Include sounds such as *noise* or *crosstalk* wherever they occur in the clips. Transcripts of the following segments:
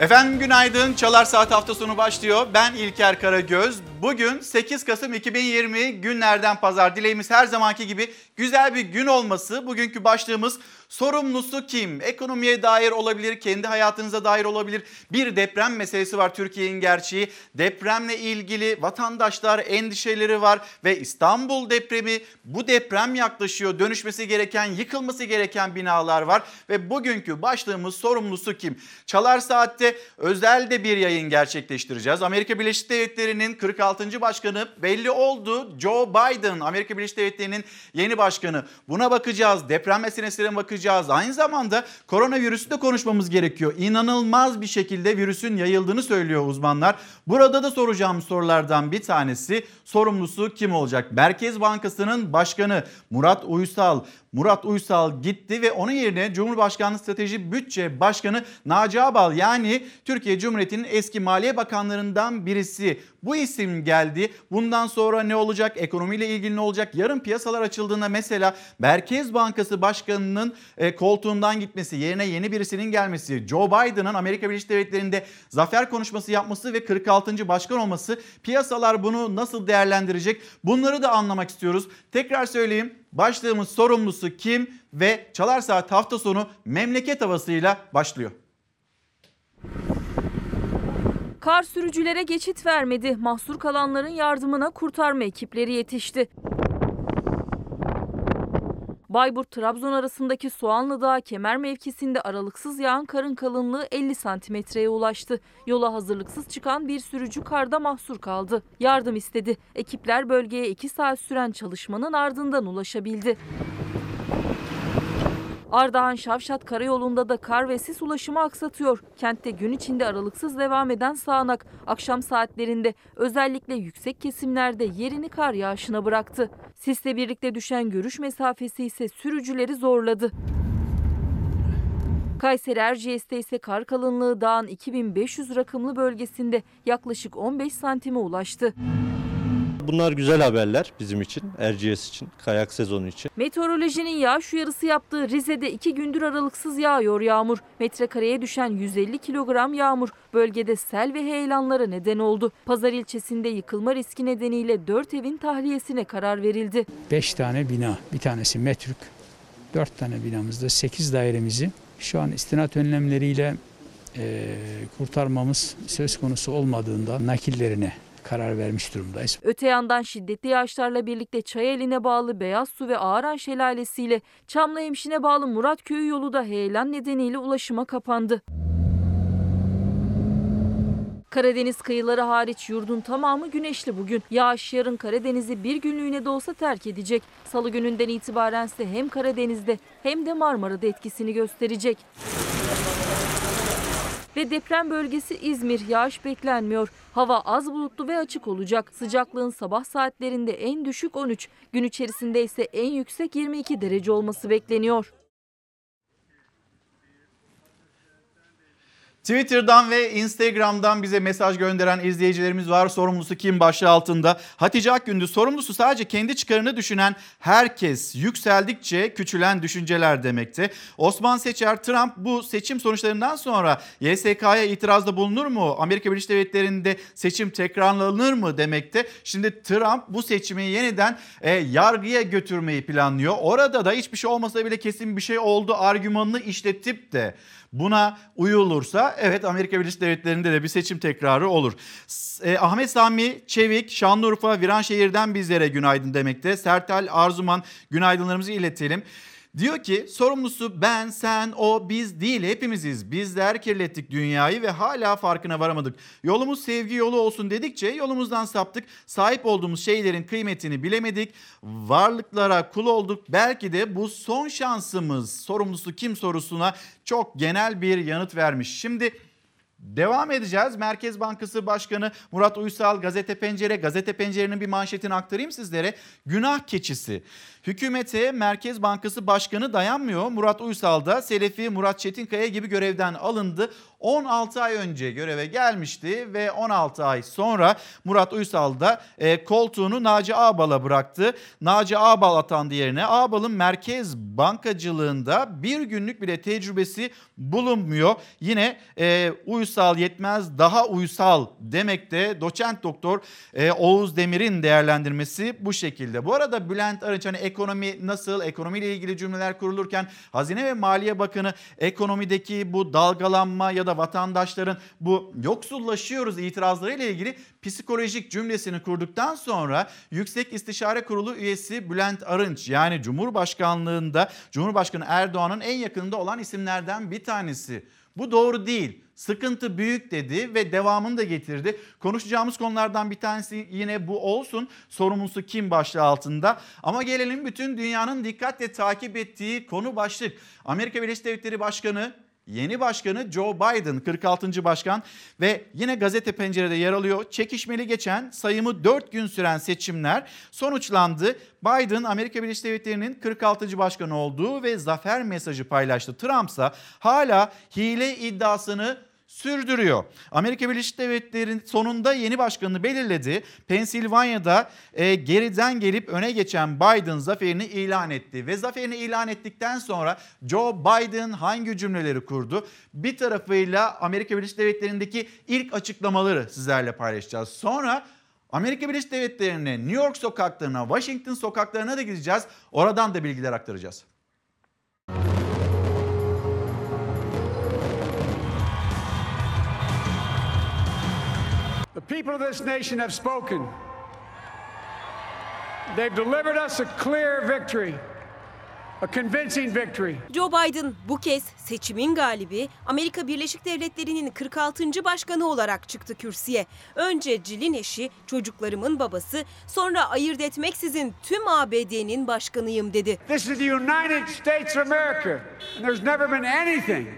Efendim günaydın. Çalar Saat hafta sonu başlıyor. Ben İlker Karagöz. Bugün 8 Kasım 2020 günlerden pazar. Dileğimiz her zamanki gibi güzel bir gün olması. Bugünkü başlığımız sorumlusu kim? Ekonomiye dair olabilir, kendi hayatınıza dair olabilir. Bir deprem meselesi var Türkiye'nin gerçeği. Depremle ilgili vatandaşlar endişeleri var ve İstanbul depremi bu deprem yaklaşıyor. Dönüşmesi gereken, yıkılması gereken binalar var ve bugünkü başlığımız sorumlusu kim? Çalar Saat'te özel de bir yayın gerçekleştireceğiz. Amerika Birleşik Devletleri'nin 46. başkanı belli oldu. Joe Biden Amerika Birleşik Devletleri'nin yeni başkanı. Buna bakacağız. Deprem meselesine bakacağız. Aynı zamanda koronavirüsü de konuşmamız gerekiyor. İnanılmaz bir şekilde virüsün yayıldığını söylüyor uzmanlar. Burada da soracağım sorulardan bir tanesi sorumlusu kim olacak? Merkez Bankası'nın başkanı Murat Uysal. Murat Uysal gitti ve onun yerine Cumhurbaşkanlığı Strateji Bütçe Başkanı Naci Abal yani Türkiye Cumhuriyeti'nin eski Maliye Bakanlarından birisi. Bu isim geldi. Bundan sonra ne olacak? Ekonomiyle ilgili ne olacak? Yarın piyasalar açıldığında mesela Merkez Bankası Başkanı'nın e, koltuğundan gitmesi, yerine yeni birisinin gelmesi, Joe Biden'ın Amerika Birleşik Devletleri'nde zafer konuşması yapması ve 46. başkan olması piyasalar bunu nasıl değerlendirecek? Bunları da anlamak istiyoruz. Tekrar söyleyeyim. Başlığımız sorumlusu kim ve Çalar Saat hafta sonu memleket havasıyla başlıyor. Kar sürücülere geçit vermedi. Mahsur kalanların yardımına kurtarma ekipleri yetişti. Bayburt-Trabzon arasındaki Soğanlı Dağı kemer mevkisinde aralıksız yağan karın kalınlığı 50 santimetreye ulaştı. Yola hazırlıksız çıkan bir sürücü karda mahsur kaldı. Yardım istedi. Ekipler bölgeye 2 saat süren çalışmanın ardından ulaşabildi. Ardahan Şavşat Karayolu'nda da kar ve sis ulaşımı aksatıyor. Kentte gün içinde aralıksız devam eden sağanak akşam saatlerinde özellikle yüksek kesimlerde yerini kar yağışına bıraktı. Sisle birlikte düşen görüş mesafesi ise sürücüleri zorladı. Kayseri Erciyes'te ise kar kalınlığı dağın 2500 rakımlı bölgesinde yaklaşık 15 santime ulaştı. Bunlar güzel haberler bizim için, Erciyes için, kayak sezonu için. Meteorolojinin yağış uyarısı yaptığı Rize'de iki gündür aralıksız yağıyor yağmur. Metrekareye düşen 150 kilogram yağmur bölgede sel ve heyelanlara neden oldu. Pazar ilçesinde yıkılma riski nedeniyle 4 evin tahliyesine karar verildi. 5 tane bina, bir tanesi metrük, 4 tane binamızda 8 dairemizi şu an istinat önlemleriyle e, kurtarmamız söz konusu olmadığında nakillerine karar vermiş durumdayız. Öte yandan şiddetli yağışlarla birlikte Çayeline bağlı Beyaz Su ve Ağaran Şelalesi ile Çamlıhemşin'e bağlı Murat Köyü yolu da heyelan nedeniyle ulaşıma kapandı. Karadeniz kıyıları hariç yurdun tamamı güneşli bugün. Yağış yarın Karadeniz'i bir günlüğüne de olsa terk edecek. Salı gününden itibaren ise hem Karadeniz'de hem de Marmara'da etkisini gösterecek. Ve deprem bölgesi İzmir yağış beklenmiyor. Hava az bulutlu ve açık olacak. Sıcaklığın sabah saatlerinde en düşük 13, gün içerisinde ise en yüksek 22 derece olması bekleniyor. Twitter'dan ve Instagram'dan bize mesaj gönderen izleyicilerimiz var. Sorumlusu kim başlığı altında. Hatice Akgündüz sorumlusu sadece kendi çıkarını düşünen herkes yükseldikçe küçülen düşünceler demekte. Osman Seçer Trump bu seçim sonuçlarından sonra YSK'ya itirazda bulunur mu? Amerika Birleşik Devletleri'nde seçim tekrarlanır mı demekte. Şimdi Trump bu seçimi yeniden e, yargıya götürmeyi planlıyor. Orada da hiçbir şey olmasa bile kesin bir şey oldu argümanını işletip de Buna uyulursa evet Amerika Birleşik Devletleri'nde de bir seçim tekrarı olur. E, Ahmet Sami Çevik Şanlıurfa Viranşehir'den bizlere günaydın demekte. Sertal Arzuman günaydınlarımızı iletelim. Diyor ki sorumlusu ben, sen, o, biz değil hepimiziz. Bizler kirlettik dünyayı ve hala farkına varamadık. Yolumuz sevgi yolu olsun dedikçe yolumuzdan saptık. Sahip olduğumuz şeylerin kıymetini bilemedik. Varlıklara kul olduk. Belki de bu son şansımız. Sorumlusu kim sorusuna çok genel bir yanıt vermiş. Şimdi Devam edeceğiz. Merkez Bankası Başkanı Murat Uysal Gazete Pencere. Gazete Pencere'nin bir manşetini aktarayım sizlere. Günah keçisi. Hükümete Merkez Bankası Başkanı dayanmıyor. Murat Uysal da Selefi Murat Çetinkaya gibi görevden alındı. 16 ay önce göreve gelmişti ve 16 ay sonra Murat Uysal da e, koltuğunu Naci Ağbal'a bıraktı. Naci Ağbal atandı yerine. Ağbal'ın merkez bankacılığında bir günlük bile tecrübesi bulunmuyor. Yine e, Uysal yetmez daha uysal demekte doçent doktor e, Oğuz Demir'in değerlendirmesi bu şekilde. Bu arada Bülent Arınç hani ekonomi nasıl ekonomiyle ilgili cümleler kurulurken Hazine ve Maliye Bakanı ekonomideki bu dalgalanma ya da vatandaşların bu yoksullaşıyoruz itirazlarıyla ilgili psikolojik cümlesini kurduktan sonra Yüksek İstişare Kurulu üyesi Bülent Arınç yani Cumhurbaşkanlığında Cumhurbaşkanı Erdoğan'ın en yakınında olan isimlerden bir tanesi. Bu doğru değil. Sıkıntı büyük dedi ve devamını da getirdi. Konuşacağımız konulardan bir tanesi yine bu olsun. Sorumlusu kim başlığı altında. Ama gelelim bütün dünyanın dikkatle takip ettiği konu başlık. Amerika Birleşik Devletleri Başkanı Yeni başkanı Joe Biden 46. başkan ve yine gazete pencerede yer alıyor. Çekişmeli geçen sayımı 4 gün süren seçimler sonuçlandı. Biden Amerika Birleşik Devletleri'nin 46. başkanı olduğu ve zafer mesajı paylaştı. Trump ise hala hile iddiasını sürdürüyor. Amerika Birleşik Devletleri'nin sonunda yeni başkanını belirledi. Pensilvanya'da e, geriden gelip öne geçen Biden zaferini ilan etti. Ve zaferini ilan ettikten sonra Joe Biden hangi cümleleri kurdu? Bir tarafıyla Amerika Birleşik Devletleri'ndeki ilk açıklamaları sizlerle paylaşacağız. Sonra Amerika Birleşik Devletleri'ne, New York sokaklarına, Washington sokaklarına da gideceğiz. Oradan da bilgiler aktaracağız. People of this nation have spoken. They've delivered us a clear victory, a convincing victory. Joe Biden bu kez seçimin galibi Amerika Birleşik Devletleri'nin 46. başkanı olarak çıktı kürsüye. Önce Jill'in eşi, çocuklarımın babası, sonra ayırt etmeksizin tüm ABD'nin başkanıyım dedi. This is the United States of America, and there's never been anything,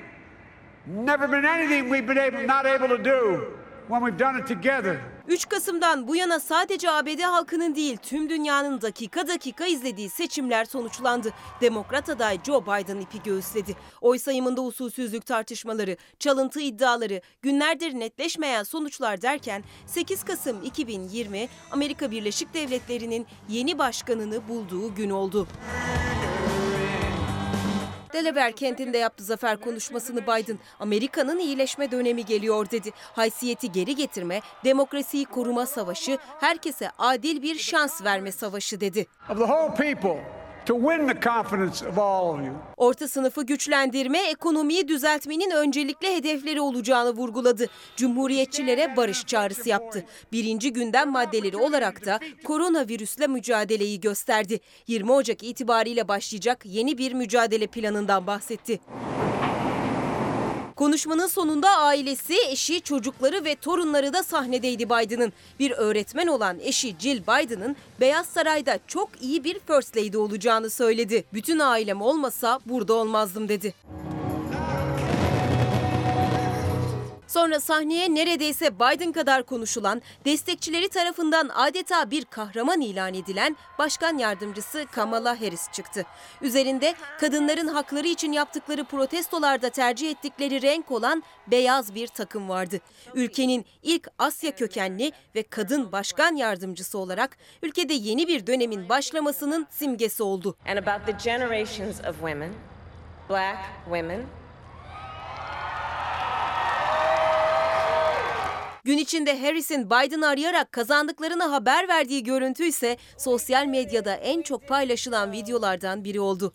never been anything we've been able, not able to do when we've done it together. 3 Kasım'dan bu yana sadece ABD halkının değil tüm dünyanın dakika dakika izlediği seçimler sonuçlandı. Demokrat aday Joe Biden ipi göğüsledi. Oy sayımında usulsüzlük tartışmaları, çalıntı iddiaları, günlerdir netleşmeyen sonuçlar derken 8 Kasım 2020 Amerika Birleşik Devletleri'nin yeni başkanını bulduğu gün oldu. Delaware kentinde yaptı zafer konuşmasını Biden. Amerika'nın iyileşme dönemi geliyor dedi. Haysiyeti geri getirme, demokrasiyi koruma savaşı, herkese adil bir şans verme savaşı dedi. Of the whole people Orta sınıfı güçlendirme, ekonomiyi düzeltmenin öncelikli hedefleri olacağını vurguladı. Cumhuriyetçilere barış çağrısı yaptı. Birinci gündem maddeleri olarak da koronavirüsle mücadeleyi gösterdi. 20 Ocak itibariyle başlayacak yeni bir mücadele planından bahsetti. Konuşmanın sonunda ailesi, eşi, çocukları ve torunları da sahnedeydi Biden'ın. Bir öğretmen olan eşi Jill Biden'ın Beyaz Saray'da çok iyi bir First Lady olacağını söyledi. Bütün ailem olmasa burada olmazdım dedi. Sonra sahneye neredeyse Biden kadar konuşulan, destekçileri tarafından adeta bir kahraman ilan edilen Başkan Yardımcısı Kamala Harris çıktı. Üzerinde kadınların hakları için yaptıkları protestolarda tercih ettikleri renk olan beyaz bir takım vardı. Ülkenin ilk Asya kökenli ve kadın başkan yardımcısı olarak ülkede yeni bir dönemin başlamasının simgesi oldu. and about the generations of women, black women, Gün içinde Harris'in Biden'ı arayarak kazandıklarını haber verdiği görüntü ise sosyal medyada en çok paylaşılan videolardan biri oldu.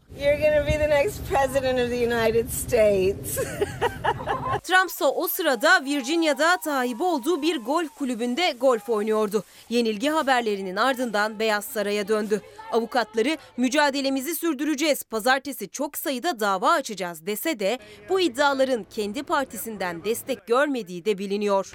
*laughs* Trump ise o sırada Virginia'da sahibi olduğu bir golf kulübünde golf oynuyordu. Yenilgi haberlerinin ardından Beyaz Saray'a döndü. Avukatları mücadelemizi sürdüreceğiz, pazartesi çok sayıda dava açacağız dese de bu iddiaların kendi partisinden destek görmediği de biliniyor.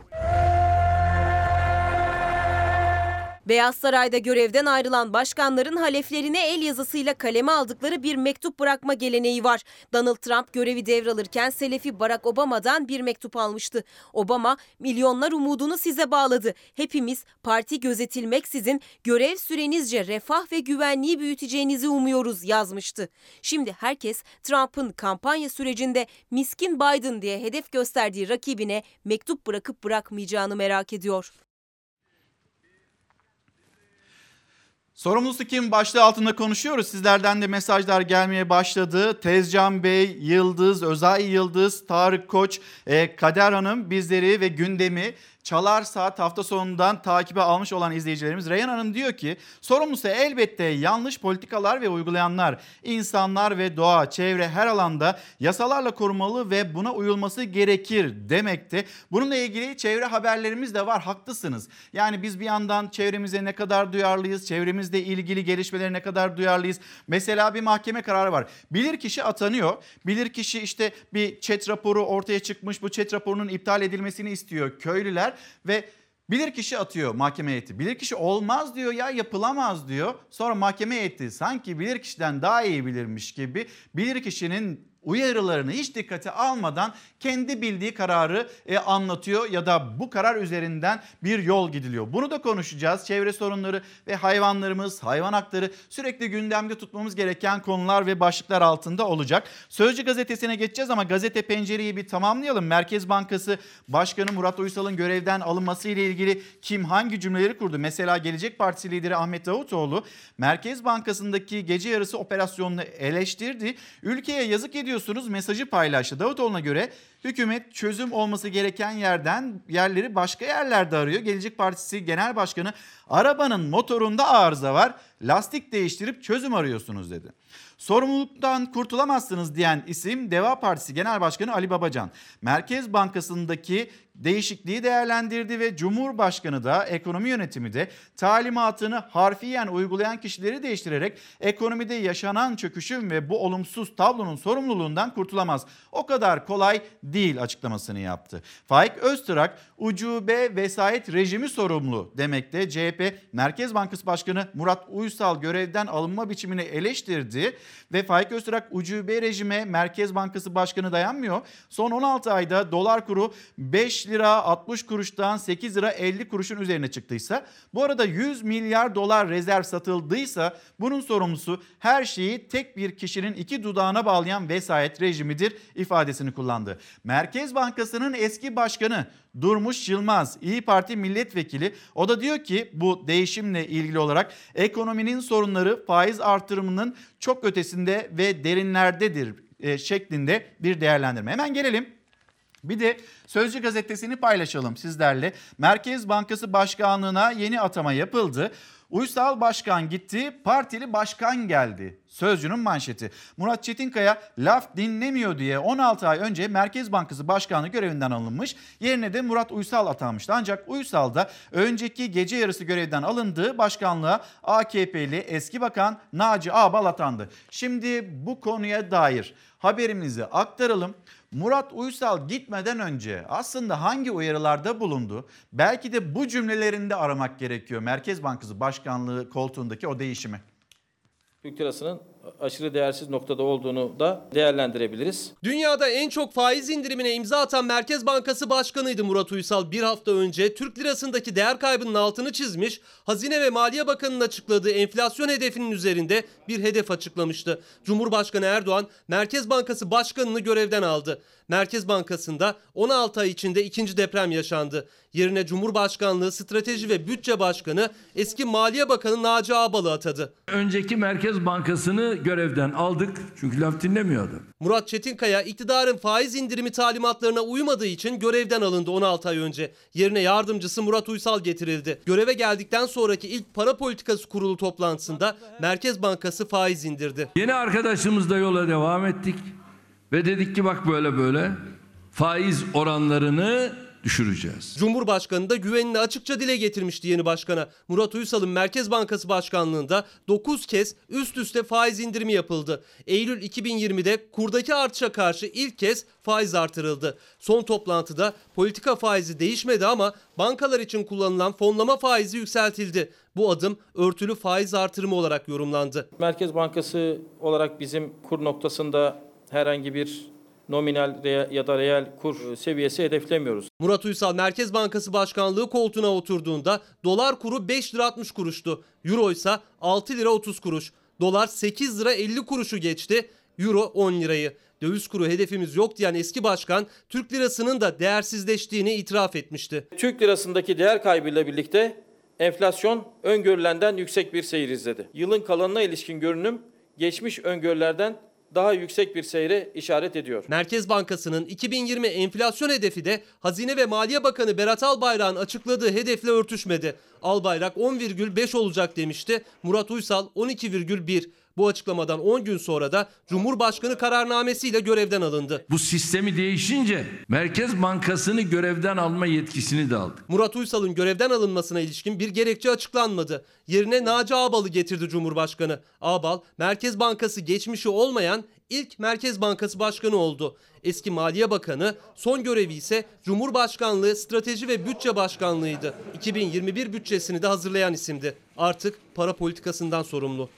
Beyaz Saray'da görevden ayrılan başkanların haleflerine el yazısıyla kaleme aldıkları bir mektup bırakma geleneği var. Donald Trump görevi devralırken Selefi Barack Obama'dan bir mektup almıştı. Obama, milyonlar umudunu size bağladı. Hepimiz parti gözetilmeksizin görev sürenizce refah ve güvenliği büyüteceğinizi umuyoruz yazmıştı. Şimdi herkes Trump'ın kampanya sürecinde miskin Biden diye hedef gösterdiği rakibine mektup bırakıp bırakmayacağını merak ediyor. Sorumlusu kim başlığı altında konuşuyoruz. Sizlerden de mesajlar gelmeye başladı. Tezcan Bey, Yıldız, Özay Yıldız, Tarık Koç, e, Kader Hanım bizleri ve gündemi Çalar Saat hafta sonundan takibe almış olan izleyicilerimiz Reyhan Hanım diyor ki sorumlusu elbette yanlış politikalar ve uygulayanlar, insanlar ve doğa, çevre her alanda yasalarla korumalı ve buna uyulması gerekir demekte. Bununla ilgili çevre haberlerimiz de var haklısınız. Yani biz bir yandan çevremize ne kadar duyarlıyız, çevremizle ilgili gelişmelere ne kadar duyarlıyız. Mesela bir mahkeme kararı var. Bilir kişi atanıyor. Bilir kişi işte bir chat raporu ortaya çıkmış. Bu chat raporunun iptal edilmesini istiyor köylüler ve Bilirkişi atıyor mahkeme heyeti. Bilirkişi olmaz diyor ya yapılamaz diyor. Sonra mahkeme heyeti sanki bilirkişiden daha iyi bilirmiş gibi bilirkişinin uyarılarını hiç dikkate almadan kendi bildiği kararı e, anlatıyor ya da bu karar üzerinden bir yol gidiliyor. Bunu da konuşacağız. Çevre sorunları ve hayvanlarımız, hayvan hakları sürekli gündemde tutmamız gereken konular ve başlıklar altında olacak. Sözcü gazetesine geçeceğiz ama gazete pencereyi bir tamamlayalım. Merkez Bankası Başkanı Murat Uysal'ın görevden alınması ile ilgili kim hangi cümleleri kurdu? Mesela Gelecek Partisi lideri Ahmet Davutoğlu Merkez Bankası'ndaki gece yarısı operasyonunu eleştirdi. Ülkeye yazık ediyorsunuz mesajı paylaştı. Davutoğlu'na göre hükümet çözüm olması gereken yerden yerleri başka yerlerde arıyor. Gelecek Partisi Genel Başkanı arabanın motorunda arıza var. Lastik değiştirip çözüm arıyorsunuz dedi. Sorumluluktan kurtulamazsınız diyen isim Deva Partisi Genel Başkanı Ali Babacan. Merkez Bankası'ndaki değişikliği değerlendirdi ve Cumhurbaşkanı da ekonomi yönetimi de talimatını harfiyen uygulayan kişileri değiştirerek ekonomide yaşanan çöküşün ve bu olumsuz tablonun sorumluluğundan kurtulamaz. O kadar kolay değil açıklamasını yaptı. Faik Öztürk ucube vesayet rejimi sorumlu demekte. CHP Merkez Bankası Başkanı Murat Uysal görevden alınma biçimini eleştirdi ve Faik Öztürk ucube rejime Merkez Bankası Başkanı dayanmıyor. Son 16 ayda dolar kuru 5 lira 60 kuruştan 8 lira 50 kuruşun üzerine çıktıysa bu arada 100 milyar dolar rezerv satıldıysa bunun sorumlusu her şeyi tek bir kişinin iki dudağına bağlayan vesayet rejimidir ifadesini kullandı. Merkez Bankası'nın eski başkanı Durmuş Yılmaz İyi Parti milletvekili o da diyor ki bu değişimle ilgili olarak ekonominin sorunları faiz artırımının çok ötesinde ve derinlerdedir e, şeklinde bir değerlendirme. Hemen gelelim bir de Sözcü gazetesini paylaşalım sizlerle. Merkez Bankası Başkanlığına yeni atama yapıldı. Uysal Başkan gitti, partili başkan geldi. Sözcünün manşeti. Murat Çetinkaya laf dinlemiyor diye 16 ay önce Merkez Bankası Başkanlığı görevinden alınmış. Yerine de Murat Uysal atanmıştı. Ancak Uysal da önceki gece yarısı görevden alındığı başkanlığa AKP'li eski bakan Naci Ağbal atandı. Şimdi bu konuya dair haberimizi aktaralım. Murat Uysal gitmeden önce aslında hangi uyarılarda bulundu? Belki de bu cümlelerinde aramak gerekiyor Merkez Bankası Başkanlığı koltuğundaki o değişimi. Türk lirasının aşırı değersiz noktada olduğunu da değerlendirebiliriz. Dünyada en çok faiz indirimine imza atan Merkez Bankası Başkanıydı Murat Uysal. Bir hafta önce Türk lirasındaki değer kaybının altını çizmiş, Hazine ve Maliye Bakanı'nın açıkladığı enflasyon hedefinin üzerinde bir hedef açıklamıştı. Cumhurbaşkanı Erdoğan Merkez Bankası Başkanı'nı görevden aldı. Merkez Bankası'nda 16 ay içinde ikinci deprem yaşandı. Yerine Cumhurbaşkanlığı Strateji ve Bütçe Başkanı eski Maliye Bakanı Naci Ağbal'ı atadı. Önceki Merkez Bankası'nı görevden aldık çünkü laf dinlemiyordu. Murat Çetinkaya iktidarın faiz indirimi talimatlarına uymadığı için görevden alındı 16 ay önce. Yerine yardımcısı Murat Uysal getirildi. Göreve geldikten sonraki ilk para politikası kurulu toplantısında Merkez Bankası faiz indirdi. Yeni arkadaşımızla yola devam ettik ve dedik ki bak böyle böyle faiz oranlarını düşüreceğiz. Cumhurbaşkanı da güvenini açıkça dile getirmişti yeni başkana. Murat Uysal'ın Merkez Bankası Başkanlığında 9 kez üst üste faiz indirimi yapıldı. Eylül 2020'de kurdaki artışa karşı ilk kez faiz artırıldı. Son toplantıda politika faizi değişmedi ama bankalar için kullanılan fonlama faizi yükseltildi. Bu adım örtülü faiz artırımı olarak yorumlandı. Merkez Bankası olarak bizim kur noktasında herhangi bir nominal ya da reel kur seviyesi hedeflemiyoruz. Murat Uysal Merkez Bankası Başkanlığı koltuğuna oturduğunda dolar kuru 5 lira 60 kuruştu. Euro ise 6 lira 30 kuruş. Dolar 8 lira 50 kuruşu geçti. Euro 10 lirayı. Döviz kuru hedefimiz yok diyen eski başkan Türk lirasının da değersizleştiğini itiraf etmişti. Türk lirasındaki değer kaybıyla birlikte Enflasyon öngörülenden yüksek bir seyir izledi. Yılın kalanına ilişkin görünüm geçmiş öngörülerden daha yüksek bir seyre işaret ediyor. Merkez Bankası'nın 2020 enflasyon hedefi de Hazine ve Maliye Bakanı Berat Albayrak'ın açıkladığı hedefle örtüşmedi. Albayrak 10,5 olacak demişti. Murat Uysal 12,1. Bu açıklamadan 10 gün sonra da Cumhurbaşkanı kararnamesiyle görevden alındı. Bu sistemi değişince Merkez Bankası'nı görevden alma yetkisini de aldık. Murat Uysal'ın görevden alınmasına ilişkin bir gerekçe açıklanmadı. Yerine Naci Ağbal'ı getirdi Cumhurbaşkanı. Ağbal, Merkez Bankası geçmişi olmayan ilk Merkez Bankası Başkanı oldu. Eski Maliye Bakanı, son görevi ise Cumhurbaşkanlığı Strateji ve Bütçe Başkanlığıydı. 2021 bütçesini de hazırlayan isimdi. Artık para politikasından sorumlu.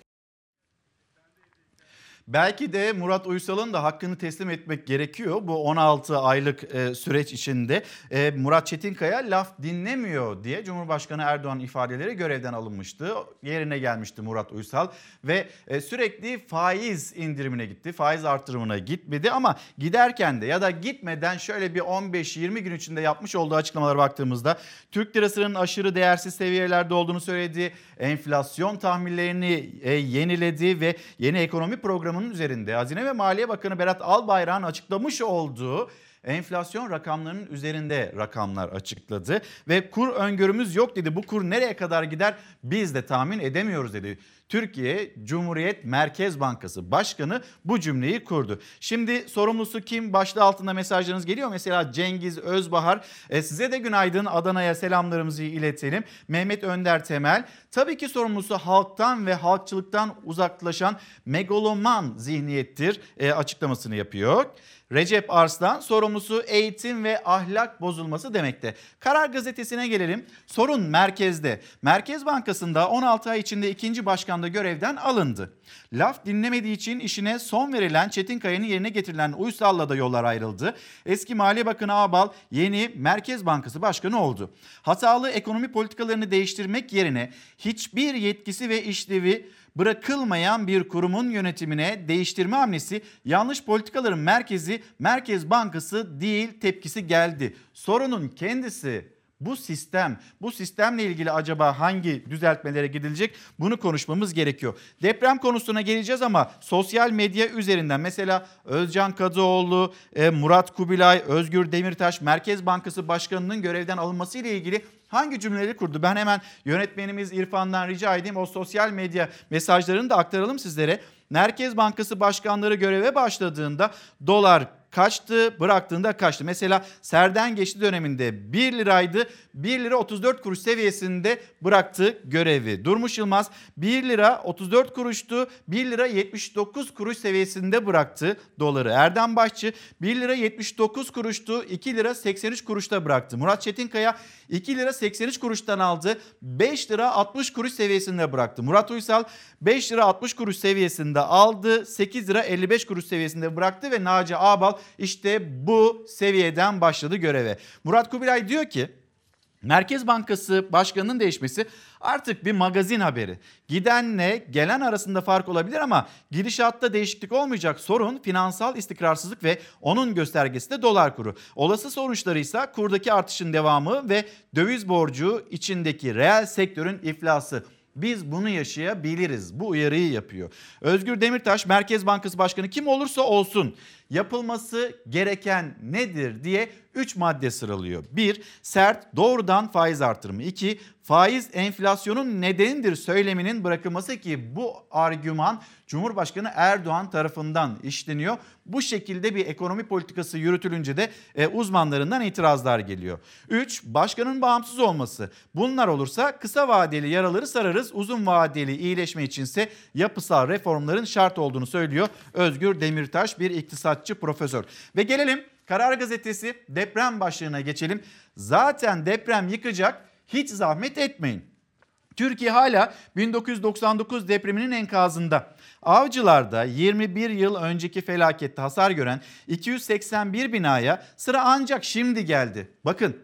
Belki de Murat Uysal'ın da hakkını teslim etmek gerekiyor. Bu 16 aylık e, süreç içinde e, Murat Çetinkaya laf dinlemiyor diye Cumhurbaşkanı Erdoğan ifadeleri görevden alınmıştı. Yerine gelmişti Murat Uysal ve e, sürekli faiz indirimine gitti. Faiz artırımına gitmedi ama giderken de ya da gitmeden şöyle bir 15-20 gün içinde yapmış olduğu açıklamalara baktığımızda Türk lirasının aşırı değersiz seviyelerde olduğunu söyledi. Enflasyon tahminlerini yeniledi ve yeni ekonomi programının üzerinde Hazine ve Maliye Bakanı Berat Albayrak'ın açıklamış olduğu enflasyon rakamlarının üzerinde rakamlar açıkladı ve kur öngörümüz yok dedi. Bu kur nereye kadar gider biz de tahmin edemiyoruz dedi. Türkiye Cumhuriyet Merkez Bankası Başkanı bu cümleyi kurdu. Şimdi sorumlusu kim? Başlığı altında mesajlarınız geliyor. Mesela Cengiz Özbahar. E, size de günaydın Adana'ya selamlarımızı iletelim. Mehmet Önder Temel. Tabii ki sorumlusu halktan ve halkçılıktan uzaklaşan megaloman zihniyettir e, açıklamasını yapıyor. Recep Arslan sorumlusu eğitim ve ahlak bozulması demekte. Karar gazetesine gelelim. Sorun merkezde. Merkez Bankası'nda 16 ay içinde ikinci başkan da görevden alındı. Laf dinlemediği için işine son verilen Çetinkaya'nın yerine getirilen Uysal'la da yollar ayrıldı. Eski Maliye Bakanı Ağbal yeni Merkez Bankası Başkanı oldu. Hatalı ekonomi politikalarını değiştirmek yerine hiçbir yetkisi ve işlevi bırakılmayan bir kurumun yönetimine değiştirme hamlesi yanlış politikaların merkezi Merkez Bankası değil tepkisi geldi. Sorunun kendisi bu sistem, bu sistemle ilgili acaba hangi düzeltmelere gidilecek bunu konuşmamız gerekiyor. Deprem konusuna geleceğiz ama sosyal medya üzerinden mesela Özcan Kadıoğlu, e, Murat Kubilay, Özgür Demirtaş Merkez Bankası Başkanı'nın görevden alınması ile ilgili hangi cümleleri kurdu? Ben hemen yönetmenimiz İrfan'dan rica edeyim o sosyal medya mesajlarını da aktaralım sizlere. Merkez Bankası başkanları göreve başladığında dolar kaçtı bıraktığında kaçtı. Mesela Serden geçti döneminde 1 liraydı 1 lira 34 kuruş seviyesinde bıraktı görevi. Durmuş Yılmaz 1 lira 34 kuruştu 1 lira 79 kuruş seviyesinde bıraktı doları. Erdem Başçı 1 lira 79 kuruştu 2 lira 83 kuruşta bıraktı. Murat Çetinkaya 2 lira 83 kuruştan aldı 5 lira 60 kuruş seviyesinde bıraktı. Murat Uysal 5 lira 60 kuruş seviyesinde aldı 8 lira 55 kuruş seviyesinde bıraktı ve Naci Ağbal işte bu seviyeden başladı göreve. Murat Kubilay diyor ki Merkez Bankası Başkanı'nın değişmesi artık bir magazin haberi. Gidenle gelen arasında fark olabilir ama gidişatta değişiklik olmayacak. Sorun finansal istikrarsızlık ve onun göstergesi de dolar kuru. Olası sonuçları ise kurdaki artışın devamı ve döviz borcu içindeki reel sektörün iflası. Biz bunu yaşayabiliriz. Bu uyarıyı yapıyor. Özgür Demirtaş Merkez Bankası Başkanı kim olursa olsun yapılması gereken nedir diye 3 madde sıralıyor. 1. Sert doğrudan faiz artırımı. 2. Faiz enflasyonun nedenidir söyleminin bırakılması ki bu argüman Cumhurbaşkanı Erdoğan tarafından işleniyor. Bu şekilde bir ekonomi politikası yürütülünce de e, uzmanlarından itirazlar geliyor. 3. Başkanın bağımsız olması. Bunlar olursa kısa vadeli yaraları sararız. Uzun vadeli iyileşme içinse yapısal reformların şart olduğunu söylüyor Özgür Demirtaş bir iktisatçı profesör. Ve gelelim Karar Gazetesi deprem başlığına geçelim. Zaten deprem yıkacak hiç zahmet etmeyin. Türkiye hala 1999 depreminin enkazında. Avcılar'da 21 yıl önceki felakette hasar gören 281 binaya sıra ancak şimdi geldi. Bakın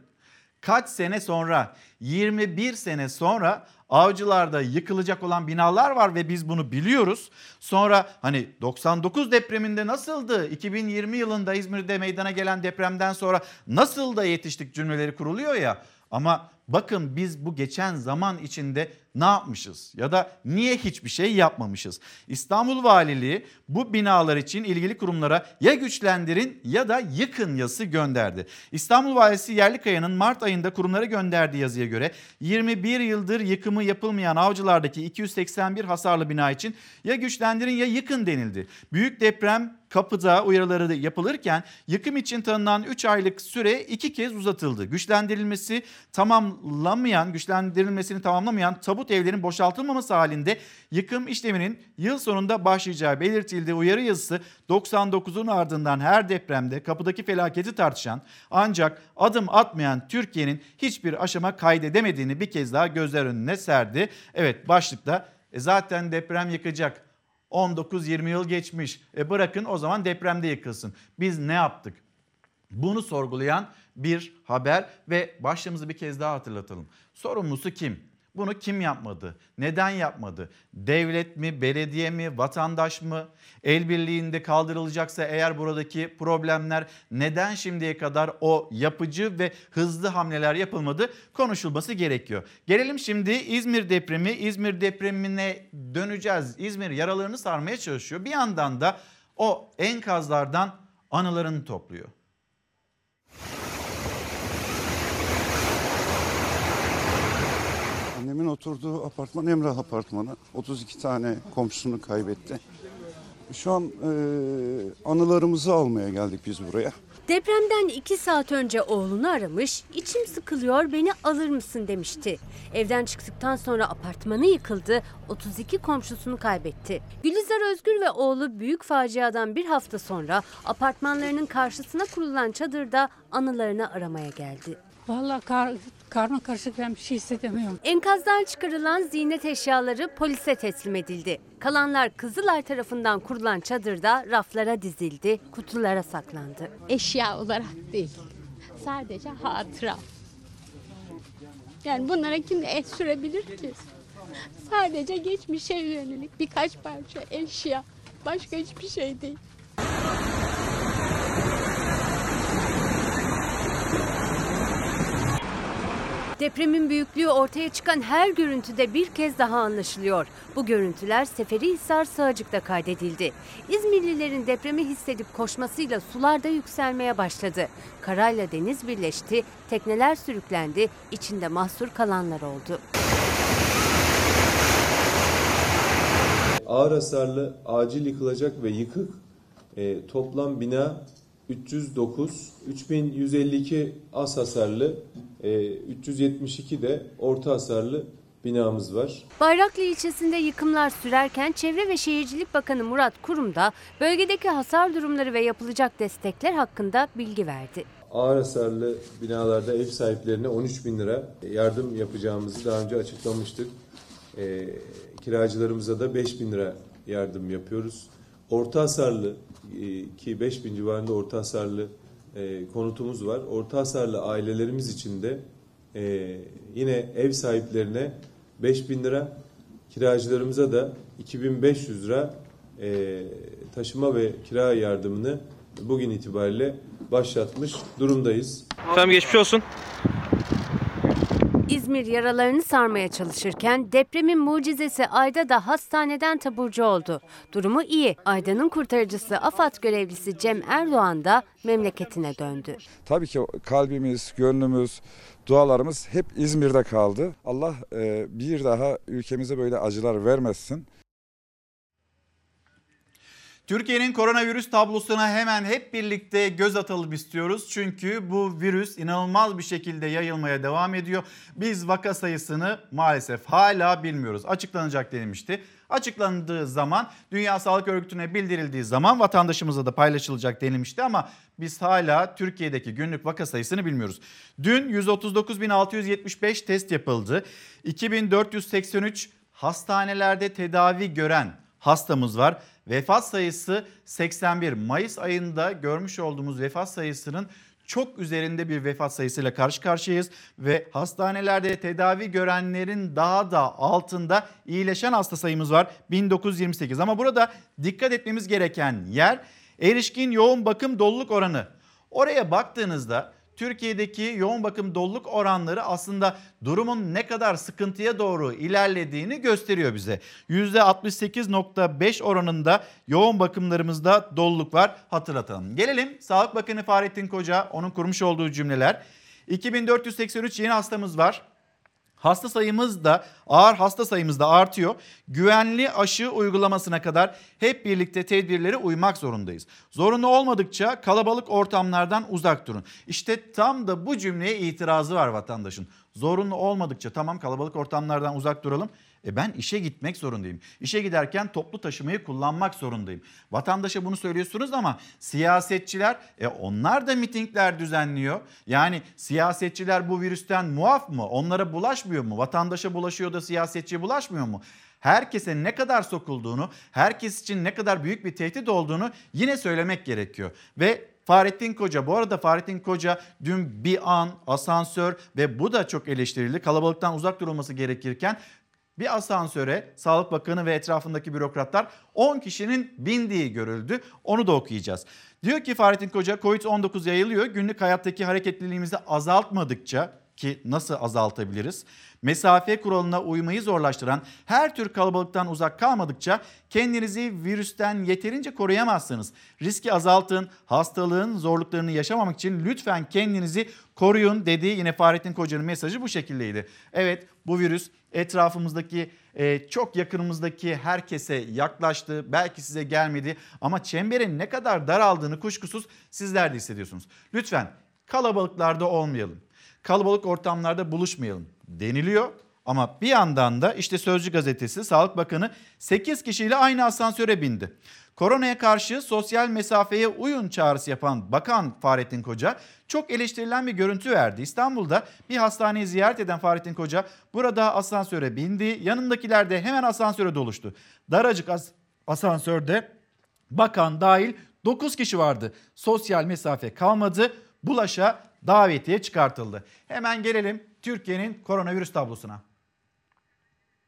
kaç sene sonra 21 sene sonra avcılarda yıkılacak olan binalar var ve biz bunu biliyoruz. Sonra hani 99 depreminde nasıldı? 2020 yılında İzmir'de meydana gelen depremden sonra nasıl da yetiştik cümleleri kuruluyor ya. Ama bakın biz bu geçen zaman içinde ne yapmışız ya da niye hiçbir şey yapmamışız? İstanbul Valiliği bu binalar için ilgili kurumlara ya güçlendirin ya da yıkın yazısı gönderdi. İstanbul Valisi Yerlikaya'nın Mart ayında kurumlara gönderdiği yazıya göre 21 yıldır yıkımı yapılmayan avcılardaki 281 hasarlı bina için ya güçlendirin ya yıkın denildi. Büyük deprem kapıda uyarıları yapılırken yıkım için tanınan 3 aylık süre iki kez uzatıldı. Güçlendirilmesi tamamlamayan, güçlendirilmesini tamamlamayan tabut evlerin boşaltılmaması halinde yıkım işleminin yıl sonunda başlayacağı belirtildi. Uyarı yazısı 99'un ardından her depremde kapıdaki felaketi tartışan ancak adım atmayan Türkiye'nin hiçbir aşama kaydedemediğini bir kez daha gözler önüne serdi. Evet başlıkta e zaten deprem yıkacak. 19-20 yıl geçmiş. E bırakın o zaman depremde yıkılsın. Biz ne yaptık? Bunu sorgulayan bir haber ve başlığımızı bir kez daha hatırlatalım. Sorumlusu kim? Bunu kim yapmadı? Neden yapmadı? Devlet mi, belediye mi, vatandaş mı? El birliğinde kaldırılacaksa eğer buradaki problemler neden şimdiye kadar o yapıcı ve hızlı hamleler yapılmadı konuşulması gerekiyor. Gelelim şimdi İzmir depremi. İzmir depremine döneceğiz. İzmir yaralarını sarmaya çalışıyor. Bir yandan da o enkazlardan anılarını topluyor. Annemin oturduğu apartman Emrah Apartmanı. 32 tane komşusunu kaybetti. Şu an e, anılarımızı almaya geldik biz buraya. Depremden iki saat önce oğlunu aramış, içim sıkılıyor beni alır mısın demişti. Evden çıktıktan sonra apartmanı yıkıldı, 32 komşusunu kaybetti. Gülizar Özgür ve oğlu büyük faciadan bir hafta sonra apartmanlarının karşısına kurulan çadırda anılarını aramaya geldi. Vallahi kar, karma karışık ben bir şey hissedemiyorum. Enkazdan çıkarılan ziynet eşyaları polise teslim edildi. Kalanlar Kızılay tarafından kurulan çadırda raflara dizildi, kutulara saklandı. Eşya olarak değil. Sadece hatıra. Yani bunlara kim el sürebilir ki? Sadece geçmişe yönelik birkaç parça eşya. Başka hiçbir şey değil. Depremin büyüklüğü ortaya çıkan her görüntüde bir kez daha anlaşılıyor. Bu görüntüler Seferihisar Sığacık'ta kaydedildi. İzmirlilerin depremi hissedip koşmasıyla sular da yükselmeye başladı. Karayla deniz birleşti, tekneler sürüklendi, içinde mahsur kalanlar oldu. Ağır hasarlı, acil yıkılacak ve yıkık e, toplam bina 309, 3152 az hasarlı, e, 372 de orta hasarlı binamız var. Bayraklı ilçesinde yıkımlar sürerken Çevre ve Şehircilik Bakanı Murat Kurum da bölgedeki hasar durumları ve yapılacak destekler hakkında bilgi verdi. Ağır hasarlı binalarda ev sahiplerine 13 bin lira yardım yapacağımızı daha önce açıklamıştık. E, kiracılarımıza da 5 bin lira yardım yapıyoruz. Orta hasarlı e, ki 5 bin civarında orta hasarlı e, konutumuz var. Orta hasarlı ailelerimiz için de e, yine ev sahiplerine 5 bin lira, kiracılarımıza da 2500 lira e, taşıma ve kira yardımını bugün itibariyle başlatmış durumdayız. Efendim geçmiş olsun. İzmir yaralarını sarmaya çalışırken depremin mucizesi Ayda da hastaneden taburcu oldu. Durumu iyi. Ayda'nın kurtarıcısı AFAD görevlisi Cem Erdoğan da memleketine döndü. Tabii ki kalbimiz, gönlümüz, dualarımız hep İzmir'de kaldı. Allah e, bir daha ülkemize böyle acılar vermesin. Türkiye'nin koronavirüs tablosuna hemen hep birlikte göz atalım istiyoruz. Çünkü bu virüs inanılmaz bir şekilde yayılmaya devam ediyor. Biz vaka sayısını maalesef hala bilmiyoruz. Açıklanacak denilmişti. Açıklandığı zaman Dünya Sağlık Örgütü'ne bildirildiği zaman vatandaşımıza da paylaşılacak denilmişti ama biz hala Türkiye'deki günlük vaka sayısını bilmiyoruz. Dün 139.675 test yapıldı. 2483 hastanelerde tedavi gören hastamız var. Vefat sayısı 81. Mayıs ayında görmüş olduğumuz vefat sayısının çok üzerinde bir vefat sayısıyla karşı karşıyayız ve hastanelerde tedavi görenlerin daha da altında iyileşen hasta sayımız var 1928. Ama burada dikkat etmemiz gereken yer erişkin yoğun bakım doluluk oranı. Oraya baktığınızda Türkiye'deki yoğun bakım doluluk oranları aslında durumun ne kadar sıkıntıya doğru ilerlediğini gösteriyor bize. %68.5 oranında yoğun bakımlarımızda doluluk var hatırlatalım. Gelelim Sağlık Bakanı Fahrettin Koca onun kurmuş olduğu cümleler. 2483 yeni hastamız var. Hasta sayımız da ağır hasta sayımız da artıyor. Güvenli aşı uygulamasına kadar hep birlikte tedbirlere uymak zorundayız. Zorunlu olmadıkça kalabalık ortamlardan uzak durun. İşte tam da bu cümleye itirazı var vatandaşın. Zorunlu olmadıkça tamam kalabalık ortamlardan uzak duralım. E ben işe gitmek zorundayım. İşe giderken toplu taşımayı kullanmak zorundayım. Vatandaşa bunu söylüyorsunuz ama siyasetçiler e onlar da mitingler düzenliyor. Yani siyasetçiler bu virüsten muaf mı? Onlara bulaşmıyor mu? Vatandaşa bulaşıyor da siyasetçiye bulaşmıyor mu? Herkese ne kadar sokulduğunu, herkes için ne kadar büyük bir tehdit olduğunu yine söylemek gerekiyor. Ve Fahrettin Koca bu arada Fahrettin Koca dün bir an asansör ve bu da çok eleştirildi. Kalabalıktan uzak durulması gerekirken bir asansöre Sağlık Bakanı ve etrafındaki bürokratlar 10 kişinin bindiği görüldü. Onu da okuyacağız. Diyor ki Fahrettin Koca Covid-19 yayılıyor. Günlük hayattaki hareketliliğimizi azaltmadıkça ki nasıl azaltabiliriz? Mesafe kuralına uymayı zorlaştıran her tür kalabalıktan uzak kalmadıkça kendinizi virüsten yeterince koruyamazsınız. Riski azaltın, hastalığın zorluklarını yaşamamak için lütfen kendinizi koruyun dediği yine Fahrettin Koca'nın mesajı bu şekildeydi. Evet bu virüs etrafımızdaki e, çok yakınımızdaki herkese yaklaştı. Belki size gelmedi ama çemberin ne kadar daraldığını kuşkusuz sizler de hissediyorsunuz. Lütfen kalabalıklarda olmayalım. Kalabalık ortamlarda buluşmayalım deniliyor. Ama bir yandan da işte Sözcü gazetesi Sağlık Bakanı 8 kişiyle aynı asansöre bindi. Koronaya karşı sosyal mesafeye uyun çağrısı yapan Bakan Fahrettin Koca çok eleştirilen bir görüntü verdi. İstanbul'da bir hastaneyi ziyaret eden Fahrettin Koca burada asansöre bindi. Yanındakiler de hemen asansöre doluştu. Daracık as- asansörde bakan dahil 9 kişi vardı. Sosyal mesafe kalmadı. Bulaşa davetiye çıkartıldı. Hemen gelelim Türkiye'nin koronavirüs tablosuna.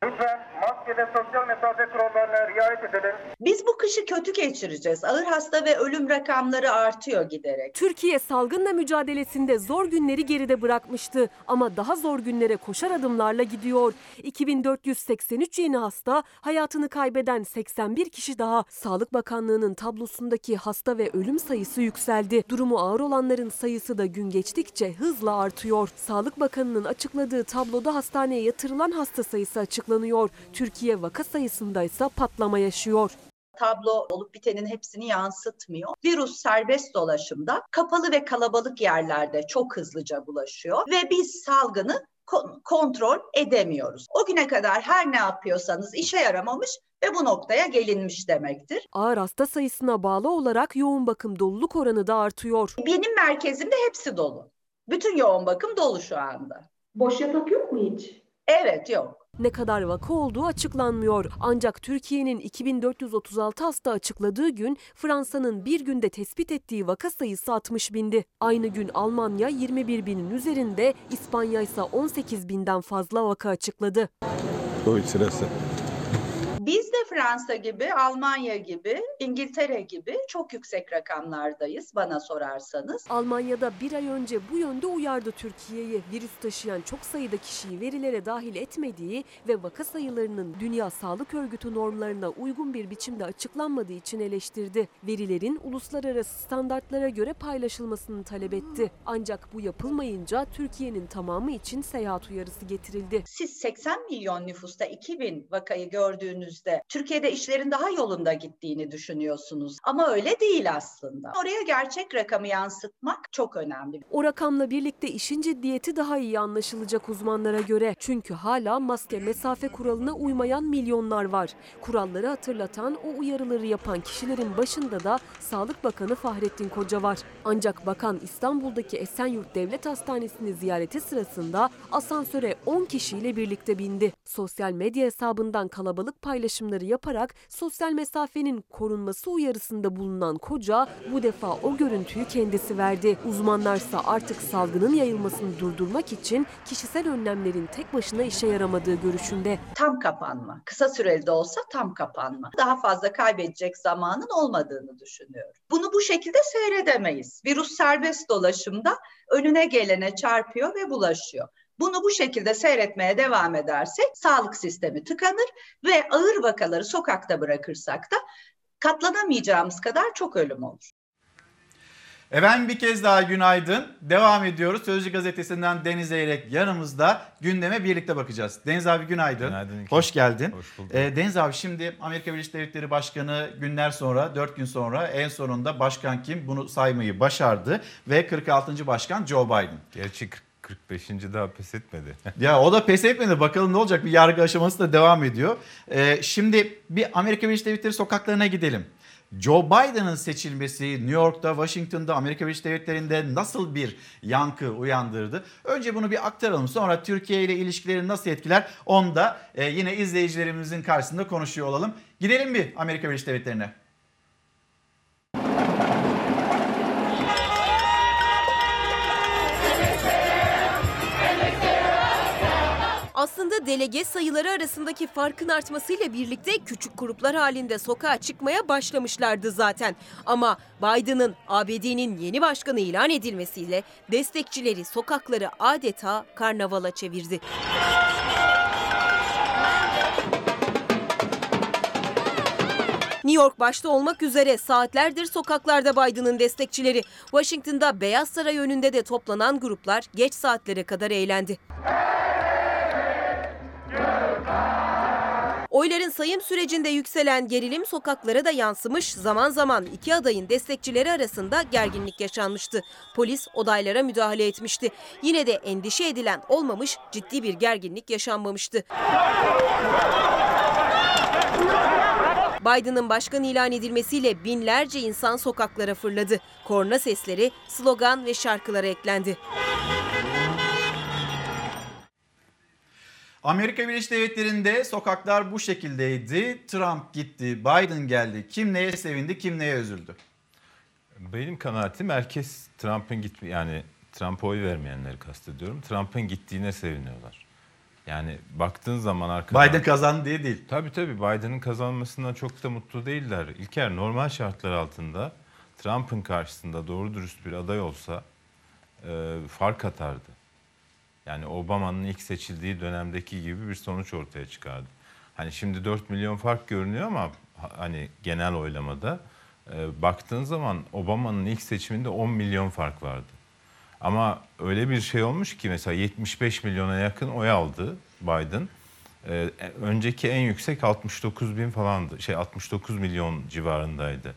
Lütfen maske ve sosyal mesafe kurallarına riayet edelim. Biz bu kışı kötü geçireceğiz. Ağır hasta ve ölüm rakamları artıyor giderek. Türkiye salgınla mücadelesinde zor günleri geride bırakmıştı ama daha zor günlere koşar adımlarla gidiyor. 2483 yeni hasta, hayatını kaybeden 81 kişi daha. Sağlık Bakanlığı'nın tablosundaki hasta ve ölüm sayısı yükseldi. Durumu ağır olanların sayısı da gün geçtikçe hızla artıyor. Sağlık Bakanı'nın açıkladığı tabloda hastaneye yatırılan hasta sayısı açıklanıyor. Türkiye vaka sayısında ise patlama yaşıyor tablo olup bitenin hepsini yansıtmıyor. Virüs serbest dolaşımda kapalı ve kalabalık yerlerde çok hızlıca bulaşıyor ve biz salgını kontrol edemiyoruz. O güne kadar her ne yapıyorsanız işe yaramamış ve bu noktaya gelinmiş demektir. Ağır hasta sayısına bağlı olarak yoğun bakım doluluk oranı da artıyor. Benim merkezimde hepsi dolu. Bütün yoğun bakım dolu şu anda. Boş yatak yok mu hiç? Evet yok. Ne kadar vaka olduğu açıklanmıyor. Ancak Türkiye'nin 2436 hasta açıkladığı gün Fransa'nın bir günde tespit ettiği vaka sayısı 60 bindi. Aynı gün Almanya 21 binin üzerinde, İspanya ise 18 binden fazla vaka açıkladı. Sırası. Biz de Fransa gibi, Almanya gibi, İngiltere gibi çok yüksek rakamlardayız bana sorarsanız. Almanya'da bir ay önce bu yönde uyardı Türkiye'yi. Virüs taşıyan çok sayıda kişiyi verilere dahil etmediği ve vaka sayılarının Dünya Sağlık Örgütü normlarına uygun bir biçimde açıklanmadığı için eleştirdi. Verilerin uluslararası standartlara göre paylaşılmasını talep etti. Ancak bu yapılmayınca Türkiye'nin tamamı için seyahat uyarısı getirildi. Siz 80 milyon nüfusta 2000 vakayı gördüğünüz gördüğünüzde Türkiye'de işlerin daha yolunda gittiğini düşünüyorsunuz. Ama öyle değil aslında. Oraya gerçek rakamı yansıtmak çok önemli. O rakamla birlikte işin ciddiyeti daha iyi anlaşılacak uzmanlara göre. Çünkü hala maske mesafe kuralına uymayan milyonlar var. Kuralları hatırlatan, o uyarıları yapan kişilerin başında da Sağlık Bakanı Fahrettin Koca var. Ancak bakan İstanbul'daki Esenyurt Devlet Hastanesi'ni ziyareti sırasında asansöre 10 kişiyle birlikte bindi. Sosyal medya hesabından kalabalık paylaşımları yaparak sosyal mesafenin korunması uyarısında bulunan koca bu defa o görüntüyü kendisi verdi. Uzmanlarsa artık salgının yayılmasını durdurmak için kişisel önlemlerin tek başına işe yaramadığı görüşünde. Tam kapanma. Kısa süreli de olsa tam kapanma. Daha fazla kaybedecek zamanın olmadığını düşünüyorum. Bunu bu şekilde seyredemeyiz. Virüs serbest dolaşımda önüne gelene çarpıyor ve bulaşıyor. Bunu bu şekilde seyretmeye devam edersek sağlık sistemi tıkanır ve ağır vakaları sokakta bırakırsak da katlanamayacağımız kadar çok ölüm olur. Efendim bir kez daha günaydın. Devam ediyoruz. Sözcü gazetesinden Deniz Zeyrek yanımızda gündeme birlikte bakacağız. Deniz abi günaydın. Günaydın. Hoş geldin. Hoş bulduk. Ee, Deniz abi şimdi Amerika Birleşik Devletleri Başkanı günler sonra 4 gün sonra en sonunda başkan kim bunu saymayı başardı ve 46. başkan Joe Biden. Gerçi 40 45. daha pes etmedi. *laughs* Ya o da pes etmedi. Bakalım ne olacak? Bir yargı aşaması da devam ediyor. Ee, şimdi bir Amerika Birleşik Devletleri sokaklarına gidelim. Joe Biden'ın seçilmesi New York'ta, Washington'da, Amerika Birleşik Devletleri'nde nasıl bir yankı uyandırdı? Önce bunu bir aktaralım. Sonra Türkiye ile ilişkileri nasıl etkiler? Onu da e, yine izleyicilerimizin karşısında konuşuyor olalım. Gidelim bir Amerika Birleşik Devletleri'ne. Aslında delege sayıları arasındaki farkın artmasıyla birlikte küçük gruplar halinde sokağa çıkmaya başlamışlardı zaten. Ama Biden'ın ABD'nin yeni başkanı ilan edilmesiyle destekçileri sokakları adeta karnavala çevirdi. New York başta olmak üzere saatlerdir sokaklarda Biden'ın destekçileri. Washington'da Beyaz Saray önünde de toplanan gruplar geç saatlere kadar eğlendi. Oyların sayım sürecinde yükselen gerilim sokaklara da yansımış, zaman zaman iki adayın destekçileri arasında gerginlik yaşanmıştı. Polis odaylara müdahale etmişti. Yine de endişe edilen olmamış, ciddi bir gerginlik yaşanmamıştı. Biden'ın başkan ilan edilmesiyle binlerce insan sokaklara fırladı. Korna sesleri, slogan ve şarkılara eklendi. Amerika Birleşik Devletleri'nde sokaklar bu şekildeydi. Trump gitti, Biden geldi. Kim neye sevindi, kim neye üzüldü? Benim kanaatim herkes Trump'ın gitme yani Trump'a oy vermeyenleri kastediyorum. Trump'ın gittiğine seviniyorlar. Yani baktığın zaman arkadan... Biden kazandı diye değil. Tabii tabii Biden'ın kazanmasından çok da mutlu değiller. İlker normal şartlar altında Trump'ın karşısında doğru dürüst bir aday olsa e, fark atardı. Yani Obama'nın ilk seçildiği dönemdeki gibi bir sonuç ortaya çıkardı. Hani şimdi 4 milyon fark görünüyor ama hani genel oylamada e, baktığın zaman Obama'nın ilk seçiminde 10 milyon fark vardı. Ama öyle bir şey olmuş ki mesela 75 milyona yakın oy aldı Biden. Ee, önceki en yüksek 69 bin falandı. Şey 69 milyon civarındaydı.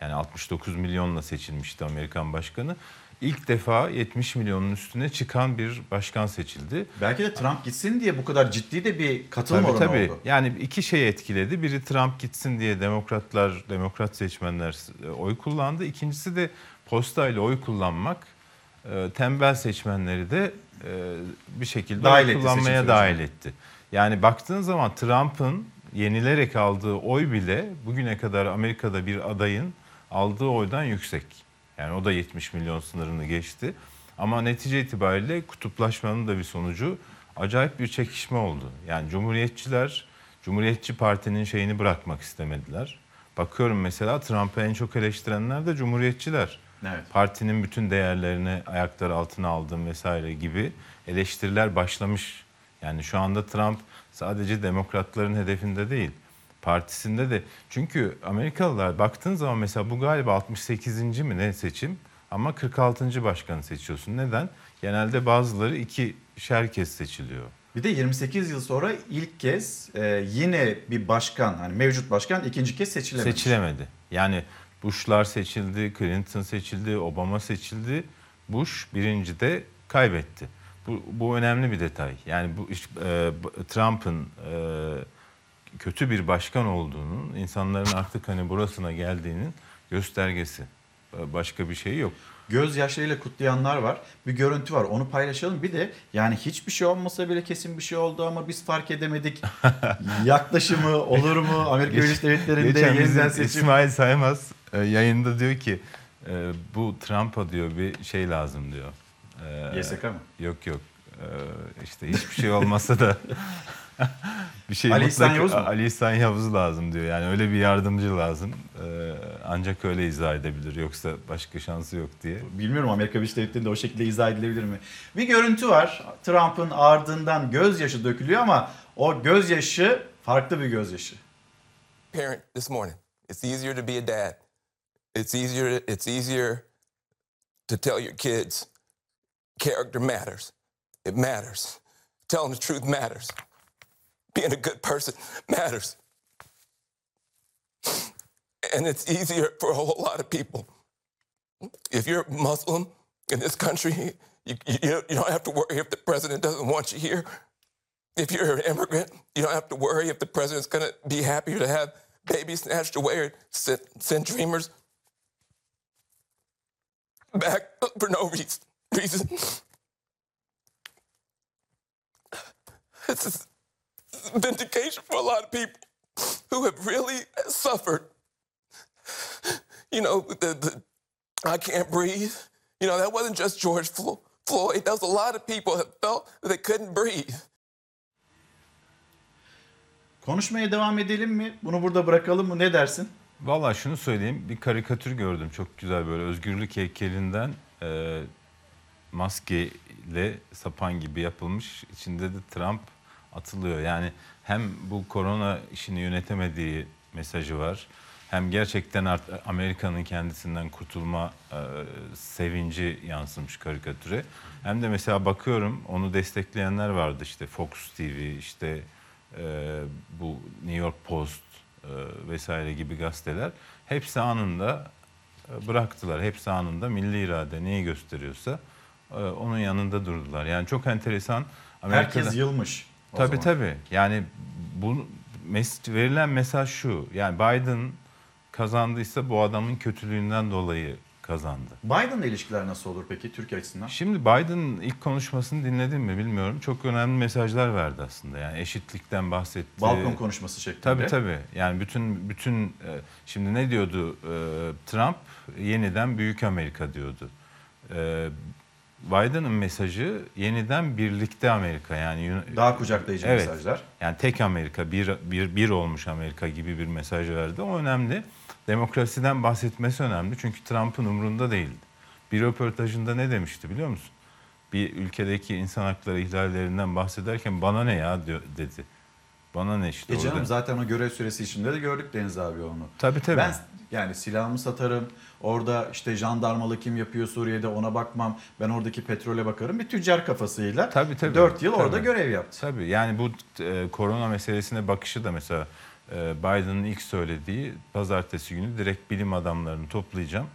Yani 69 milyonla seçilmişti Amerikan başkanı. İlk defa 70 milyonun üstüne çıkan bir başkan seçildi. Belki de Trump gitsin diye bu kadar ciddi de bir katılım tabii, oranı tabii. oldu. Yani iki şey etkiledi. Biri Trump gitsin diye demokratlar, demokrat seçmenler oy kullandı. İkincisi de postayla oy kullanmak e, tembel seçmenleri de e, bir şekilde Dahil oy etti kullanmaya seçim dahil etti. Yani baktığın zaman Trump'ın yenilerek aldığı oy bile bugüne kadar Amerika'da bir adayın aldığı oydan yüksek. Yani o da 70 milyon sınırını geçti. Ama netice itibariyle kutuplaşmanın da bir sonucu acayip bir çekişme oldu. Yani Cumhuriyetçiler, Cumhuriyetçi Parti'nin şeyini bırakmak istemediler. Bakıyorum mesela Trump'ı en çok eleştirenler de Cumhuriyetçiler. Evet. Partinin bütün değerlerini ayaklar altına aldım vesaire gibi eleştiriler başlamış. Yani şu anda Trump sadece demokratların hedefinde değil partisinde de. Çünkü Amerikalılar baktığın zaman mesela bu galiba 68. mi ne seçim ama 46. başkanı seçiyorsun. Neden? Genelde bazıları iki şer kez seçiliyor. Bir de 28 yıl sonra ilk kez e, yine bir başkan, hani mevcut başkan ikinci kez seçilemedi. Seçilemedi. Yani Bush'lar seçildi, Clinton seçildi, Obama seçildi. Bush birinci de kaybetti. Bu, bu önemli bir detay. Yani bu e, Trump'ın e, kötü bir başkan olduğunun, insanların artık hani burasına geldiğinin göstergesi. E, Başka bir şey yok. gözyaşlarıyla kutlayanlar var. Bir görüntü var. Onu paylaşalım. Bir de yani hiçbir şey olmasa bile kesin bir şey oldu ama biz fark edemedik. *laughs* Yaklaşımı olur mu? Amerika Birleşik Devletleri'nde yeniden seçim. İsmail Saymaz e, yayında diyor ki e, bu Trump'a diyor bir şey lazım diyor. E, YSK mı? Yok yok. İşte hiçbir şey olmasa da *laughs* *laughs* bir şey Ali İhsan Yavuz mu? Ali İhsan Yavuz lazım diyor. Yani öyle bir yardımcı lazım. E, ancak öyle izah edebilir. Yoksa başka şansı yok diye. Bilmiyorum Amerika Birleşik Devletleri'nde o şekilde izah edilebilir mi? Bir görüntü var. Trump'ın ardından gözyaşı dökülüyor ama o gözyaşı farklı bir gözyaşı. parent this morning. It's easier to be a dad. It's easier it's easier to tell your kids character matters. It matters. Telling the truth matters. Being a good person matters. And it's easier for a whole lot of people. If you're Muslim in this country, you, you, you don't have to worry if the president doesn't want you here. If you're an immigrant, you don't have to worry if the president's going to be happier to have babies snatched away or send, send dreamers back *laughs* for no reason. reason. *laughs* This is vindication for a lot of people who have really suffered. You know, the, the I can't breathe. You know, that wasn't just George Flo- Floyd. That was a lot of people that felt that they couldn't breathe. Konuşmaya devam edelim mi? Bunu burada bırakalım mı? Ne dersin? Valla şunu söyleyeyim. Bir karikatür gördüm. Çok güzel böyle özgürlük heykelinden e, maskeyle sapan gibi yapılmış. İçinde de Trump atılıyor. Yani hem bu korona işini yönetemediği mesajı var. Hem gerçekten Amerika'nın kendisinden kurtulma e, sevinci yansımış karikatüre. Hem de mesela bakıyorum onu destekleyenler vardı işte Fox TV, işte e, bu New York Post e, vesaire gibi gazeteler. Hepsi anında e, bıraktılar. Hepsi anında milli irade neyi gösteriyorsa e, onun yanında durdular. Yani çok enteresan. Herkes yılmış Tabii zaman. tabii. Yani bu mes- verilen mesaj şu. Yani Biden kazandıysa bu adamın kötülüğünden dolayı kazandı. Biden'la ilişkiler nasıl olur peki Türkiye açısından? Şimdi Biden'ın ilk konuşmasını dinledin mi bilmiyorum. Çok önemli mesajlar verdi aslında. Yani eşitlikten bahsetti. Balkon konuşması şeklinde. Tabii tabii. Yani bütün bütün e, şimdi ne diyordu e, Trump? Yeniden büyük Amerika diyordu. Biden'ın mesajı yeniden birlikte Amerika yani Daha kucaklayıcı Evet. mesajlar. Yani tek Amerika, bir, bir, bir olmuş Amerika gibi bir mesaj verdi. O önemli. Demokrasiden bahsetmesi önemli. Çünkü Trump'ın umrunda değildi. Bir röportajında ne demişti biliyor musun? Bir ülkedeki insan hakları ihlallerinden bahsederken bana ne ya diyor, dedi. Bana ne işte E canım orada. zaten o görev süresi içinde de gördük Deniz abi onu. Tabii, tabii. Ben yani silahımı satarım. Orada işte jandarmalı kim yapıyor Suriye'de ona bakmam. Ben oradaki petrole bakarım. Bir tüccar kafasıyla Tabii tabii. 4 yıl orada Tabii. görev yaptı. Tabii yani bu e, korona meselesine bakışı da mesela e, Biden'ın ilk söylediği pazartesi günü direkt bilim adamlarını toplayacağım.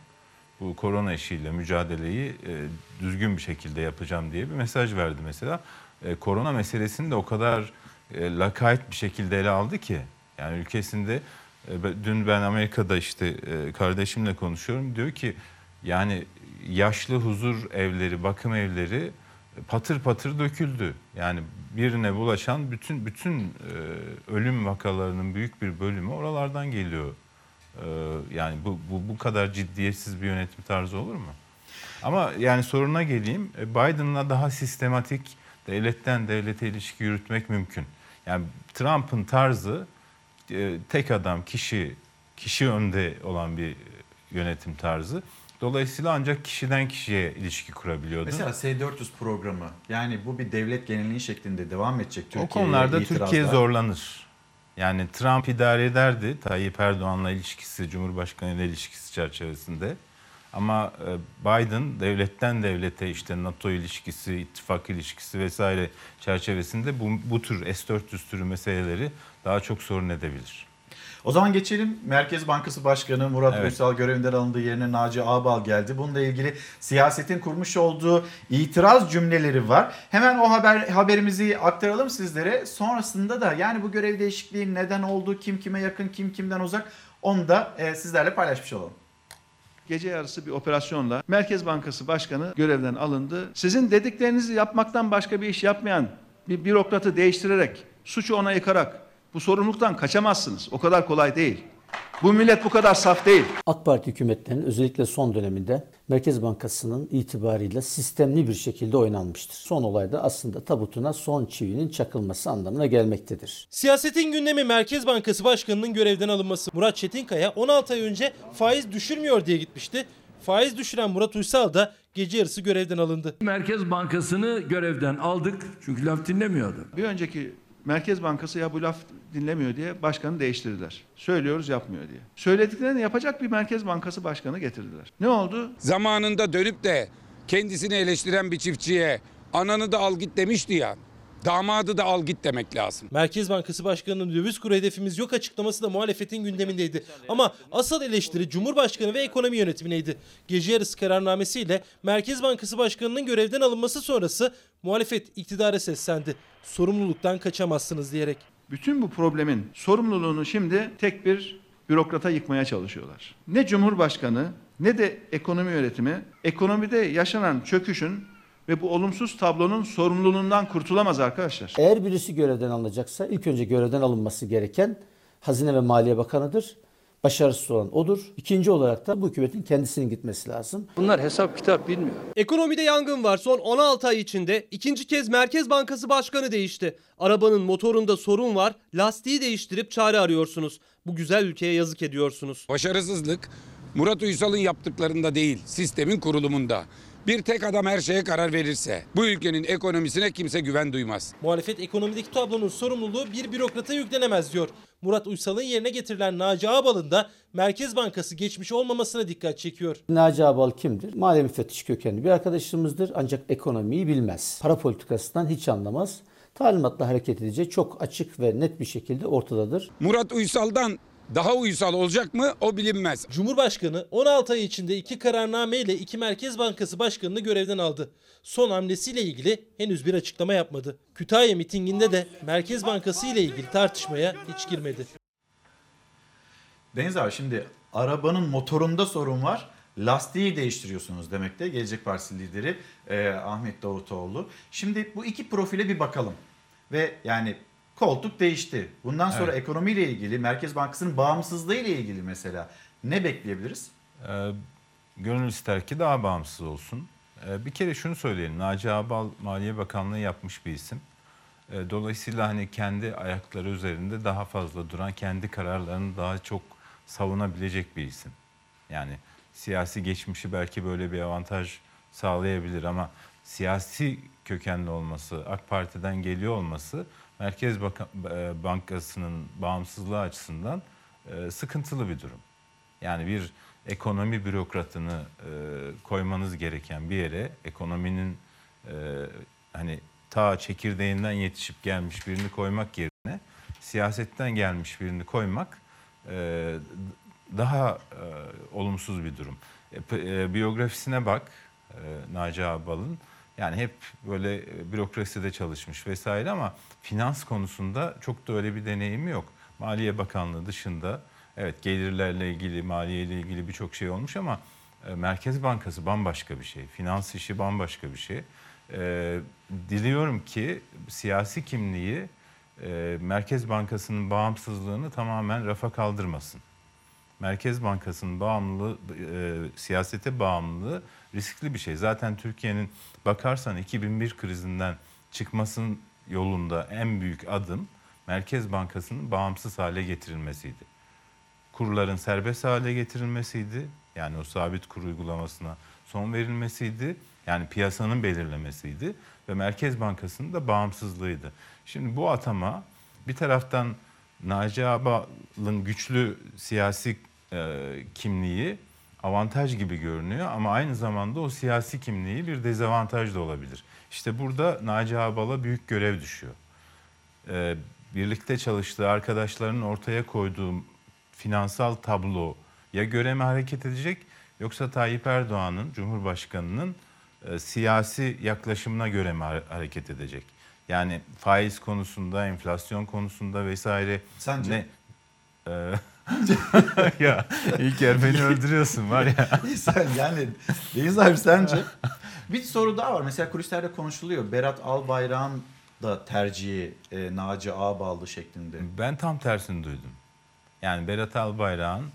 Bu korona işiyle mücadeleyi e, düzgün bir şekilde yapacağım diye bir mesaj verdi mesela. E, korona meselesini de o kadar e, lakayt bir şekilde ele aldı ki yani ülkesinde e, dün ben Amerika'da işte e, kardeşimle konuşuyorum diyor ki yani yaşlı huzur evleri, bakım evleri patır patır döküldü. Yani birine bulaşan bütün bütün e, ölüm vakalarının büyük bir bölümü oralardan geliyor. E, yani bu, bu bu kadar ciddiyetsiz bir yönetim tarzı olur mu? Ama yani soruna geleyim. E, Biden'la daha sistematik devletten devlete ilişki yürütmek mümkün. Yani Trump'ın tarzı e, tek adam, kişi, kişi önde olan bir yönetim tarzı. Dolayısıyla ancak kişiden kişiye ilişki kurabiliyordu. Mesela S-400 programı yani bu bir devlet genelliği şeklinde devam edecek Türkiye'ye o konularda itirazlar. Türkiye zorlanır. Yani Trump idare ederdi Tayyip Erdoğan'la ilişkisi, Cumhurbaşkanı ile ilişkisi çerçevesinde. Ama e, Biden devletten devlete işte NATO ilişkisi, ittifak ilişkisi vesaire çerçevesinde bu, bu tür S-400 türü meseleleri daha çok sorun edebilir. O zaman geçelim. Merkez Bankası Başkanı Murat Evet. Uysal görevinden alındığı yerine Naci Ağbal geldi. Bununla ilgili siyasetin kurmuş olduğu itiraz cümleleri var. Hemen o haber haberimizi aktaralım sizlere. Sonrasında da yani bu görev değişikliği neden oldu, kim kime yakın, kim kimden uzak onu da e, sizlerle paylaşmış olalım. Gece yarısı bir operasyonla Merkez Bankası Başkanı görevden alındı. Sizin dediklerinizi yapmaktan başka bir iş yapmayan bir bürokratı değiştirerek, suçu ona yıkarak bu sorumluluktan kaçamazsınız. O kadar kolay değil. Bu millet bu kadar saf değil. AK Parti hükümetlerinin özellikle son döneminde Merkez Bankası'nın itibarıyla sistemli bir şekilde oynanmıştır. Son olayda aslında tabutuna son çivinin çakılması anlamına gelmektedir. Siyasetin gündemi Merkez Bankası Başkanı'nın görevden alınması. Murat Çetinkaya 16 ay önce faiz düşürmüyor diye gitmişti. Faiz düşüren Murat Uysal da gece yarısı görevden alındı. Merkez Bankası'nı görevden aldık çünkü laf dinlemiyordu. Bir önceki Merkez Bankası ya bu laf dinlemiyor diye başkanı değiştirdiler. Söylüyoruz yapmıyor diye. Söylediklerini yapacak bir Merkez Bankası başkanı getirdiler. Ne oldu? Zamanında dönüp de kendisini eleştiren bir çiftçiye ananı da al git demişti ya. Damadı da al git demek lazım. Merkez Bankası Başkanı'nın döviz kuru hedefimiz yok açıklaması da muhalefetin gündemindeydi. Ama asıl eleştiri Cumhurbaşkanı ve ekonomi yönetimindeydi. Gece yarısı kararnamesiyle Merkez Bankası Başkanı'nın görevden alınması sonrası muhalefet iktidara seslendi. Sorumluluktan kaçamazsınız diyerek. Bütün bu problemin sorumluluğunu şimdi tek bir bürokrata yıkmaya çalışıyorlar. Ne Cumhurbaşkanı ne de ekonomi yönetimi ekonomide yaşanan çöküşün ve bu olumsuz tablonun sorumluluğundan kurtulamaz arkadaşlar. Eğer birisi görevden alınacaksa ilk önce görevden alınması gereken Hazine ve Maliye Bakanı'dır. Başarısız olan odur. İkinci olarak da bu hükümetin kendisinin gitmesi lazım. Bunlar hesap kitap bilmiyor. Ekonomide yangın var. Son 16 ay içinde ikinci kez Merkez Bankası Başkanı değişti. Arabanın motorunda sorun var. Lastiği değiştirip çare arıyorsunuz. Bu güzel ülkeye yazık ediyorsunuz. Başarısızlık Murat Uysal'ın yaptıklarında değil, sistemin kurulumunda. Bir tek adam her şeye karar verirse bu ülkenin ekonomisine kimse güven duymaz. Muhalefet ekonomideki tablonun sorumluluğu bir bürokrata yüklenemez diyor. Murat Uysal'ın yerine getirilen Naci Ağbal'ın da Merkez Bankası geçmiş olmamasına dikkat çekiyor. Naci Abal kimdir? Maliye müfettiş kökenli bir arkadaşımızdır ancak ekonomiyi bilmez. Para politikasından hiç anlamaz. Talimatla hareket edeceği çok açık ve net bir şekilde ortadadır. Murat Uysal'dan daha uysal olacak mı o bilinmez. Cumhurbaşkanı 16 ay içinde iki kararname ile iki Merkez Bankası Başkanı'nı görevden aldı. Son hamlesiyle ilgili henüz bir açıklama yapmadı. Kütahya mitinginde de Merkez Bankası ile ilgili tartışmaya hiç girmedi. Deniz abi şimdi arabanın motorunda sorun var. Lastiği değiştiriyorsunuz demekte Gelecek Partisi lideri e, Ahmet Davutoğlu. Şimdi bu iki profile bir bakalım. Ve yani koltuk değişti. Bundan sonra Evet. ekonomiyle ilgili Merkez Bankası'nın bağımsızlığı ile ilgili mesela ne bekleyebiliriz? Ee, gönül ister ki daha bağımsız olsun. Ee, bir kere şunu söyleyelim. Naci Ağbal Maliye Bakanlığı yapmış bir isim. Ee, dolayısıyla hani kendi ayakları üzerinde daha fazla duran, kendi kararlarını daha çok savunabilecek bir isim. Yani siyasi geçmişi belki böyle bir avantaj sağlayabilir ama siyasi kökenli olması, AK Parti'den geliyor olması Merkez e, Bankası'nın bağımsızlığı açısından e, sıkıntılı bir durum. Yani bir ekonomi bürokratını e, koymanız gereken bir yere ekonominin hani ta çekirdeğinden yetişip gelmiş birini koymak yerine siyasetten gelmiş birini koymak daha olumsuz bir durum. Biyografisine bak Naci Ağbal'ın. Yani hep böyle e, bürokraside çalışmış vesaire ama finans konusunda çok da öyle bir deneyimi yok. Maliye Bakanlığı dışında evet gelirlerle ilgili, maliyeyle ilgili birçok şey olmuş ama e, Merkez Bankası bambaşka bir şey. Finans işi bambaşka bir şey. E, diliyorum ki siyasi kimliği e, Merkez Bankası'nın bağımsızlığını tamamen rafa kaldırmasın. Merkez Bankası'nın bağımlılığı, e, siyasete bağımlılığı riskli bir şey. Zaten Türkiye'nin bakarsan 2001 krizinden çıkmasının yolunda en büyük adım Merkez Bankası'nın bağımsız hale getirilmesiydi. Kurların serbest hale getirilmesiydi. Yani o sabit kur uygulamasına son verilmesiydi. Yani piyasanın belirlemesiydi ve Merkez Bankası'nın da bağımsızlığıydı. Şimdi bu atama bir taraftan Naci Ağbal'ın güçlü siyasi e, kimliği avantaj gibi görünüyor ama aynı zamanda o siyasi kimliği bir dezavantaj da olabilir. İşte burada Naci Ağbal'a büyük görev düşüyor. E, birlikte çalıştığı arkadaşlarının ortaya koyduğu finansal tabloya göre mi hareket edecek yoksa Tayyip Erdoğan'ın Cumhurbaşkanı'nın e, siyasi yaklaşımına göre mi ha- hareket edecek? Yani faiz konusunda, enflasyon konusunda vesaire Sence? ne e, *laughs* *laughs* ya İlker beni öldürüyorsun var ya. *laughs* Sen yani Deniz abi sence? Bir soru daha var. Mesela kulislerde konuşuluyor. Berat Albayrak'ın da tercihi e, Naci Ağballı şeklinde. Ben tam tersini duydum. Yani Berat Albayrak'ın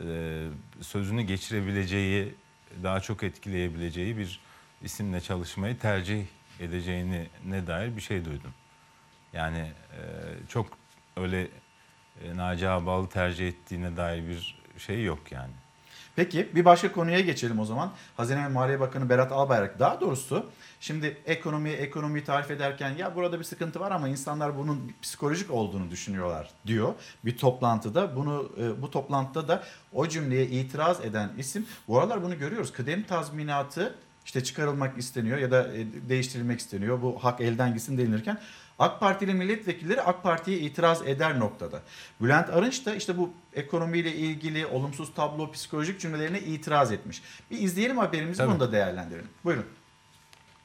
e, sözünü geçirebileceği, daha çok etkileyebileceği bir isimle çalışmayı tercih edeceğini ne dair bir şey duydum. Yani e, çok öyle e, Naci Ağballı tercih ettiğine dair bir şey yok yani. Peki bir başka konuya geçelim o zaman. Hazine ve Maliye Bakanı Berat Albayrak daha doğrusu şimdi ekonomiyi ekonomiyi tarif ederken ya burada bir sıkıntı var ama insanlar bunun psikolojik olduğunu düşünüyorlar diyor. Bir toplantıda bunu e, bu toplantıda da o cümleye itiraz eden isim bu aralar bunu görüyoruz. Kıdem tazminatı işte çıkarılmak isteniyor ya da e, değiştirilmek isteniyor. Bu hak elden gitsin denilirken AK Partili milletvekilleri AK Parti'ye itiraz eder noktada. Bülent Arınç da işte bu ekonomiyle ilgili olumsuz tablo, psikolojik cümlelerine itiraz etmiş. Bir izleyelim haberimizi Tabii. bunu da değerlendirelim. Buyurun.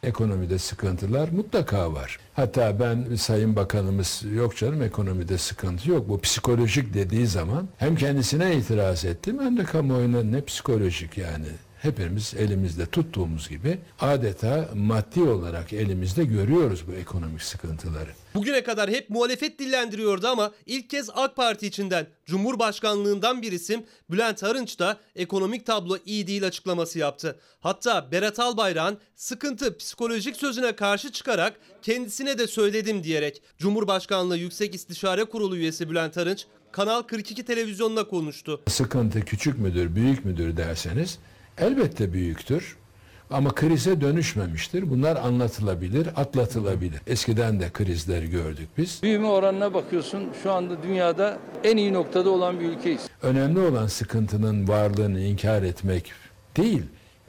Ekonomide sıkıntılar mutlaka var. Hatta ben Sayın Bakanımız yok canım ekonomide sıkıntı yok. Bu psikolojik dediği zaman hem kendisine itiraz ettim hem de kamuoyuna ne psikolojik yani. Hepimiz elimizde tuttuğumuz gibi adeta maddi olarak elimizde görüyoruz bu ekonomik sıkıntıları. Bugüne kadar hep muhalefet dillendiriyordu ama ilk kez AK Parti içinden Cumhurbaşkanlığından bir isim Bülent Arınç da ekonomik tablo iyi değil açıklaması yaptı. Hatta Berat Albayrak'ın sıkıntı psikolojik sözüne karşı çıkarak kendisine de söyledim diyerek Cumhurbaşkanlığı Yüksek İstişare Kurulu üyesi Bülent Arınç Kanal 42 televizyonuna konuştu. Sıkıntı küçük müdür, büyük müdür derseniz elbette büyüktür. Ama krize dönüşmemiştir. Bunlar anlatılabilir, atlatılabilir. Eskiden de krizleri gördük biz. Büyüme oranına bakıyorsun şu anda dünyada en iyi noktada olan bir ülkeyiz. Önemli olan sıkıntının varlığını inkar etmek değil,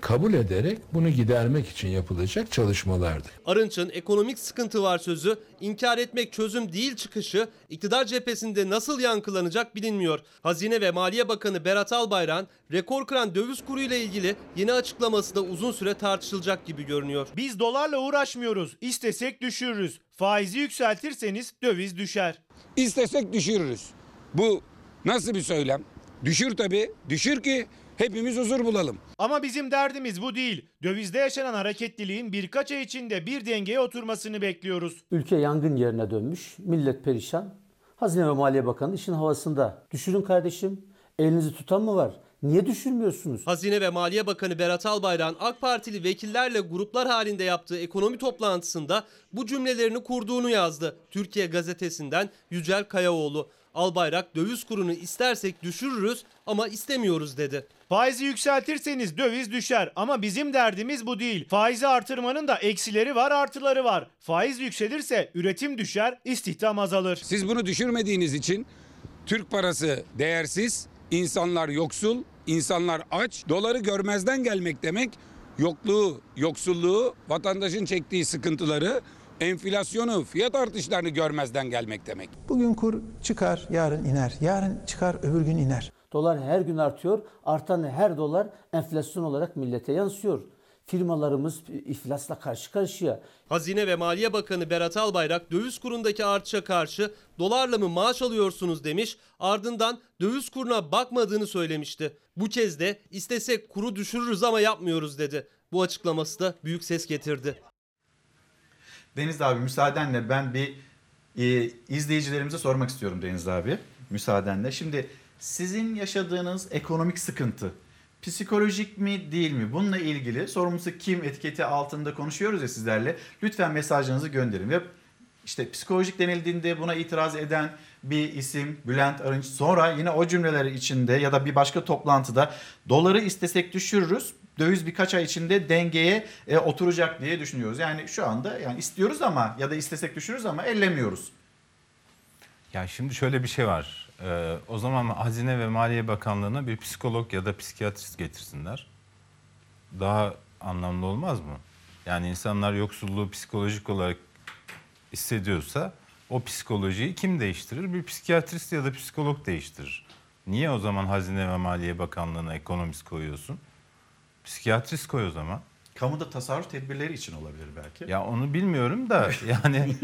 kabul ederek bunu gidermek için yapılacak çalışmalardır. Arınç'ın ekonomik sıkıntı var sözü, inkar etmek çözüm değil çıkışı iktidar cephesinde nasıl yankılanacak bilinmiyor. Hazine ve Maliye Bakanı Berat Albayrak'ın rekor kıran döviz kuru ile ilgili yeni açıklaması da uzun süre tartışılacak gibi görünüyor. Biz dolarla uğraşmıyoruz. İstesek düşürürüz. Faizi yükseltirseniz döviz düşer. İstesek düşürürüz. Bu nasıl bir söylem? Düşür tabii. Düşür ki hepimiz huzur bulalım. Ama bizim derdimiz bu değil. Dövizde yaşanan hareketliliğin birkaç ay içinde bir dengeye oturmasını bekliyoruz. Ülke yangın yerine dönmüş, millet perişan. Hazine ve Maliye Bakanı işin havasında. Düşürün kardeşim. Elinizi tutan mı var? Niye düşürmüyorsunuz? Hazine ve Maliye Bakanı Berat Albayrak'ın AK Partili vekillerle gruplar halinde yaptığı ekonomi toplantısında bu cümlelerini kurduğunu yazdı. Türkiye gazetesinden Yücel Kayaoğlu. Albayrak döviz kurunu istersek düşürürüz ama istemiyoruz dedi. Faizi yükseltirseniz döviz düşer ama bizim derdimiz bu değil. Faizi artırmanın da eksileri var artıları var. Faiz yükselirse üretim düşer, istihdam azalır. Siz bunu düşürmediğiniz için Türk parası değersiz, insanlar yoksul, insanlar aç. Doları görmezden gelmek demek yokluğu, yoksulluğu, vatandaşın çektiği sıkıntıları, enflasyonu, fiyat artışlarını görmezden gelmek demek. Bugün kur çıkar, yarın iner. Yarın çıkar, öbür gün iner. Dolar her gün artıyor. Artan her dolar enflasyon olarak millete yansıyor. Firmalarımız iflasla karşı karşıya. Hazine ve Maliye Bakanı Berat Albayrak döviz kurundaki artışa karşı dolarla mı maaş alıyorsunuz demiş ardından döviz kuruna bakmadığını söylemişti. Bu kez de istesek kuru düşürürüz ama yapmıyoruz dedi. Bu açıklaması da büyük ses getirdi. Deniz abi müsaadenle ben bir e, izleyicilerimize sormak istiyorum Deniz abi. Müsaadenle. Şimdi sizin yaşadığınız ekonomik sıkıntı psikolojik mi değil mi? Bununla ilgili sorumlusu kim etiketi altında konuşuyoruz ya sizlerle. Lütfen mesajlarınızı gönderin. Ve işte psikolojik denildiğinde buna itiraz eden bir isim Bülent Arınç. Sonra yine o cümleleri içinde ya da bir başka toplantıda doları istesek düşürürüz. Döviz birkaç ay içinde dengeye e, oturacak diye düşünüyoruz. Yani şu anda yani istiyoruz ama ya da istesek düşürürüz ama ellemiyoruz. Ya şimdi şöyle bir şey var. Ee, o zaman Hazine ve Maliye Bakanlığı'na bir psikolog ya da psikiyatrist getirsinler. Daha anlamlı olmaz mı? Yani insanlar yoksulluğu psikolojik olarak hissediyorsa o psikolojiyi kim değiştirir? Bir psikiyatrist ya da psikolog değiştirir. Niye o zaman Hazine ve Maliye Bakanlığı'na ekonomist koyuyorsun? Psikiyatrist koy o zaman. Kamuda tasarruf tedbirleri için olabilir belki. Ya onu bilmiyorum da *laughs* yani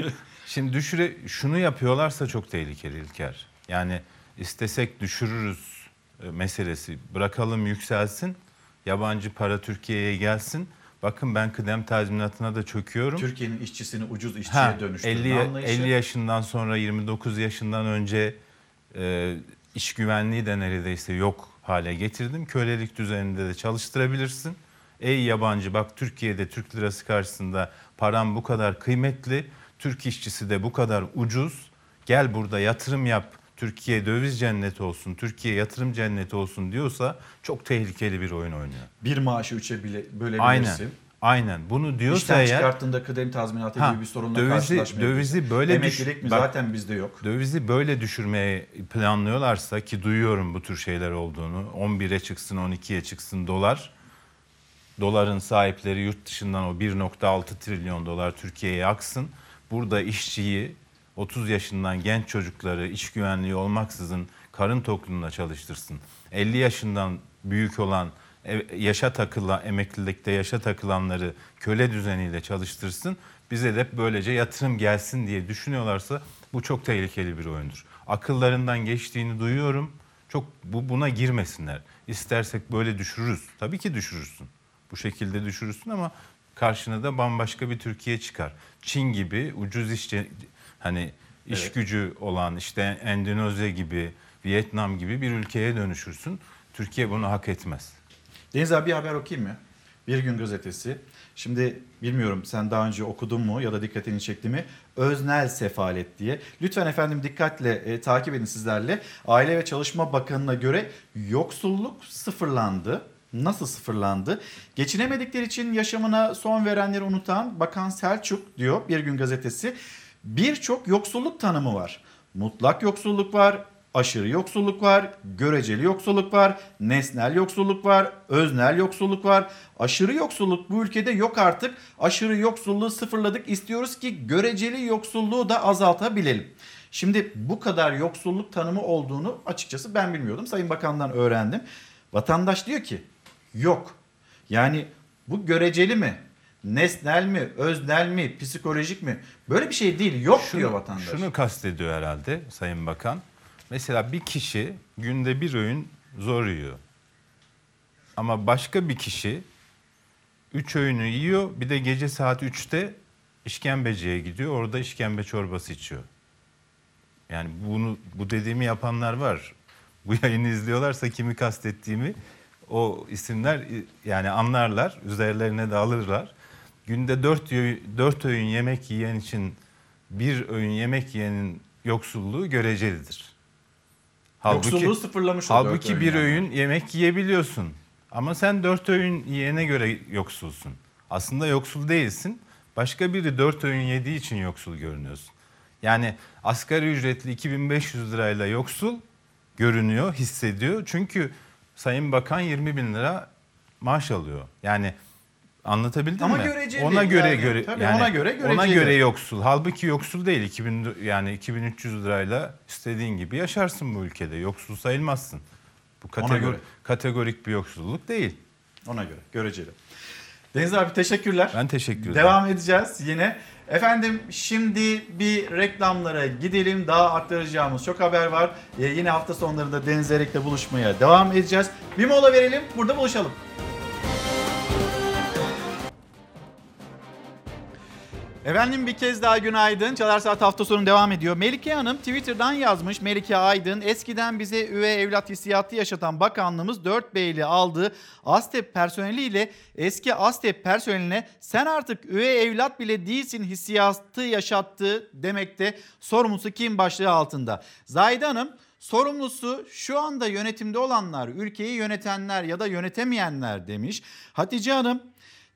şimdi düşüre şunu yapıyorlarsa çok tehlikeli İlker. Yani istesek düşürürüz e, meselesi. Bırakalım yükselsin. Yabancı para Türkiye'ye gelsin. Bakın ben kıdem tazminatına da çöküyorum. Türkiye'nin işçisini ucuz işçiye Ha, dönüştürme 50, anlayışı. 50 yaşından sonra 29 yaşından önce e, iş güvenliği de neredeyse yok hale getirdim. Kölelik düzeninde de çalıştırabilirsin. Ey yabancı bak Türkiye'de Türk lirası karşısında param bu kadar kıymetli. Türk işçisi de bu kadar ucuz. Gel burada yatırım yap. Türkiye döviz cenneti olsun, Türkiye yatırım cenneti olsun diyorsa çok tehlikeli bir oyun oynuyor. Bir maaşı üçe bile bölebilirsin. Aynen. Aynen. Bunu diyorsa İşten eğer çıkarttığında kıdem tazminatı Ha, gibi bir sorunla dövizi, karşılaşmayabilirsin. dövizi böyle düş- Emeklilik mi Bak, zaten bizde yok. Dövizi böyle düşürmeye planlıyorlarsa ki duyuyorum bu tür şeyler olduğunu. 11'e çıksın, 12'ye çıksın dolar. Doların sahipleri yurt dışından o 1.6 trilyon dolar Türkiye'ye aksın. Burada işçiyi 30 yaşından genç çocukları iş güvenliği olmaksızın karın tokluğunda çalıştırsın. 50 yaşından büyük olan yaşa takılan emeklilikte yaşa takılanları köle düzeniyle çalıştırsın. Bize de böylece yatırım gelsin diye düşünüyorlarsa bu çok tehlikeli bir oyundur. Akıllarından geçtiğini duyuyorum. Çok bu buna girmesinler. İstersek böyle düşürürüz. Tabii ki düşürürsün. Bu şekilde düşürürsün ama karşına da bambaşka bir Türkiye çıkar. Çin gibi ucuz işçi hani iş Evet. gücü olan işte Endonezya gibi, Vietnam gibi bir ülkeye dönüşürsün. Türkiye bunu hak etmez. Deniz abi bir haber okuyayım mı? Bir gün gazetesi. Şimdi bilmiyorum sen daha önce okudun mu ya da dikkatini çekti mi? Öznel sefalet diye. Lütfen efendim dikkatle e, takip edin sizlerle. Aile ve Çalışma Bakanı'na göre yoksulluk sıfırlandı. Nasıl sıfırlandı? Geçinemedikleri için yaşamına son verenleri unutan Bakan Selçuk diyor Bir Gün Gazetesi. Birçok yoksulluk tanımı var. Mutlak yoksulluk var, aşırı yoksulluk var, göreceli yoksulluk var, nesnel yoksulluk var, öznel yoksulluk var. Aşırı yoksulluk bu ülkede yok artık. Aşırı yoksulluğu sıfırladık. İstiyoruz ki göreceli yoksulluğu da azaltabilelim. Şimdi bu kadar yoksulluk tanımı olduğunu açıkçası ben bilmiyordum. Sayın Bakan'dan öğrendim. Vatandaş diyor ki yok. Yani bu göreceli mi? Nesnel mi, öznel mi, psikolojik mi? Böyle bir şey değil. Yok diyor vatandaş. Şunu kastediyor herhalde Sayın Bakan. Mesela bir kişi günde bir öğün zor yiyor. Ama başka bir kişi üç öğünü yiyor bir de gece saat 3'te işkembeciye gidiyor orada işkembe çorbası içiyor. Yani bunu bu dediğimi yapanlar var. Bu yayını izliyorlarsa kimi kastettiğimi o isimler yani anlarlar, üzerlerine de alırlar. Günde dört, dört öğün yemek yiyen için bir öğün yemek yiyenin yoksulluğu görecelidir. Yoksulluğu sıfırlamış o dört Halbuki öğün bir yani. öğün yemek yiyebiliyorsun. Ama sen dört öğün yiyene göre yoksulsun. Aslında yoksul değilsin. Başka biri dört öğün yediği için yoksul görünüyorsun. Yani asgari ücretli 2500 lirayla yoksul görünüyor, hissediyor. Çünkü Sayın Bakan 20 bin lira maaş alıyor. Yani anlatabildim Ama mi? göreceli Ona göre yani. göre Tabii ona göre ona göreceli. göre yoksul. Halbuki yoksul değil. 2000 yani 2300 lirayla istediğin gibi yaşarsın bu ülkede. Yoksul sayılmazsın. Bu kategori, kategorik bir yoksulluk değil. Ona göre göreceli. Deniz abi teşekkürler. Ben teşekkür ederim. Devam edeceğiz yine. Efendim şimdi bir reklamlara gidelim. Daha aktaracağımız çok haber var. Ee, yine hafta sonlarında Deniz Erek'le buluşmaya devam edeceğiz. Bir mola verelim. Burada buluşalım. Efendim bir kez daha günaydın. Çalar Saat hafta sonu devam ediyor. Melike Hanım Twitter'dan yazmış. Melike Aydın eskiden bize üvey evlat hissiyatı yaşatan bakanlığımız 4 beyli aldığı ASTEP personeliyle eski ASTEP personeline sen artık üvey evlat bile değilsin hissiyatı yaşattı demekte. Sorumlusu kim başlığı altında. Zahide Hanım Sorumlusu şu anda yönetimde olanlar, ülkeyi yönetenler ya da yönetemeyenler demiş. Hatice Hanım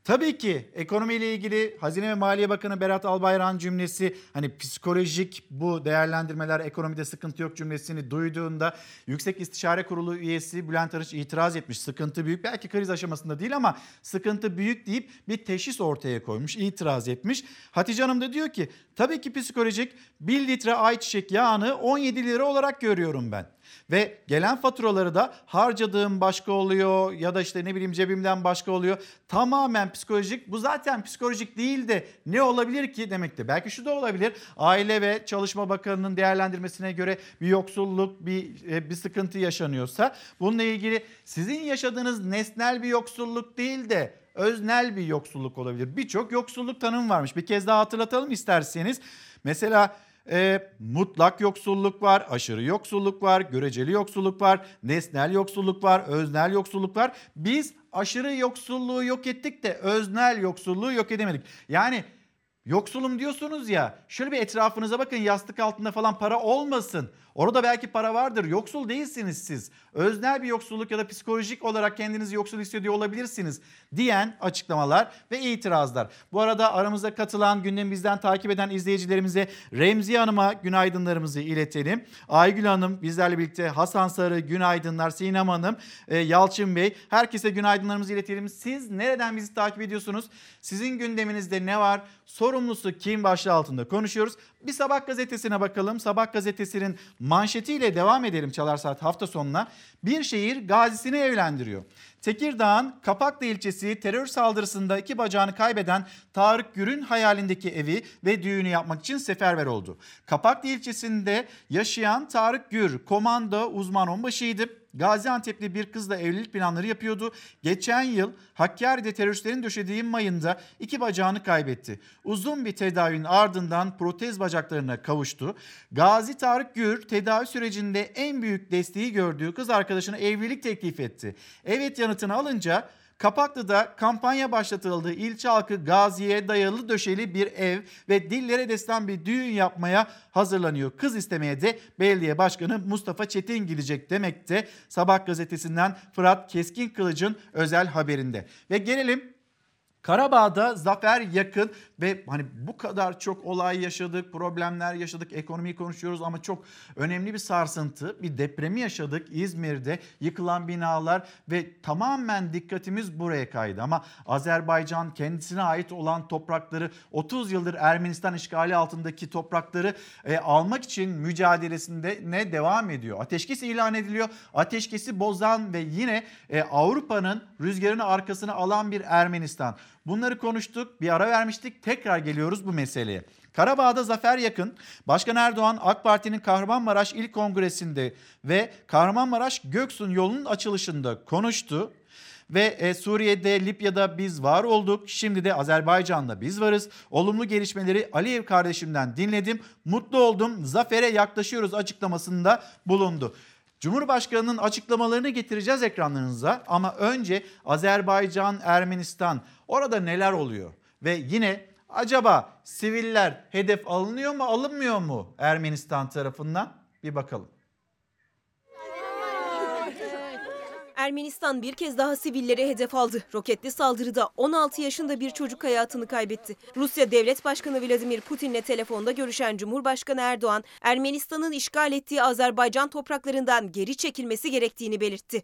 Tabii ki ekonomiyle ilgili Hazine ve Maliye Bakanı Berat Albayrak'ın cümlesi hani psikolojik bu değerlendirmeler ekonomide sıkıntı yok cümlesini duyduğunda Yüksek İstişare Kurulu üyesi Bülent Arınç itiraz etmiş. Sıkıntı büyük belki kriz aşamasında değil ama sıkıntı büyük deyip bir teşhis ortaya koymuş, itiraz etmiş. Hatice Hanım da diyor ki tabii ki psikolojik 1 litre ayçiçek yağını 17 lira olarak görüyorum ben. Ve gelen faturaları da harcadığım başka oluyor ya da işte ne bileyim cebimden başka oluyor. Tamamen psikolojik. Bu zaten psikolojik değil de ne olabilir ki demektir. Belki şu da olabilir. Aile ve Çalışma Bakanı'nın değerlendirmesine göre bir yoksulluk, bir e, bir sıkıntı yaşanıyorsa bununla ilgili sizin yaşadığınız nesnel bir yoksulluk değil de öznel bir yoksulluk olabilir. Birçok yoksulluk tanımı varmış. Bir kez daha hatırlatalım isterseniz. Mesela e, mutlak yoksulluk var, aşırı yoksulluk var, göreceli yoksulluk var, nesnel yoksulluk var, öznel yoksulluk var. Biz aşırı yoksulluğu yok ettik de öznel yoksulluğu yok edemedik. Yani yoksulum diyorsunuz ya şöyle bir etrafınıza bakın yastık altında falan para olmasın. Orada belki para vardır. Yoksul değilsiniz siz. Öznel bir yoksulluk ya da psikolojik olarak kendinizi yoksul hissediyor olabilirsiniz diyen açıklamalar ve itirazlar. Bu arada aramızda katılan gündemi bizden takip eden izleyicilerimize Remziye Hanım'a günaydınlarımızı iletelim. Aygül Hanım bizlerle birlikte Hasan Sarı günaydınlar. Sinem Hanım, e, Yalçın Bey herkese günaydınlarımızı iletelim. Siz nereden bizi takip ediyorsunuz? Sizin gündeminizde ne var? Sorumlusu kim başlığı altında konuşuyoruz. Bir Sabah gazetesine bakalım. Sabah gazetesinin manşetiyle devam edelim Çalar Saat hafta sonuna. Bir şehir gazisini evlendiriyor. Tekirdağ'ın Kapaklı ilçesi terör saldırısında iki bacağını kaybeden Tarık Gür'ün hayalindeki evi ve düğünü yapmak için seferber oldu. Kapaklı ilçesinde yaşayan Tarık Gür komando uzman onbaşıydı. Gaziantep'li bir kızla evlilik planları yapıyordu. Geçen yıl Hakkari'de teröristlerin döşediği mayında iki bacağını kaybetti. Uzun bir tedavinin ardından protez bacaklarına kavuştu. Gazi Tarık Gür tedavi sürecinde en büyük desteği gördüğü kız arkadaşına evlilik teklif etti. Evet yanıtını alınca Kapaklı'da kampanya başlatıldı. İlçe halkı Gazi'ye dayalı döşeli bir ev ve dillere destan bir düğün yapmaya hazırlanıyor. Kız istemeye de belediye başkanı Mustafa Çetin gidecek demekte. Sabah gazetesinden Fırat Keskin Kılıç'ın özel haberinde. Ve gelelim Karabağ'da zafer yakın ve hani bu kadar çok olay yaşadık, problemler yaşadık, ekonomiyi konuşuyoruz ama çok önemli bir sarsıntı, bir depremi yaşadık İzmir'de yıkılan binalar ve tamamen dikkatimiz buraya kaydı. Ama Azerbaycan kendisine ait olan toprakları 30 yıldır Ermenistan işgali altındaki toprakları e, almak için mücadelesinde ne devam ediyor. Ateşkes ilan ediliyor. Ateşkesi bozan ve yine e, Avrupa'nın rüzgarını arkasına alan bir Ermenistan. Bunları konuştuk, bir ara vermiştik. Tekrar geliyoruz bu meseleye. Karabağ'da zafer yakın. Başkan Erdoğan AK Parti'nin Kahramanmaraş İl Kongresi'nde ve Kahramanmaraş Göksun yolunun açılışında konuştu. Ve e, Suriye'de, Libya'da biz var olduk. Şimdi de Azerbaycan'da biz varız. Olumlu gelişmeleri Aliyev kardeşimden dinledim. Mutlu oldum. Zafere yaklaşıyoruz açıklamasında bulundu. Cumhurbaşkanının açıklamalarını getireceğiz ekranlarınıza ama önce Azerbaycan, Ermenistan orada neler oluyor? Ve yine acaba siviller hedef alınıyor mu alınmıyor mu Ermenistan tarafından? Bir bakalım. Ermenistan bir kez daha sivilleri hedef aldı. Roketli saldırıda 16 yaşında bir çocuk hayatını kaybetti. Rusya Devlet Başkanı Vladimir Putin'le telefonda görüşen Cumhurbaşkanı Erdoğan, Ermenistan'ın işgal ettiği Azerbaycan topraklarından geri çekilmesi gerektiğini belirtti.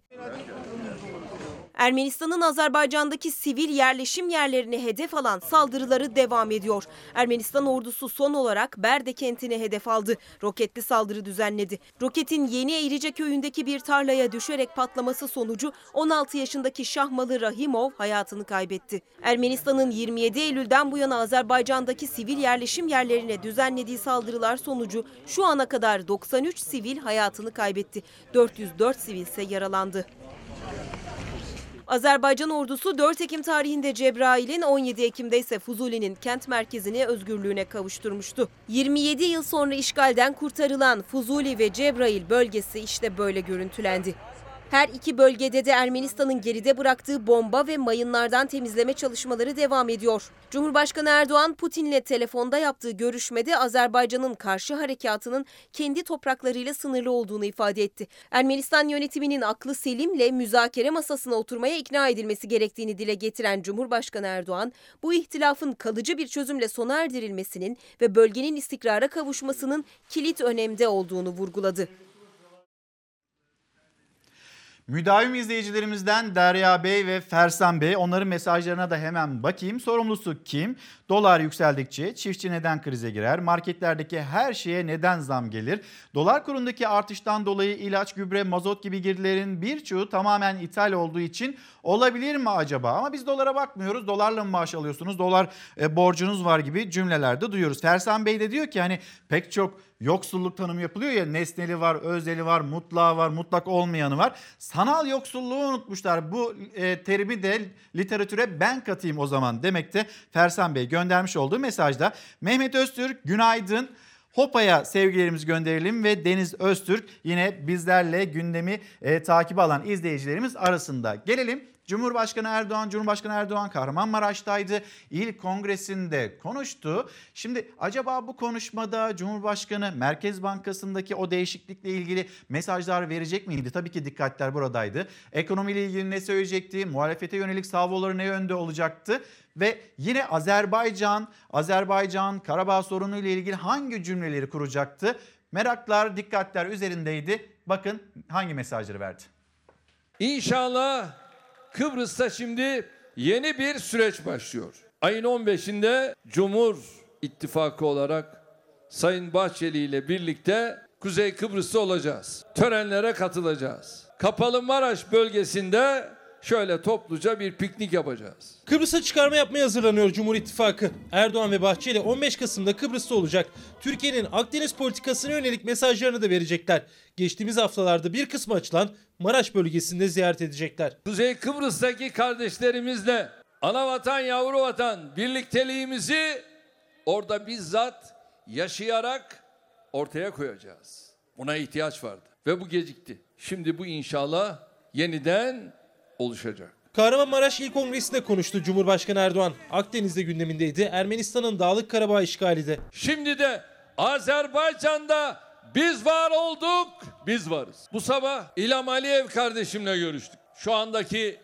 Ermenistan'ın Azerbaycan'daki sivil yerleşim yerlerini hedef alan saldırıları devam ediyor. Ermenistan ordusu son olarak Berde kentini hedef aldı. Roketli saldırı düzenledi. Roketin Yeni Eğrice köyündeki bir tarlaya düşerek patlaması sonucu 16 yaşındaki Şahmalı Rahimov hayatını kaybetti. Ermenistan'ın 27 Eylül'den bu yana Azerbaycan'daki sivil yerleşim yerlerine düzenlediği saldırılar sonucu şu ana kadar 93 sivil hayatını kaybetti. 404 sivil ise yaralandı. Azerbaycan ordusu 4 Ekim tarihinde Cebrail'in 17 Ekim'de ise Fuzuli'nin kent merkezini özgürlüğüne kavuşturmuştu. 27 yıl sonra işgalden kurtarılan Fuzuli ve Cebrail bölgesi işte böyle görüntülendi. Her iki bölgede de Ermenistan'ın geride bıraktığı bomba ve mayınlardan temizleme çalışmaları devam ediyor. Cumhurbaşkanı Erdoğan Putin'le telefonda yaptığı görüşmede Azerbaycan'ın karşı harekatının kendi topraklarıyla sınırlı olduğunu ifade etti. Ermenistan yönetiminin aklı selimle müzakere masasına oturmaya ikna edilmesi gerektiğini dile getiren Cumhurbaşkanı Erdoğan, bu ihtilafın kalıcı bir çözümle sona erdirilmesinin ve bölgenin istikrara kavuşmasının kilit önemde olduğunu vurguladı. Müdavim izleyicilerimizden Derya Bey ve Fersan Bey onların mesajlarına da hemen bakayım. Sorumlusu kim? Dolar yükseldikçe çiftçi neden krize girer? Marketlerdeki her şeye neden zam gelir? Dolar kurundaki artıştan dolayı ilaç, gübre, mazot gibi girdilerin birçoğu tamamen ithal olduğu için olabilir mi acaba? Ama biz dolara bakmıyoruz. Dolarla mı maaş alıyorsunuz? Dolar e, borcunuz var gibi cümlelerde duyuyoruz. Fersan Bey de diyor ki hani pek çok yoksulluk tanımı yapılıyor ya nesneli var, özeli var, mutlağı var, mutlak olmayanı var. Sanal yoksulluğu unutmuşlar. Bu e, terimi de literatüre ben katayım o zaman demekte Fersan Bey göndermiş olduğu mesajda. Mehmet Öztürk günaydın. Hopa'ya sevgilerimizi gönderelim ve Deniz Öztürk yine bizlerle gündemi e, takip alan izleyicilerimiz arasında. Gelelim Cumhurbaşkanı Erdoğan, Cumhurbaşkanı Erdoğan Kahramanmaraş'taydı. İl kongresinde konuştu. Şimdi acaba bu konuşmada Cumhurbaşkanı Merkez Bankası'ndaki o değişiklikle ilgili mesajlar verecek miydi? Tabii ki dikkatler buradaydı. Ekonomiyle ilgili ne söyleyecekti? Muhalefete yönelik salvoları ne yönde olacaktı? Ve yine Azerbaycan, Azerbaycan Karabağ sorunu ile ilgili hangi cümleleri kuracaktı? Meraklar, dikkatler üzerindeydi. Bakın hangi mesajları verdi. İnşallah Kıbrıs'ta şimdi yeni bir süreç başlıyor. Ayın 15'inde Cumhur İttifakı olarak Sayın Bahçeli ile birlikte Kuzey Kıbrıs'ta olacağız. Törenlere katılacağız. Kapalı Maraş bölgesinde şöyle topluca bir piknik yapacağız. Kıbrıs'a çıkarma yapmaya hazırlanıyor Cumhur İttifakı. Erdoğan ve Bahçeli 15 Kasım'da Kıbrıs'ta olacak. Türkiye'nin Akdeniz politikasına yönelik mesajlarını da verecekler. Geçtiğimiz haftalarda bir kısmı açılan Maraş bölgesinde ziyaret edecekler. Kuzey Kıbrıs'taki kardeşlerimizle ana vatan yavru vatan birlikteliğimizi orada bizzat yaşayarak ortaya koyacağız. Buna ihtiyaç vardı ve bu gecikti. Şimdi bu inşallah yeniden oluşacak. Kahramanmaraş İl Kongresi'nde konuştu Cumhurbaşkanı Erdoğan. Akdeniz'de gündemindeydi. Ermenistan'ın Dağlık Karabağ işgali de. Şimdi de Azerbaycan'da biz var olduk, biz varız. Bu sabah İlham Aliyev kardeşimle görüştük. Şu andaki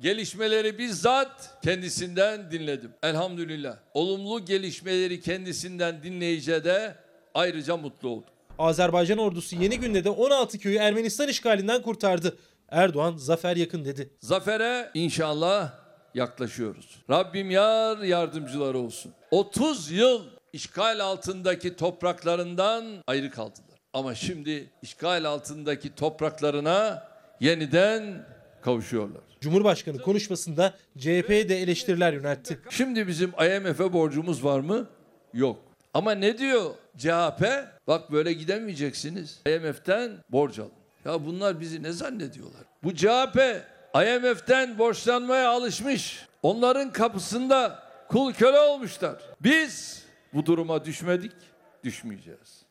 gelişmeleri bizzat kendisinden dinledim. Elhamdülillah. Olumlu gelişmeleri kendisinden dinleyince de ayrıca mutlu oldum. Azerbaycan ordusu yeni günde de 16 köyü Ermenistan işgalinden kurtardı. Erdoğan zafer yakın dedi. Zafere inşallah yaklaşıyoruz. Rabbim yar yardımcıları olsun. 30 yıl işgal altındaki topraklarından ayrı kaldılar. Ama şimdi işgal altındaki topraklarına yeniden kavuşuyorlar. Cumhurbaşkanı konuşmasında CHP'ye de eleştiriler yöneltti. Şimdi bizim IMF'e borcumuz var mı? Yok. Ama ne diyor CHP? Bak böyle gidemeyeceksiniz. IMF'den borç alın. Ya bunlar bizi ne zannediyorlar? Bu CHP IMF'den borçlanmaya alışmış. Onların kapısında kul köle olmuşlar. Biz bu duruma düşmedik, düşmeyeceğiz.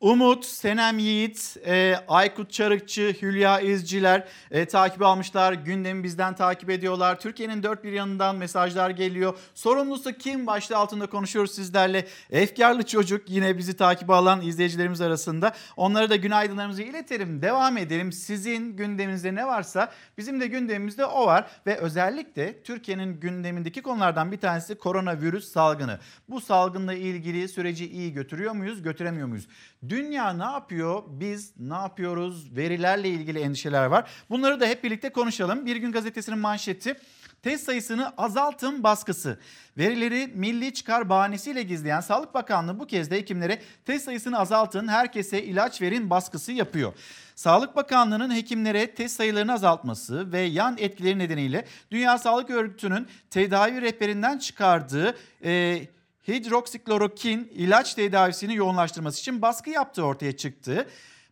Umut, Senem Yiğit, e, Aykut Çarıkçı, Hülya İzciler e, takip almışlar. Gündemi bizden takip ediyorlar. Türkiye'nin dört bir yanından mesajlar geliyor. Sorumlusu kim başlığı altında konuşuyoruz sizlerle. Efkarlı çocuk yine bizi takip alan izleyicilerimiz arasında. Onlara da günaydınlarımızı iletelim. Devam edelim. Sizin gündeminizde ne varsa bizim de gündemimizde o var. Ve özellikle Türkiye'nin gündemindeki konulardan bir tanesi koronavirüs salgını. Bu salgınla ilgili süreci iyi götürüyor muyuz, götüremiyor muyuz? Dünya ne yapıyor? Biz ne yapıyoruz? Verilerle ilgili endişeler var. Bunları da hep birlikte konuşalım. Bir gün gazetesinin manşeti test sayısını azaltın baskısı. Verileri milli çıkar bahanesiyle gizleyen Sağlık Bakanlığı bu kez de hekimlere test sayısını azaltın, herkese ilaç verin baskısı yapıyor. Sağlık Bakanlığı'nın hekimlere test sayılarını azaltması ve yan etkileri nedeniyle Dünya Sağlık Örgütü'nün tedavi rehberinden çıkardığı e, hidroksiklorokin ilaç tedavisini yoğunlaştırması için baskı yaptığı ortaya çıktı.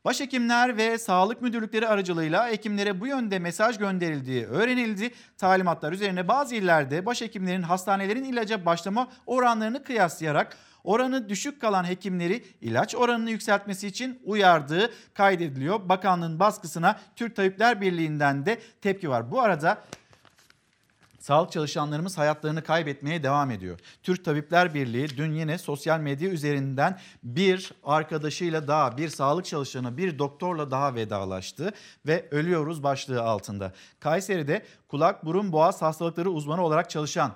Başhekimler ve sağlık müdürlükleri aracılığıyla hekimlere bu yönde mesaj gönderildiği öğrenildi. Talimatlar üzerine bazı illerde başhekimlerin hastanelerin ilaca başlama oranlarını kıyaslayarak oranı düşük kalan hekimleri ilaç oranını yükseltmesi için uyardığı kaydediliyor. Bakanlığın baskısına Türk Tabipler Birliği'nden de tepki var. Bu arada Sağlık çalışanlarımız hayatlarını kaybetmeye devam ediyor. Türk Tabipler Birliği dün yine sosyal medya üzerinden bir arkadaşıyla daha, bir sağlık çalışanı, bir doktorla daha vedalaştı ve ölüyoruz başlığı altında. Kayseri'de kulak, burun, boğaz hastalıkları uzmanı olarak çalışan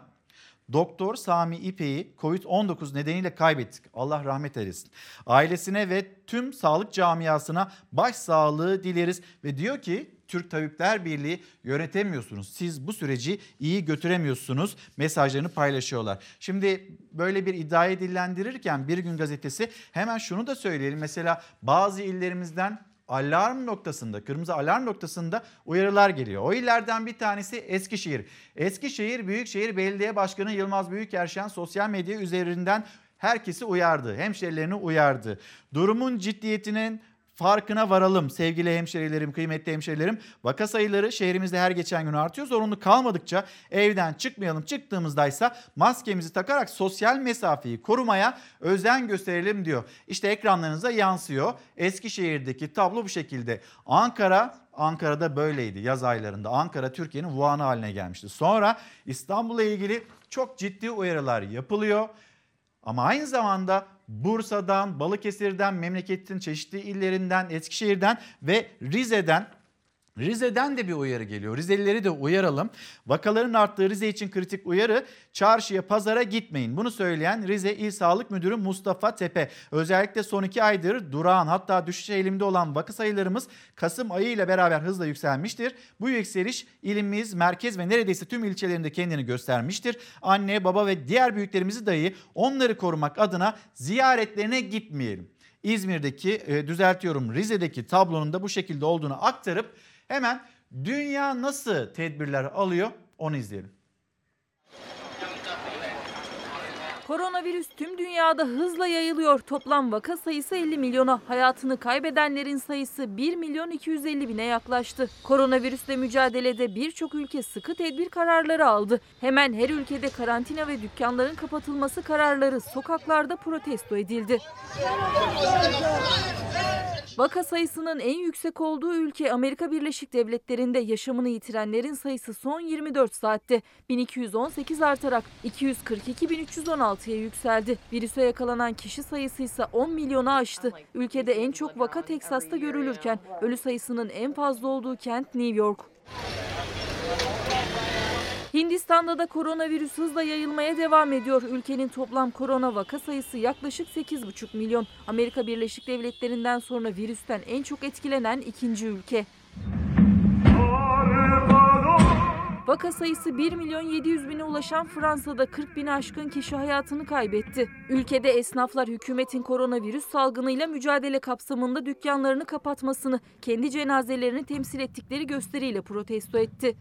Doktor Sami İpek'i Covid-19 nedeniyle kaybettik. Allah rahmet eylesin. Ailesine ve tüm sağlık camiasına başsağlığı dileriz ve diyor ki Türk Tabipler Birliği yönetemiyorsunuz. Siz bu süreci iyi götüremiyorsunuz mesajlarını paylaşıyorlar. Şimdi böyle bir iddiayı dillendirirken Bir Gün Gazetesi hemen şunu da söyleyelim. Mesela bazı illerimizden alarm noktasında, kırmızı alarm noktasında uyarılar geliyor. O illerden bir tanesi Eskişehir. Eskişehir Büyükşehir Belediye Başkanı Yılmaz Büyükerşen sosyal medya üzerinden herkesi uyardı. Hemşerilerini uyardı. Durumun ciddiyetinin farkına varalım sevgili hemşerilerim, kıymetli hemşerilerim. Vaka sayıları şehrimizde her geçen gün artıyor. Zorunlu kalmadıkça evden çıkmayalım. Çıktığımızdaysa maskemizi takarak sosyal mesafeyi korumaya özen gösterelim diyor. İşte ekranlarınıza yansıyor. Eskişehir'deki tablo bu şekilde. Ankara Ankara'da böyleydi yaz aylarında. Ankara Türkiye'nin Wuhan'ı haline gelmişti. Sonra İstanbul'la ilgili çok ciddi uyarılar yapılıyor. Ama aynı zamanda Bursa'dan, Balıkesir'den, memleketin çeşitli illerinden, Eskişehir'den ve Rize'den Rize'den de bir uyarı geliyor. Rizelileri de uyaralım. Vakaların arttığı Rize için kritik uyarı çarşıya pazara gitmeyin. Bunu söyleyen Rize İl Sağlık Müdürü Mustafa Tepe. Özellikle son iki aydır durağan hatta düşüş eğilimde olan vaka sayılarımız Kasım ayı ile beraber hızla yükselmiştir. Bu yükseliş ilimiz, merkez ve neredeyse tüm ilçelerinde kendini göstermiştir. Anne, baba ve diğer büyüklerimizi dahi onları korumak adına ziyaretlerine gitmeyelim. İzmir'deki e, düzeltiyorum Rize'deki tablonun da bu şekilde olduğunu aktarıp Hemen dünya nasıl tedbirler alıyor onu izleyelim. Koronavirüs tüm dünyada hızla yayılıyor. Toplam vaka sayısı 50 milyona, hayatını kaybedenlerin sayısı 1 milyon 250 bine yaklaştı. Koronavirüsle mücadelede birçok ülke sıkı tedbir kararları aldı. Hemen her ülkede karantina ve dükkanların kapatılması kararları sokaklarda protesto edildi. Vaka sayısının en yüksek olduğu ülke Amerika Birleşik Devletleri'nde yaşamını yitirenlerin sayısı son 24 saatte 1218 artarak 242.316'ya yükseldi. Virüse yakalanan kişi sayısı ise 10 milyonu aştı. Ülkede en çok vaka Teksas'ta görülürken ölü sayısının en fazla olduğu kent New York. Hindistan'da da koronavirüs hızla yayılmaya devam ediyor. Ülkenin toplam korona vaka sayısı yaklaşık 8,5 milyon. Amerika Birleşik Devletleri'nden sonra virüsten en çok etkilenen ikinci ülke. Vaka sayısı 1 milyon 700 bine ulaşan Fransa'da 40 bini aşkın kişi hayatını kaybetti. Ülkede esnaflar hükümetin koronavirüs salgınıyla mücadele kapsamında dükkanlarını kapatmasını, kendi cenazelerini temsil ettikleri gösteriyle protesto etti.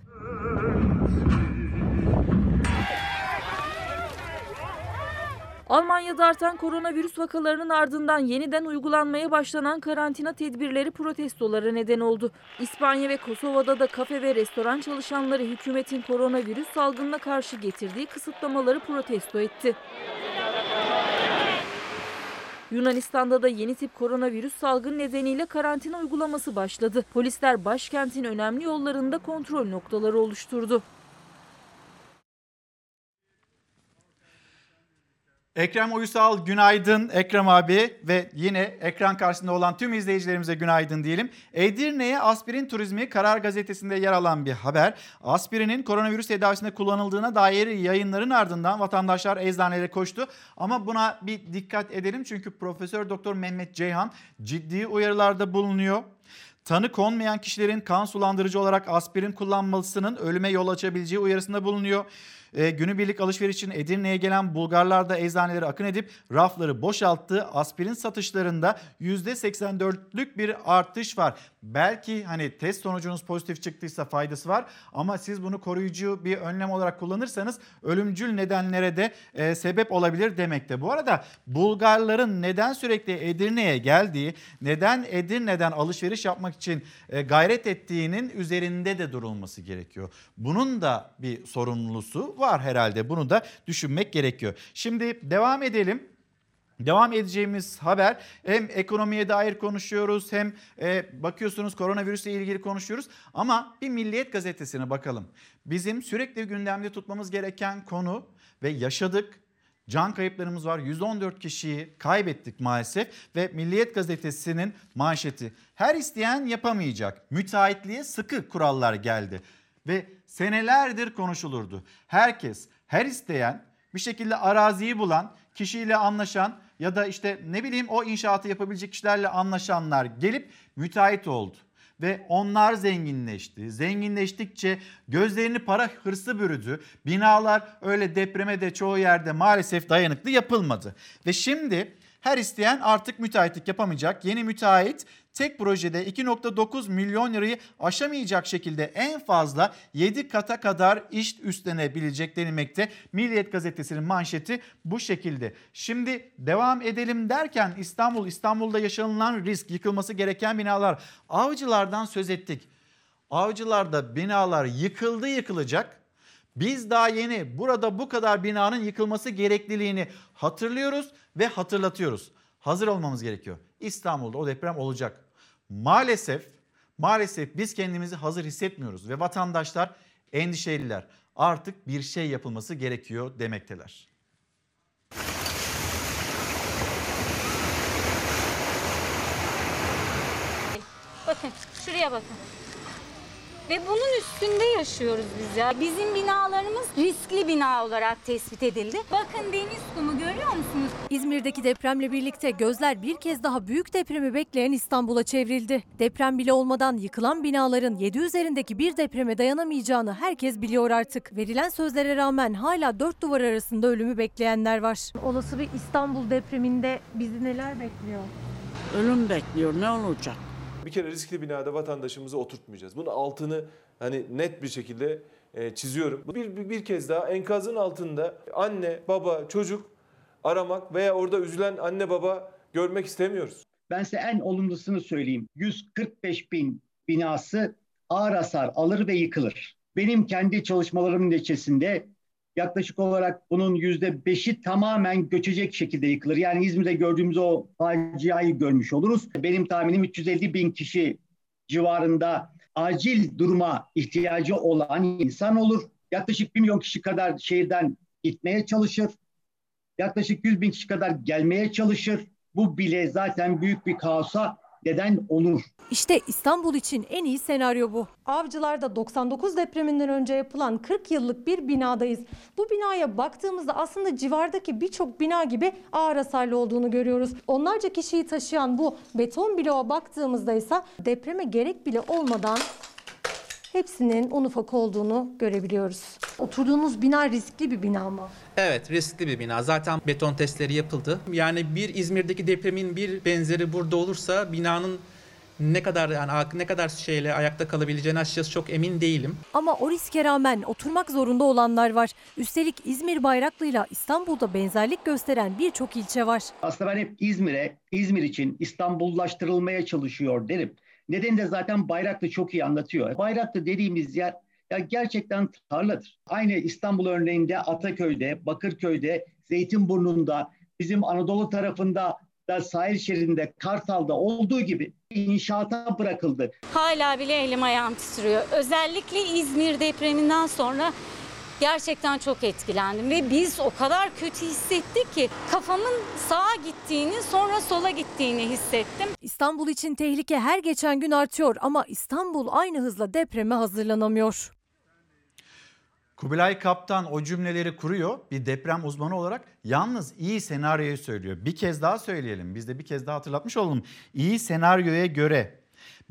Almanya'da artan koronavirüs vakalarının ardından yeniden uygulanmaya başlanan karantina tedbirleri protestolara neden oldu. İspanya ve Kosova'da da kafe ve restoran çalışanları hükümetin koronavirüs salgınına karşı getirdiği kısıtlamaları protesto etti. Yunanistan'da da yeni tip koronavirüs salgın nedeniyle karantina uygulaması başladı. Polisler başkentin önemli yollarında kontrol noktaları oluşturdu. Ekrem Uysal günaydın Ekrem abi ve yine ekran karşısında olan tüm izleyicilerimize günaydın diyelim. Edirne'ye aspirin turizmi Karar Gazetesi'nde yer alan bir haber. Aspirinin koronavirüs tedavisinde kullanıldığına dair yayınların ardından vatandaşlar eczanelere koştu. Ama buna bir dikkat edelim çünkü Profesör Doktor Mehmet Ceyhan ciddi uyarılarda bulunuyor. Tanı konmayan kişilerin kan sulandırıcı olarak aspirin kullanmasının ölüme yol açabileceği uyarısında bulunuyor. E, günübirlik alışveriş için Edirne'ye gelen Bulgarlar da eczanelere akın edip rafları boşalttı. Aspirin satışlarında %84'lük bir artış var. Belki hani test sonucunuz pozitif çıktıysa faydası var ama siz bunu koruyucu bir önlem olarak kullanırsanız ölümcül nedenlere de e, sebep olabilir demekte. Bu arada Bulgarların neden sürekli Edirne'ye geldiği, neden Edirne'den alışveriş yapmak için e, gayret ettiğinin üzerinde de durulması gerekiyor. Bunun da bir sorumlusu var herhalde. Bunu da düşünmek gerekiyor. Şimdi devam edelim. Devam edeceğimiz haber hem ekonomiye dair konuşuyoruz hem e, bakıyorsunuz koronavirüsle ilgili konuşuyoruz ama bir Milliyet gazetesine bakalım. Bizim sürekli gündemde tutmamız gereken konu ve yaşadık Can kayıplarımız var. 114 kişiyi kaybettik maalesef ve Milliyet gazetesinin manşeti. Her isteyen yapamayacak. Müteahhitliğe sıkı kurallar geldi ve senelerdir konuşulurdu. Herkes, her isteyen bir şekilde araziyi bulan, kişiyle anlaşan ya da işte ne bileyim o inşaatı yapabilecek kişilerle anlaşanlar gelip müteahhit oldu ve onlar zenginleşti. Zenginleştikçe gözlerini para hırsı bürüdü. Binalar öyle depreme de çoğu yerde maalesef dayanıklı yapılmadı. Ve şimdi her isteyen artık müteahhitlik yapamayacak. Yeni müteahhit tek projede 2.9 milyon lirayı aşamayacak şekilde en fazla 7 kata kadar iş üstlenebilecek denilmekte. Milliyet gazetesinin manşeti bu şekilde. Şimdi devam edelim derken İstanbul, İstanbul'da yaşanılan risk, yıkılması gereken binalar. Avcılardan söz ettik. Avcılarda binalar yıkıldı yıkılacak. Biz daha yeni burada bu kadar binanın yıkılması gerekliliğini hatırlıyoruz ve hatırlatıyoruz. Hazır olmamız gerekiyor. İstanbul'da o deprem olacak. Maalesef maalesef biz kendimizi hazır hissetmiyoruz ve vatandaşlar endişeliler. Artık bir şey yapılması gerekiyor demekteler. Bakın şuraya bakın. Ve bunun üstünde yaşıyoruz biz ya. Bizim binalarımız riskli bina olarak tespit edildi. Bakın deniz kumu görüyor musunuz? İzmir'deki depremle birlikte gözler bir kez daha büyük depremi bekleyen İstanbul'a çevrildi. Deprem bile olmadan yıkılan binaların 7 üzerindeki bir depreme dayanamayacağını herkes biliyor artık. Verilen sözlere rağmen hala dört duvar arasında ölümü bekleyenler var. Olası bir İstanbul depreminde bizi neler bekliyor? Ölüm bekliyor ne olacak? Bir kere riskli binada vatandaşımızı oturtmayacağız. Bunun altını hani net bir şekilde e, çiziyorum. Bir, bir, bir kez daha enkazın altında anne, baba, çocuk aramak veya orada üzülen anne baba görmek istemiyoruz. Ben size en olumlusunu söyleyeyim. 145 bin binası ağır hasar alır ve yıkılır. Benim kendi çalışmalarımın neticesinde yaklaşık olarak bunun yüzde beşi tamamen göçecek şekilde yıkılır. Yani İzmir'de gördüğümüz o faciayı görmüş oluruz. Benim tahminim 350 bin kişi civarında acil duruma ihtiyacı olan insan olur. Yaklaşık 1 milyon kişi kadar şehirden gitmeye çalışır. Yaklaşık 100 bin kişi kadar gelmeye çalışır. Bu bile zaten büyük bir kaosa neden olur. İşte İstanbul için en iyi senaryo bu. Avcılar'da 99 depreminden önce yapılan 40 yıllık bir binadayız. Bu binaya baktığımızda aslında civardaki birçok bina gibi ağır hasarlı olduğunu görüyoruz. Onlarca kişiyi taşıyan bu beton bloğa baktığımızda ise depreme gerek bile olmadan hepsinin un ufak olduğunu görebiliyoruz. Oturduğunuz bina riskli bir bina mı? Evet riskli bir bina. Zaten beton testleri yapıldı. Yani bir İzmir'deki depremin bir benzeri burada olursa binanın ne kadar yani ne kadar şeyle ayakta kalabileceğine açıkçası çok emin değilim. Ama o riske rağmen oturmak zorunda olanlar var. Üstelik İzmir Bayraklı'yla İstanbul'da benzerlik gösteren birçok ilçe var. Aslında ben hep İzmir'e, İzmir için İstanbullaştırılmaya çalışıyor derim. Nedeni de zaten Bayraklı çok iyi anlatıyor. Bayraklı dediğimiz yer ya gerçekten tarladır. Aynı İstanbul örneğinde Ataköy'de, Bakırköy'de, Zeytinburnu'nda, bizim Anadolu tarafında da sahil şeridinde, Kartal'da olduğu gibi inşaata bırakıldı. Hala bile elim ayağım titriyor. Özellikle İzmir depreminden sonra gerçekten çok etkilendim ve biz o kadar kötü hissettik ki kafamın sağa gittiğini sonra sola gittiğini hissettim. İstanbul için tehlike her geçen gün artıyor ama İstanbul aynı hızla depreme hazırlanamıyor. Kubilay Kaptan o cümleleri kuruyor bir deprem uzmanı olarak. Yalnız iyi senaryoyu söylüyor. Bir kez daha söyleyelim. Biz de bir kez daha hatırlatmış olalım. İyi senaryoya göre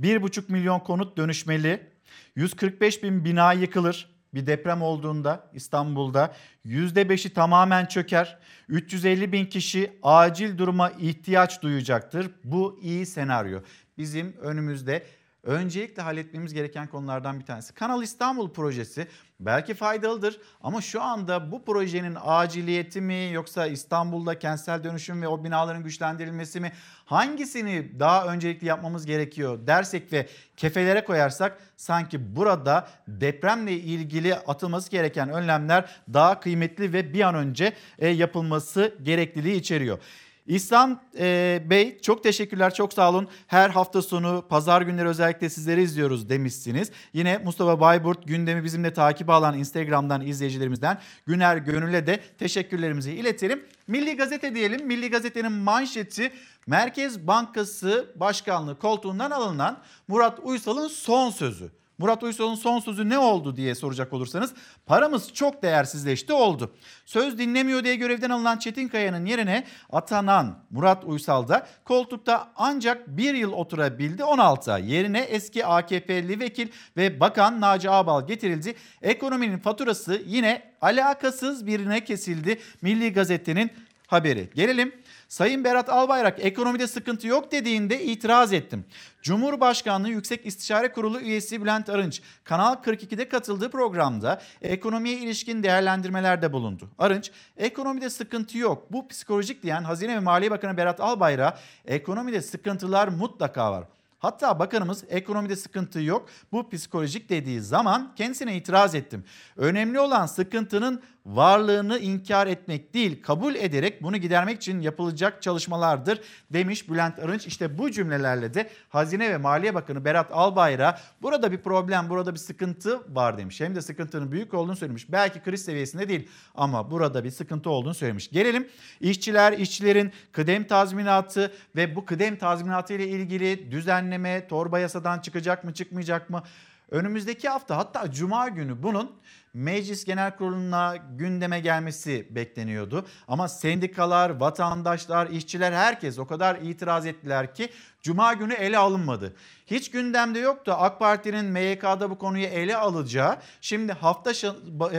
1,5 milyon konut dönüşmeli. 145 bin bina yıkılır. Bir deprem olduğunda İstanbul'da %5'i tamamen çöker. 350 bin kişi acil duruma ihtiyaç duyacaktır. Bu iyi senaryo. Bizim önümüzde öncelikle halletmemiz gereken konulardan bir tanesi. Kanal İstanbul projesi belki faydalıdır ama şu anda bu projenin aciliyeti mi yoksa İstanbul'da kentsel dönüşüm ve o binaların güçlendirilmesi mi hangisini daha öncelikli yapmamız gerekiyor dersek ve kefelere koyarsak sanki burada depremle ilgili atılması gereken önlemler daha kıymetli ve bir an önce e, yapılması gerekliliği içeriyor. İhsan e, Bey çok teşekkürler çok sağ olun. Her hafta sonu pazar günleri özellikle sizleri izliyoruz demişsiniz. Yine Mustafa Bayburt gündemi bizimle takip alan Instagram'dan izleyicilerimizden Güner Gönül'e de teşekkürlerimizi iletelim. Milli Gazete diyelim. Milli Gazete'nin manşeti Merkez Bankası Başkanlığı koltuğundan alınan Murat Uysal'ın son sözü. Murat Uysal'ın son sözü ne oldu diye soracak olursanız paramız çok değersizleşti oldu. Söz dinlemiyor diye görevden alınan Çetin Kaya'nın yerine atanan Murat Uysal da koltukta ancak bir yıl oturabildi 16 ay. Yerine eski AKP'li vekil ve bakan Naci Ağbal getirildi. Ekonominin faturası yine alakasız birine kesildi. Milli Gazete'nin haberi. Gelelim Sayın Berat Albayrak ekonomide sıkıntı yok dediğinde itiraz ettim. Cumhurbaşkanlığı Yüksek İstişare Kurulu üyesi Bülent Arınç Kanal 42'de katıldığı programda ekonomiye ilişkin değerlendirmelerde bulundu. Arınç ekonomide sıkıntı yok bu psikolojik diyen Hazine ve Maliye Bakanı Berat Albayrak ekonomide sıkıntılar mutlaka var. Hatta bakanımız ekonomide sıkıntı yok bu psikolojik dediği zaman kendisine itiraz ettim. Önemli olan sıkıntının varlığını inkar etmek değil kabul ederek bunu gidermek için yapılacak çalışmalardır demiş Bülent Arınç. İşte bu cümlelerle de Hazine ve Maliye Bakanı Berat Albayrak burada bir problem burada bir sıkıntı var demiş. Hem de sıkıntının büyük olduğunu söylemiş. Belki kriz seviyesinde değil ama burada bir sıkıntı olduğunu söylemiş. Gelelim işçiler, işçilerin kıdem tazminatı ve bu kıdem tazminatı ile ilgili düzenleme torba yasadan çıkacak mı çıkmayacak mı? Önümüzdeki hafta hatta cuma günü bunun Meclis Genel Kurulu'na gündeme gelmesi bekleniyordu. Ama sendikalar, vatandaşlar, işçiler herkes o kadar itiraz ettiler ki cuma günü ele alınmadı. Hiç gündemde yoktu AK Parti'nin MYK'da bu konuyu ele alacağı. Şimdi hafta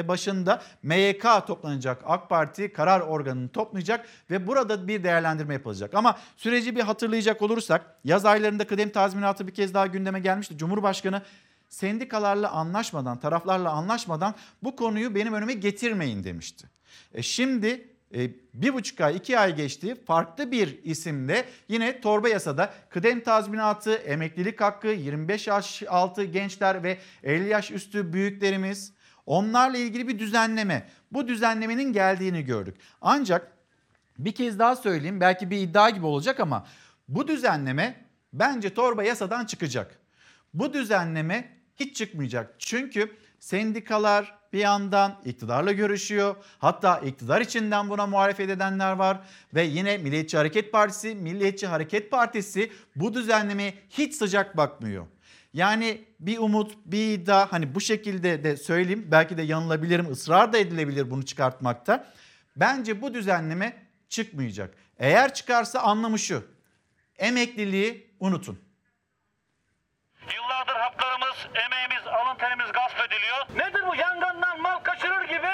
başında MYK toplanacak. AK Parti karar organını toplayacak ve burada bir değerlendirme yapılacak. Ama süreci bir hatırlayacak olursak yaz aylarında kıdem tazminatı bir kez daha gündeme gelmişti. Cumhurbaşkanı sendikalarla anlaşmadan, taraflarla anlaşmadan bu konuyu benim önüme getirmeyin demişti. E şimdi e, bir buçuk ay, iki ay geçti. Farklı bir isimle yine torba yasada kıdem tazminatı, emeklilik hakkı, 25 yaş altı gençler ve 50 yaş üstü büyüklerimiz onlarla ilgili bir düzenleme. Bu düzenlemenin geldiğini gördük. Ancak bir kez daha söyleyeyim belki bir iddia gibi olacak ama bu düzenleme bence torba yasadan çıkacak. Bu düzenleme hiç çıkmayacak. Çünkü sendikalar bir yandan iktidarla görüşüyor. Hatta iktidar içinden buna muhalefet edenler var. Ve yine Milliyetçi Hareket Partisi, Milliyetçi Hareket Partisi bu düzenlemeye hiç sıcak bakmıyor. Yani bir umut, bir iddia hani bu şekilde de söyleyeyim. Belki de yanılabilirim, ısrar da edilebilir bunu çıkartmakta. Bence bu düzenleme çıkmayacak. Eğer çıkarsa anlamı şu. Emekliliği unutun. Yıllardır haklarımız, emeğimiz, alın terimiz gasp ediliyor. Nedir bu yangandan mal kaçırır gibi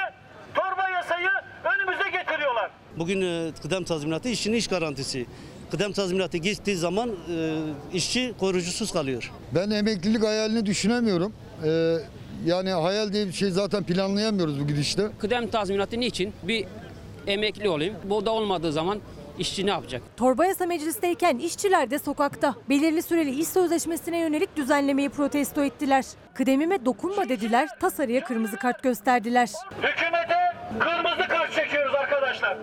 torba yasayı önümüze getiriyorlar. Bugün e, kıdem tazminatı işçinin iş garantisi. Kıdem tazminatı gittiği zaman e, işçi koruyucusuz kalıyor. Ben emeklilik hayalini düşünemiyorum. Ee, yani hayal diye bir şey zaten planlayamıyoruz bu gidişte. Kıdem tazminatı niçin? Bir emekli olayım. Bu da olmadığı zaman işçi ne yapacak? Torba yasa meclisteyken işçiler de sokakta. Belirli süreli iş sözleşmesine yönelik düzenlemeyi protesto ettiler. Kıdemime dokunma dediler, tasarıya kırmızı kart gösterdiler. Hükümete kırmızı kart çekiyoruz arkadaşlar.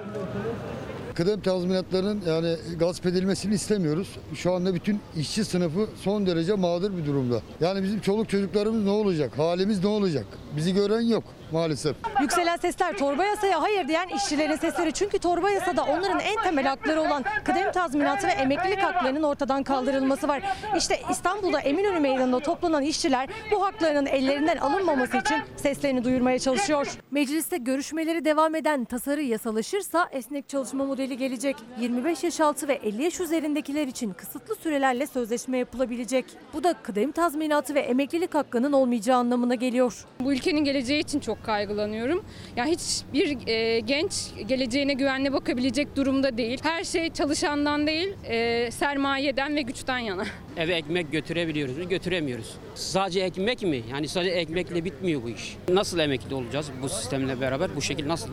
Kıdem tazminatlarının yani gasp edilmesini istemiyoruz. Şu anda bütün işçi sınıfı son derece mağdur bir durumda. Yani bizim çoluk çocuklarımız ne olacak? Halimiz ne olacak? Bizi gören yok maalesef. Yükselen sesler torba yasaya hayır diyen işçilerin sesleri. Çünkü torba yasada onların en temel hakları olan kıdem tazminatı ve emeklilik haklarının ortadan kaldırılması var. İşte İstanbul'da Eminönü Meydanı'nda toplanan işçiler bu haklarının ellerinden alınmaması için seslerini duyurmaya çalışıyor. Mecliste görüşmeleri devam eden tasarı yasalaşırsa esnek çalışma modeli gelecek. 25 yaş altı ve 50 yaş üzerindekiler için kısıtlı sürelerle sözleşme yapılabilecek. Bu da kıdem tazminatı ve emeklilik hakkının olmayacağı anlamına geliyor. Bu ülkenin geleceği için çok kaygılanıyorum. Ya hiçbir e, genç geleceğine güvenle bakabilecek durumda değil. Her şey çalışandan değil, e, sermayeden ve güçten yana. Eve ekmek götürebiliyoruz mu? Götüremiyoruz. Sadece ekmek mi? Yani sadece ekmekle bitmiyor bu iş. Nasıl emekli olacağız bu sistemle beraber? Bu şekil nasıl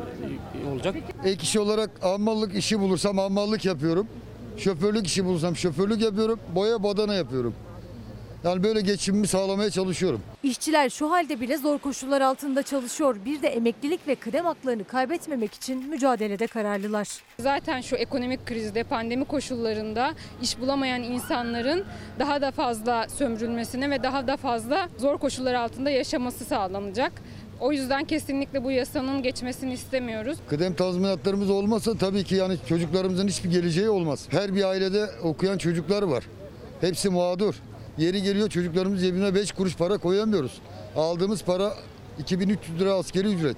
olacak? Ek işi olarak ammallık işi bulursam ammallık yapıyorum. Şoförlük işi bulursam şoförlük yapıyorum. Boya badana yapıyorum. Yani böyle geçimimi sağlamaya çalışıyorum. İşçiler şu halde bile zor koşullar altında çalışıyor. Bir de emeklilik ve kıdem haklarını kaybetmemek için mücadelede kararlılar. Zaten şu ekonomik krizde, pandemi koşullarında iş bulamayan insanların daha da fazla sömürülmesine ve daha da fazla zor koşullar altında yaşaması sağlanacak. O yüzden kesinlikle bu yasanın geçmesini istemiyoruz. Kıdem tazminatlarımız olmasa tabii ki yani çocuklarımızın hiçbir geleceği olmaz. Her bir ailede okuyan çocuklar var. Hepsi mağdur. Yeri geliyor çocuklarımız cebine 5 kuruş para koyamıyoruz. Aldığımız para 2300 lira askeri ücret.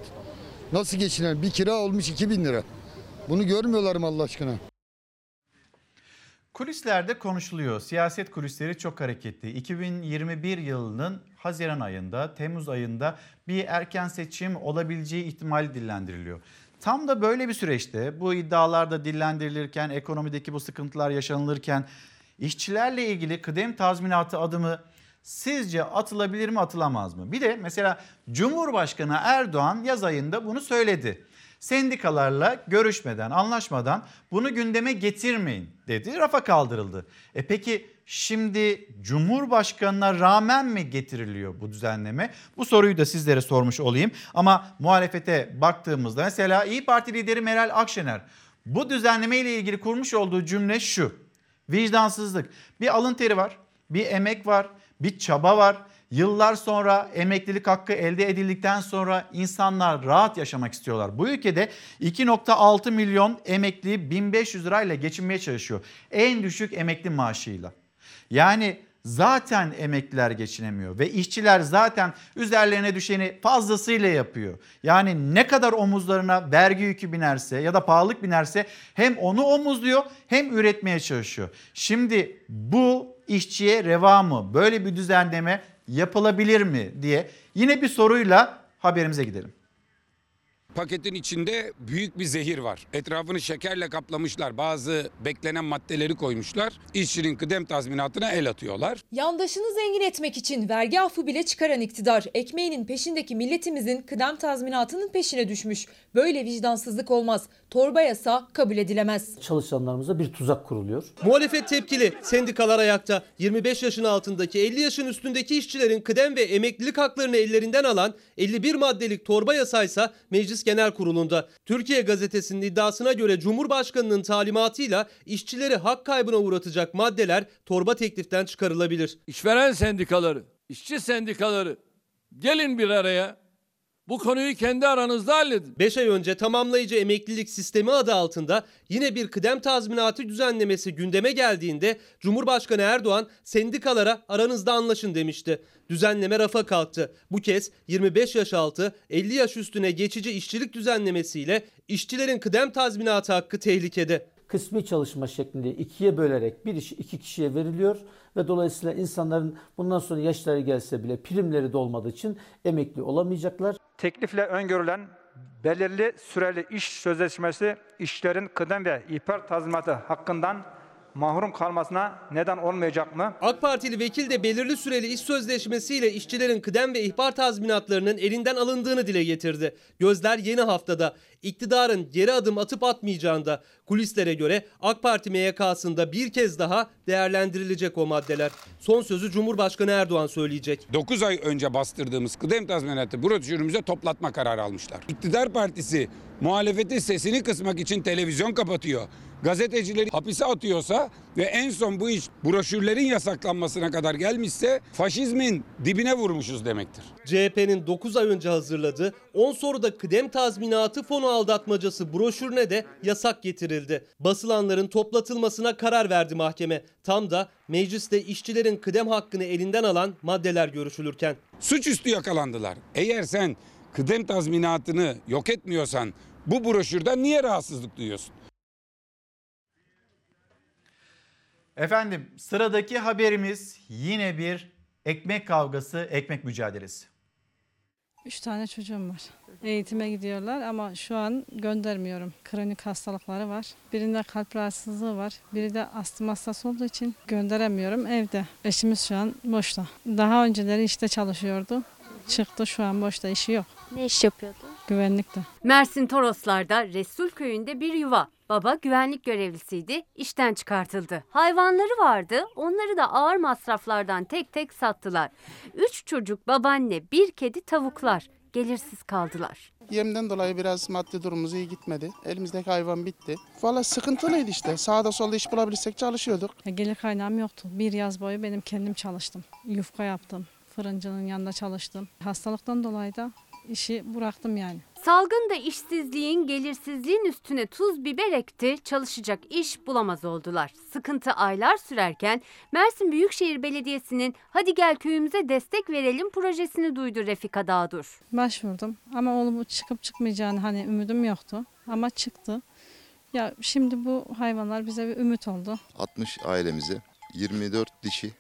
Nasıl geçinen? Bir kira olmuş 2000 lira. Bunu görmüyorlar mı Allah aşkına? Kulislerde konuşuluyor. Siyaset kulisleri çok hareketli. 2021 yılının Haziran ayında, Temmuz ayında bir erken seçim olabileceği ihtimali dillendiriliyor. Tam da böyle bir süreçte bu iddialar da dillendirilirken, ekonomideki bu sıkıntılar yaşanılırken işçilerle ilgili kıdem tazminatı adımı sizce atılabilir mi atılamaz mı? Bir de mesela Cumhurbaşkanı Erdoğan yaz ayında bunu söyledi. Sendikalarla görüşmeden, anlaşmadan bunu gündeme getirmeyin dedi. Rafa kaldırıldı. E peki şimdi Cumhurbaşkanına rağmen mi getiriliyor bu düzenleme? Bu soruyu da sizlere sormuş olayım. Ama muhalefete baktığımızda mesela İyi Parti lideri Meral Akşener bu düzenleme ile ilgili kurmuş olduğu cümle şu. Vicdansızlık. Bir alın teri var, bir emek var, bir çaba var. Yıllar sonra emeklilik hakkı elde edildikten sonra insanlar rahat yaşamak istiyorlar. Bu ülkede 2.6 milyon emekli 1500 lirayla geçinmeye çalışıyor. En düşük emekli maaşıyla. Yani zaten emekliler geçinemiyor ve işçiler zaten üzerlerine düşeni fazlasıyla yapıyor. Yani ne kadar omuzlarına vergi yükü binerse ya da pahalılık binerse hem onu omuzluyor hem üretmeye çalışıyor. Şimdi bu işçiye reva mı? Böyle bir düzenleme yapılabilir mi diye yine bir soruyla haberimize gidelim. Paketin içinde büyük bir zehir var. Etrafını şekerle kaplamışlar. Bazı beklenen maddeleri koymuşlar. İşçinin kıdem tazminatına el atıyorlar. Yandaşını zengin etmek için vergi affı bile çıkaran iktidar, ekmeğinin peşindeki milletimizin kıdem tazminatının peşine düşmüş. Böyle vicdansızlık olmaz. Torba yasa kabul edilemez. Çalışanlarımıza bir tuzak kuruluyor. Muhalefet tepkili, sendikalar ayakta. 25 yaşın altındaki 50 yaşın üstündeki işçilerin kıdem ve emeklilik haklarını ellerinden alan 51 maddelik torba yasaysa Meclis Genel Kurulu'nda. Türkiye Gazetesi'nin iddiasına göre Cumhurbaşkanı'nın talimatıyla işçileri hak kaybına uğratacak maddeler torba tekliften çıkarılabilir. İşveren sendikaları, işçi sendikaları gelin bir araya. Bu konuyu kendi aranızda halledin. 5 ay önce tamamlayıcı emeklilik sistemi adı altında yine bir kıdem tazminatı düzenlemesi gündeme geldiğinde Cumhurbaşkanı Erdoğan sendikalara aranızda anlaşın demişti. Düzenleme rafa kalktı. Bu kez 25 yaş altı 50 yaş üstüne geçici işçilik düzenlemesiyle işçilerin kıdem tazminatı hakkı tehlikede. Kısmi çalışma şeklinde ikiye bölerek bir iş iki kişiye veriliyor ve dolayısıyla insanların bundan sonra yaşları gelse bile primleri de olmadığı için emekli olamayacaklar. Teklifle öngörülen belirli süreli iş sözleşmesi işçilerin kıdem ve ihbar tazminatı hakkından mahrum kalmasına neden olmayacak mı? AK Partili vekil de belirli süreli iş sözleşmesiyle işçilerin kıdem ve ihbar tazminatlarının elinden alındığını dile getirdi. Gözler yeni haftada iktidarın geri adım atıp atmayacağında kulislere göre AK Parti MYK'sında bir kez daha değerlendirilecek o maddeler. Son sözü Cumhurbaşkanı Erdoğan söyleyecek. 9 ay önce bastırdığımız kıdem tazminatı broşürümüze toplatma kararı almışlar. İktidar partisi muhalefetin sesini kısmak için televizyon kapatıyor. Gazetecileri hapise atıyorsa ve en son bu iş broşürlerin yasaklanmasına kadar gelmişse faşizmin dibine vurmuşuz demektir. CHP'nin 9 ay önce hazırladığı 10 soruda kıdem tazminatı fonu aldatmacası broşürüne de yasak getirildi. Basılanların toplatılmasına karar verdi mahkeme. Tam da mecliste işçilerin kıdem hakkını elinden alan maddeler görüşülürken. Suçüstü yakalandılar. Eğer sen kıdem tazminatını yok etmiyorsan bu broşürden niye rahatsızlık duyuyorsun? Efendim sıradaki haberimiz yine bir ekmek kavgası, ekmek mücadelesi. Üç tane çocuğum var. Eğitime gidiyorlar ama şu an göndermiyorum. Kronik hastalıkları var. Birinde kalp rahatsızlığı var. Biri de astım hastası olduğu için gönderemiyorum evde. Eşimiz şu an boşta. Daha önceleri işte çalışıyordu. Çıktı şu an boşta işi yok. Ne iş yapıyordu? Güvenlikte. Mersin Toroslar'da Resul köyünde bir yuva. Baba güvenlik görevlisiydi, işten çıkartıldı. Hayvanları vardı, onları da ağır masraflardan tek tek sattılar. Üç çocuk, babaanne, bir kedi, tavuklar gelirsiz kaldılar. Yemden dolayı biraz maddi durumumuz iyi gitmedi. Elimizdeki hayvan bitti. Valla sıkıntılıydı işte. Sağda solda iş bulabilirsek çalışıyorduk. Ya Gelir kaynağım yoktu. Bir yaz boyu benim kendim çalıştım. Yufka yaptım. Fırıncının yanında çalıştım. Hastalıktan dolayı da işi bıraktım yani. Salgın da işsizliğin, gelirsizliğin üstüne tuz biber ekti, çalışacak iş bulamaz oldular. Sıkıntı aylar sürerken Mersin Büyükşehir Belediyesi'nin Hadi Gel Köyümüze Destek Verelim projesini duydu Refika Dağdur. Başvurdum ama oğlum çıkıp çıkmayacağını hani ümidim yoktu ama çıktı. Ya şimdi bu hayvanlar bize bir ümit oldu. 60 ailemize 24 dişi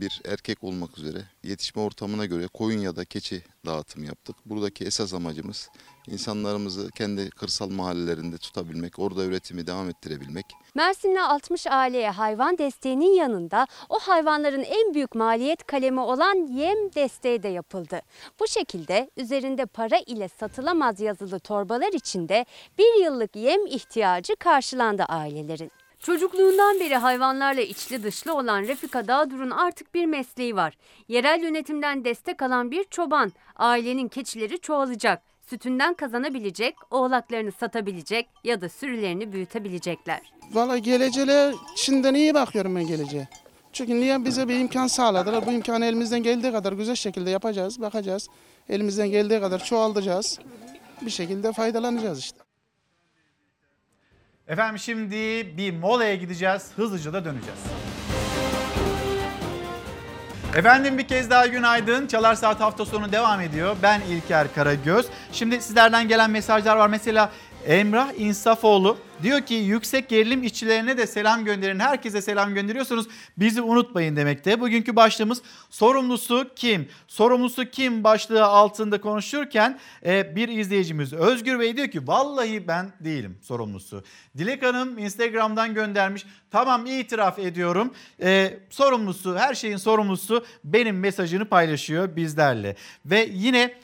bir erkek olmak üzere yetişme ortamına göre koyun ya da keçi dağıtım yaptık. Buradaki esas amacımız insanlarımızı kendi kırsal mahallelerinde tutabilmek, orada üretimi devam ettirebilmek. Mersin'le 60 aileye hayvan desteğinin yanında o hayvanların en büyük maliyet kalemi olan yem desteği de yapıldı. Bu şekilde üzerinde para ile satılamaz yazılı torbalar içinde bir yıllık yem ihtiyacı karşılandı ailelerin. Çocukluğundan beri hayvanlarla içli dışlı olan Refika Dağdur'un artık bir mesleği var. Yerel yönetimden destek alan bir çoban. Ailenin keçileri çoğalacak. Sütünden kazanabilecek, oğlaklarını satabilecek ya da sürülerini büyütebilecekler. Valla geleceğe şimdiden iyi bakıyorum ben geleceğe. Çünkü niye bize bir imkan sağladılar? Bu imkanı elimizden geldiği kadar güzel şekilde yapacağız, bakacağız. Elimizden geldiği kadar çoğaltacağız. Bir şekilde faydalanacağız işte. Efendim şimdi bir molaya gideceğiz. Hızlıca da döneceğiz. Efendim bir kez daha günaydın. Çalar Saat hafta sonu devam ediyor. Ben İlker Karagöz. Şimdi sizlerden gelen mesajlar var. Mesela Emrah İnsafoğlu diyor ki yüksek gerilim işçilerine de selam gönderin. Herkese selam gönderiyorsunuz. Bizi unutmayın demekte. Bugünkü başlığımız sorumlusu kim? Sorumlusu kim başlığı altında konuşurken e, bir izleyicimiz Özgür Bey diyor ki vallahi ben değilim sorumlusu. Dilek Hanım Instagram'dan göndermiş. Tamam itiraf ediyorum. E, sorumlusu her şeyin sorumlusu benim mesajını paylaşıyor bizlerle. Ve yine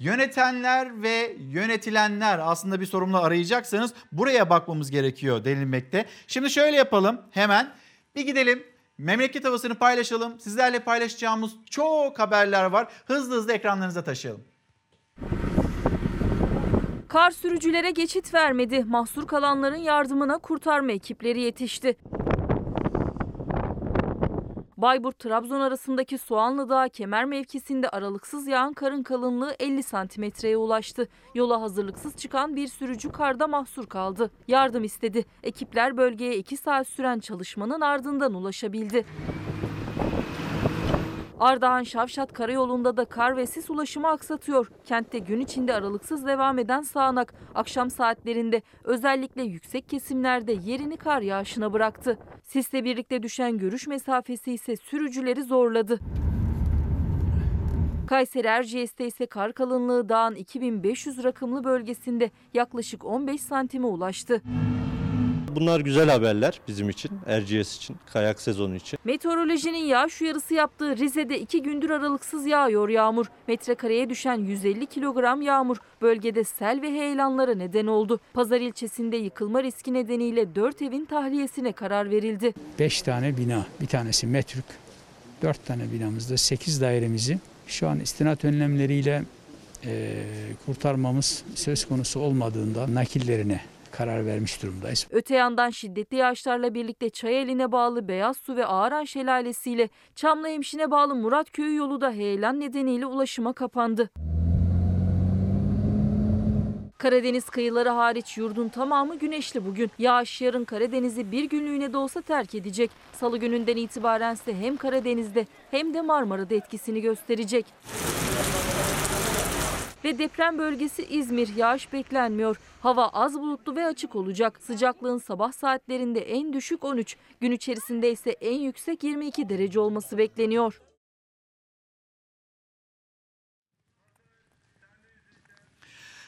Yönetenler ve yönetilenler aslında bir sorumlu arayacaksanız buraya bakmamız gerekiyor denilmekte. Şimdi şöyle yapalım hemen bir gidelim memleket havasını paylaşalım. Sizlerle paylaşacağımız çok haberler var. Hızlı hızlı ekranlarınıza taşıyalım. Kar sürücülere geçit vermedi. Mahsur kalanların yardımına kurtarma ekipleri yetişti. Bayburt-Trabzon arasındaki Soğanlı Dağı kemer mevkisinde aralıksız yağan karın kalınlığı 50 santimetreye ulaştı. Yola hazırlıksız çıkan bir sürücü karda mahsur kaldı. Yardım istedi. Ekipler bölgeye 2 saat süren çalışmanın ardından ulaşabildi. Ardahan Şavşat Karayolu'nda da kar ve sis ulaşımı aksatıyor. Kentte gün içinde aralıksız devam eden sağanak akşam saatlerinde özellikle yüksek kesimlerde yerini kar yağışına bıraktı. Sisle birlikte düşen görüş mesafesi ise sürücüleri zorladı. Kayseri Erciyes'te ise kar kalınlığı dağın 2500 rakımlı bölgesinde yaklaşık 15 santime ulaştı. Bunlar güzel haberler bizim için, Erciyes için, kayak sezonu için. Meteorolojinin yağış uyarısı yaptığı Rize'de iki gündür aralıksız yağıyor yağmur. Metrekareye düşen 150 kilogram yağmur bölgede sel ve heyelanlara neden oldu. Pazar ilçesinde yıkılma riski nedeniyle 4 evin tahliyesine karar verildi. 5 tane bina, bir tanesi metruk, 4 tane binamızda 8 dairemizi şu an istinat önlemleriyle e, kurtarmamız söz konusu olmadığında nakillerine karar vermiş durumdayız. Öte yandan şiddetli yağışlarla birlikte Çayeli'ne bağlı Beyaz Su ve Ağaran Şelalesi ile Çamlıhemşin'e bağlı Murat Köyü yolu da heyelan nedeniyle ulaşıma kapandı. Karadeniz kıyıları hariç yurdun tamamı güneşli bugün. Yağış yarın Karadeniz'i bir günlüğüne de olsa terk edecek. Salı gününden itibaren ise hem Karadeniz'de hem de Marmara'da etkisini gösterecek. Ve deprem bölgesi İzmir yağış beklenmiyor. Hava az bulutlu ve açık olacak. Sıcaklığın sabah saatlerinde en düşük 13, gün içerisinde ise en yüksek 22 derece olması bekleniyor.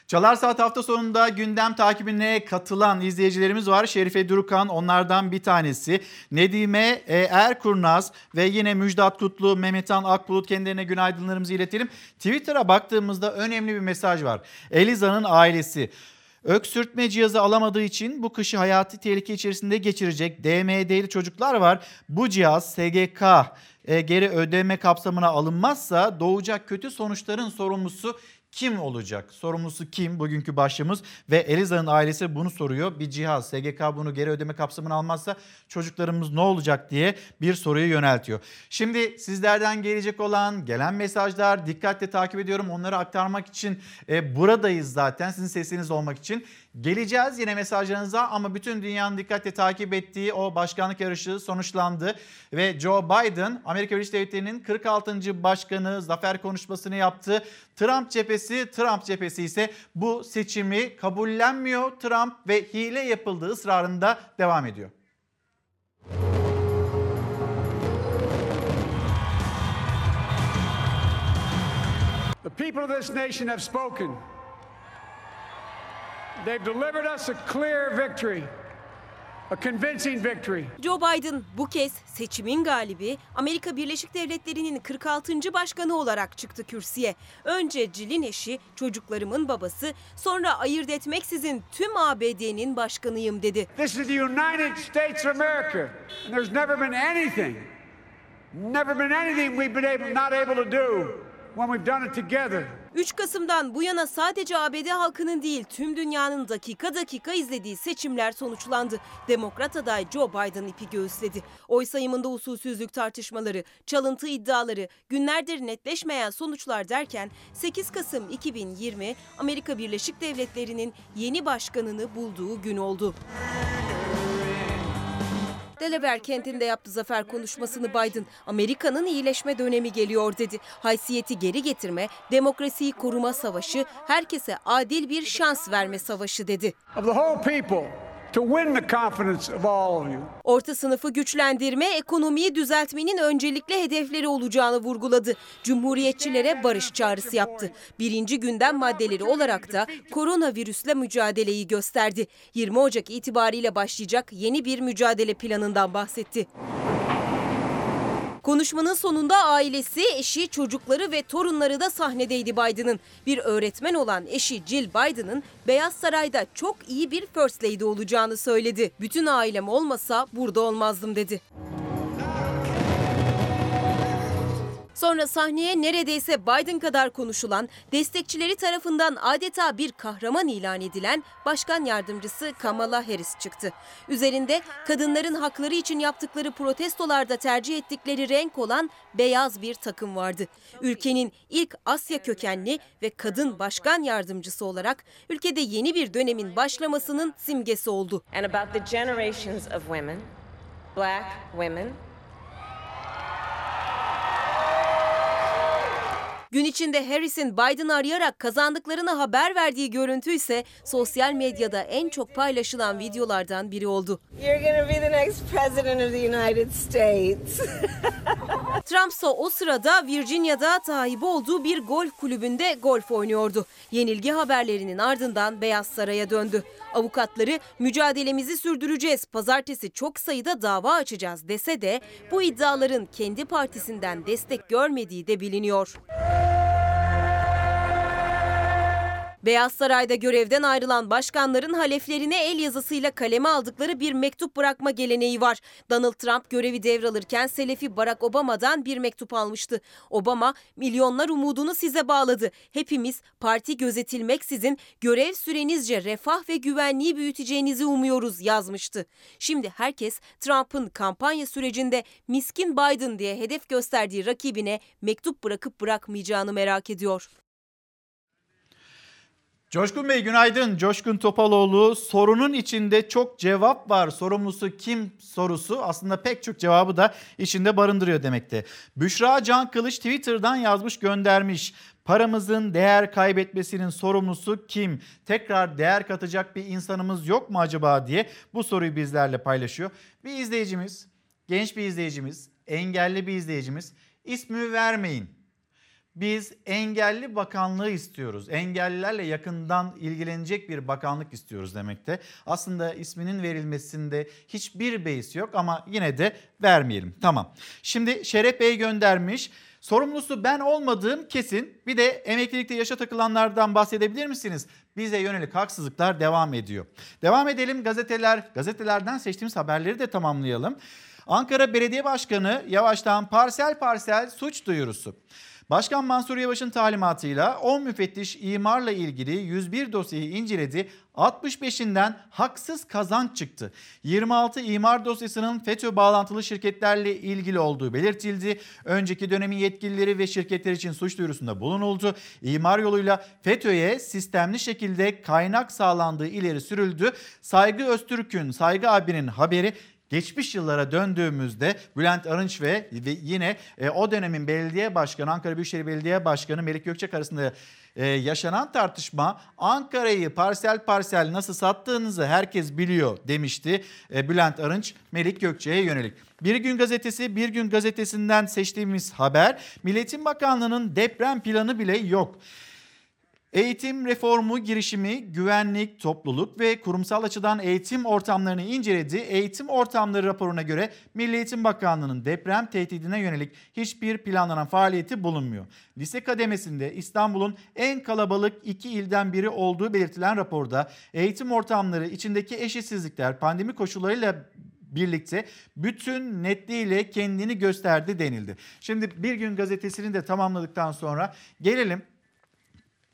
Çalar Saat hafta sonunda gündem takibine katılan izleyicilerimiz var. Şerife Durukan onlardan bir tanesi. Nedime e, Erkurnaz ve yine Müjdat Kutlu, Mehmetan Akbulut kendilerine günaydınlarımızı iletelim. Twitter'a baktığımızda önemli bir mesaj var. Eliza'nın ailesi. Öksürtme cihazı alamadığı için bu kışı hayati tehlike içerisinde geçirecek DMD'li çocuklar var. Bu cihaz SGK e, geri ödeme kapsamına alınmazsa doğacak kötü sonuçların sorumlusu kim olacak? Sorumlusu kim? Bugünkü başlığımız ve Eliza'nın ailesi bunu soruyor. Bir cihaz SGK bunu geri ödeme kapsamına almazsa çocuklarımız ne olacak diye bir soruyu yöneltiyor. Şimdi sizlerden gelecek olan gelen mesajlar dikkatle takip ediyorum. Onları aktarmak için e, buradayız zaten sizin sesiniz olmak için. Geleceğiz yine mesajlarınıza ama bütün dünyanın dikkatle takip ettiği o başkanlık yarışı sonuçlandı. Ve Joe Biden Amerika Birleşik Devletleri'nin 46. başkanı zafer konuşmasını yaptı. Trump cephesi, Trump cephesi ise bu seçimi kabullenmiyor. Trump ve hile yapıldığı ısrarında devam ediyor. The people of this nation have spoken. They've delivered us a clear victory, a convincing victory. Joe Biden bu kez seçimin galibi Amerika Birleşik Devletleri'nin 46. başkanı olarak çıktı kürsüye. Önce Jill'in eşi, çocuklarımın babası, sonra ayırt etmeksizin tüm ABD'nin başkanıyım dedi. This is the United States of America, and there's never been anything, never been anything we've been able, not able to do when we've done it together. 3 Kasım'dan bu yana sadece ABD halkının değil tüm dünyanın dakika dakika izlediği seçimler sonuçlandı. Demokrat aday Joe Biden ipi göğüsledi. Oy sayımında usulsüzlük tartışmaları, çalıntı iddiaları, günlerdir netleşmeyen sonuçlar derken 8 Kasım 2020 Amerika Birleşik Devletleri'nin yeni başkanını bulduğu gün oldu. Delaware kentinde yaptı zafer konuşmasını Biden. Amerika'nın iyileşme dönemi geliyor dedi. Haysiyeti geri getirme, demokrasiyi koruma savaşı, herkese adil bir şans verme savaşı dedi. Of the whole people Orta sınıfı güçlendirme, ekonomiyi düzeltmenin öncelikli hedefleri olacağını vurguladı. Cumhuriyetçilere barış çağrısı yaptı. Birinci gündem maddeleri olarak da koronavirüsle mücadeleyi gösterdi. 20 Ocak itibariyle başlayacak yeni bir mücadele planından bahsetti. Konuşmanın sonunda ailesi, eşi, çocukları ve torunları da sahnedeydi Biden'ın. Bir öğretmen olan eşi Jill Biden'ın Beyaz Saray'da çok iyi bir First Lady olacağını söyledi. Bütün ailem olmasa burada olmazdım dedi. Sonra sahneye neredeyse Biden kadar konuşulan, destekçileri tarafından adeta bir kahraman ilan edilen Başkan Yardımcısı Kamala Harris çıktı. Üzerinde kadınların hakları için yaptıkları protestolarda tercih ettikleri renk olan beyaz bir takım vardı. Ülkenin ilk Asya kökenli ve kadın başkan yardımcısı olarak ülkede yeni bir dönemin başlamasının simgesi oldu. and about the generations of women, black women, Gün içinde Harris'in Biden'ı arayarak kazandıklarını haber verdiği görüntü ise sosyal medyada en çok paylaşılan videolardan biri oldu. *laughs* Trump ise o sırada Virginia'da sahibi olduğu bir golf kulübünde golf oynuyordu. Yenilgi haberlerinin ardından Beyaz Saray'a döndü. Avukatları mücadelemizi sürdüreceğiz, pazartesi çok sayıda dava açacağız dese de bu iddiaların kendi partisinden destek görmediği de biliniyor. Beyaz Saray'da görevden ayrılan başkanların haleflerine el yazısıyla kaleme aldıkları bir mektup bırakma geleneği var. Donald Trump görevi devralırken Selefi Barack Obama'dan bir mektup almıştı. Obama, milyonlar umudunu size bağladı. Hepimiz parti gözetilmeksizin görev sürenizce refah ve güvenliği büyüteceğinizi umuyoruz yazmıştı. Şimdi herkes Trump'ın kampanya sürecinde miskin Biden diye hedef gösterdiği rakibine mektup bırakıp bırakmayacağını merak ediyor. Coşkun Bey günaydın. Coşkun Topaloğlu sorunun içinde çok cevap var. Sorumlusu kim sorusu aslında pek çok cevabı da içinde barındırıyor demekte. Büşra Can Kılıç Twitter'dan yazmış göndermiş. Paramızın değer kaybetmesinin sorumlusu kim? Tekrar değer katacak bir insanımız yok mu acaba diye bu soruyu bizlerle paylaşıyor. Bir izleyicimiz, genç bir izleyicimiz, engelli bir izleyicimiz ismi vermeyin. Biz engelli bakanlığı istiyoruz. Engellilerle yakından ilgilenecek bir bakanlık istiyoruz demekte. Aslında isminin verilmesinde hiçbir beis yok ama yine de vermeyelim. Tamam. Şimdi Şeref Bey göndermiş. Sorumlusu ben olmadığım kesin. Bir de emeklilikte yaşa takılanlardan bahsedebilir misiniz? Bize yönelik haksızlıklar devam ediyor. Devam edelim gazeteler. Gazetelerden seçtiğimiz haberleri de tamamlayalım. Ankara Belediye Başkanı yavaştan parsel parsel suç duyurusu. Başkan Mansur Yavaş'ın talimatıyla 10 müfettiş imarla ilgili 101 dosyayı inceledi. 65'inden haksız kazanç çıktı. 26 imar dosyasının FETÖ bağlantılı şirketlerle ilgili olduğu belirtildi. Önceki dönemin yetkilileri ve şirketler için suç duyurusunda bulunuldu. İmar yoluyla FETÖ'ye sistemli şekilde kaynak sağlandığı ileri sürüldü. Saygı Öztürk'ün, Saygı abinin haberi Geçmiş yıllara döndüğümüzde Bülent Arınç ve, yine e, o dönemin belediye başkanı Ankara Büyükşehir Belediye Başkanı Melik Gökçek arasında e, yaşanan tartışma Ankara'yı parsel parsel nasıl sattığınızı herkes biliyor demişti e, Bülent Arınç Melik Gökçek'e yönelik. Bir Gün Gazetesi, Bir Gün Gazetesi'nden seçtiğimiz haber Milletin Bakanlığı'nın deprem planı bile yok. Eğitim reformu girişimi güvenlik, topluluk ve kurumsal açıdan eğitim ortamlarını inceledi. Eğitim ortamları raporuna göre Milli Eğitim Bakanlığı'nın deprem tehdidine yönelik hiçbir planlanan faaliyeti bulunmuyor. Lise kademesinde İstanbul'un en kalabalık iki ilden biri olduğu belirtilen raporda eğitim ortamları içindeki eşitsizlikler pandemi koşullarıyla birlikte bütün netliğiyle kendini gösterdi denildi. Şimdi bir gün gazetesini de tamamladıktan sonra gelelim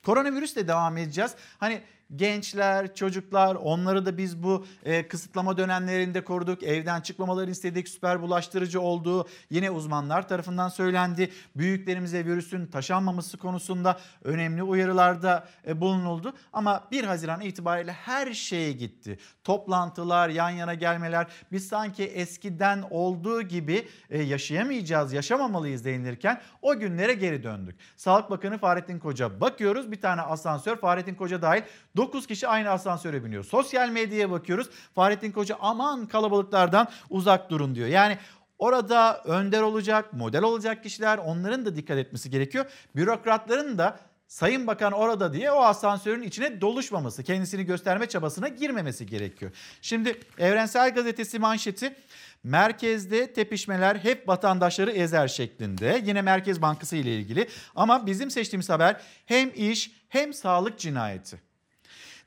Koronavirüsle devam edeceğiz. Hani gençler, çocuklar onları da biz bu e, kısıtlama dönemlerinde koruduk. Evden çıkmamalarını istedik. Süper bulaştırıcı olduğu yine uzmanlar tarafından söylendi. Büyüklerimize virüsün taşanmaması konusunda önemli uyarılarda e, bulunuldu. Ama 1 Haziran itibariyle her şey gitti. Toplantılar, yan yana gelmeler biz sanki eskiden olduğu gibi e, yaşayamayacağız, yaşamamalıyız denilirken o günlere geri döndük. Sağlık Bakanı Fahrettin Koca bakıyoruz bir tane asansör Fahrettin Koca dahil 9 kişi aynı asansöre biniyor. Sosyal medyaya bakıyoruz. Fahrettin Koca aman kalabalıklardan uzak durun diyor. Yani orada önder olacak, model olacak kişiler onların da dikkat etmesi gerekiyor. Bürokratların da Sayın Bakan orada diye o asansörün içine doluşmaması, kendisini gösterme çabasına girmemesi gerekiyor. Şimdi Evrensel Gazetesi manşeti merkezde tepişmeler hep vatandaşları ezer şeklinde. Yine Merkez Bankası ile ilgili ama bizim seçtiğimiz haber hem iş hem sağlık cinayeti.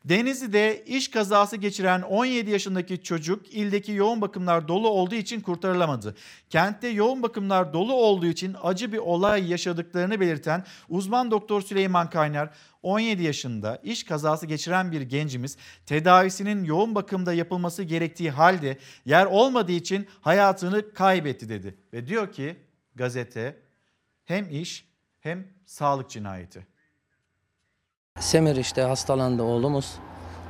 Denizli'de iş kazası geçiren 17 yaşındaki çocuk ildeki yoğun bakımlar dolu olduğu için kurtarılamadı. Kentte yoğun bakımlar dolu olduğu için acı bir olay yaşadıklarını belirten uzman doktor Süleyman Kaynar 17 yaşında iş kazası geçiren bir gencimiz tedavisinin yoğun bakımda yapılması gerektiği halde yer olmadığı için hayatını kaybetti dedi. Ve diyor ki gazete hem iş hem sağlık cinayeti. Semir işte hastalandı oğlumuz.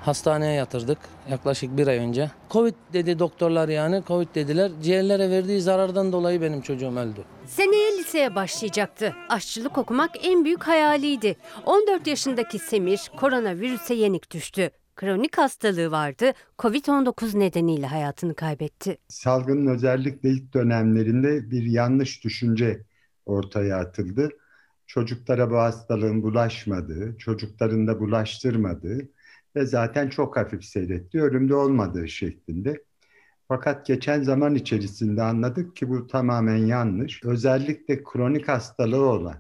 Hastaneye yatırdık yaklaşık bir ay önce. Covid dedi doktorlar yani. Covid dediler. Ciğerlere verdiği zarardan dolayı benim çocuğum öldü. Seneye liseye başlayacaktı. Aşçılık okumak en büyük hayaliydi. 14 yaşındaki Semir koronavirüse yenik düştü. Kronik hastalığı vardı. Covid-19 nedeniyle hayatını kaybetti. Salgının özellikle ilk dönemlerinde bir yanlış düşünce ortaya atıldı. Çocuklara bu hastalığın bulaşmadığı, çocukların da bulaştırmadığı ve zaten çok hafif seyretti, ölümde olmadığı şeklinde. Fakat geçen zaman içerisinde anladık ki bu tamamen yanlış. Özellikle kronik hastalığı olan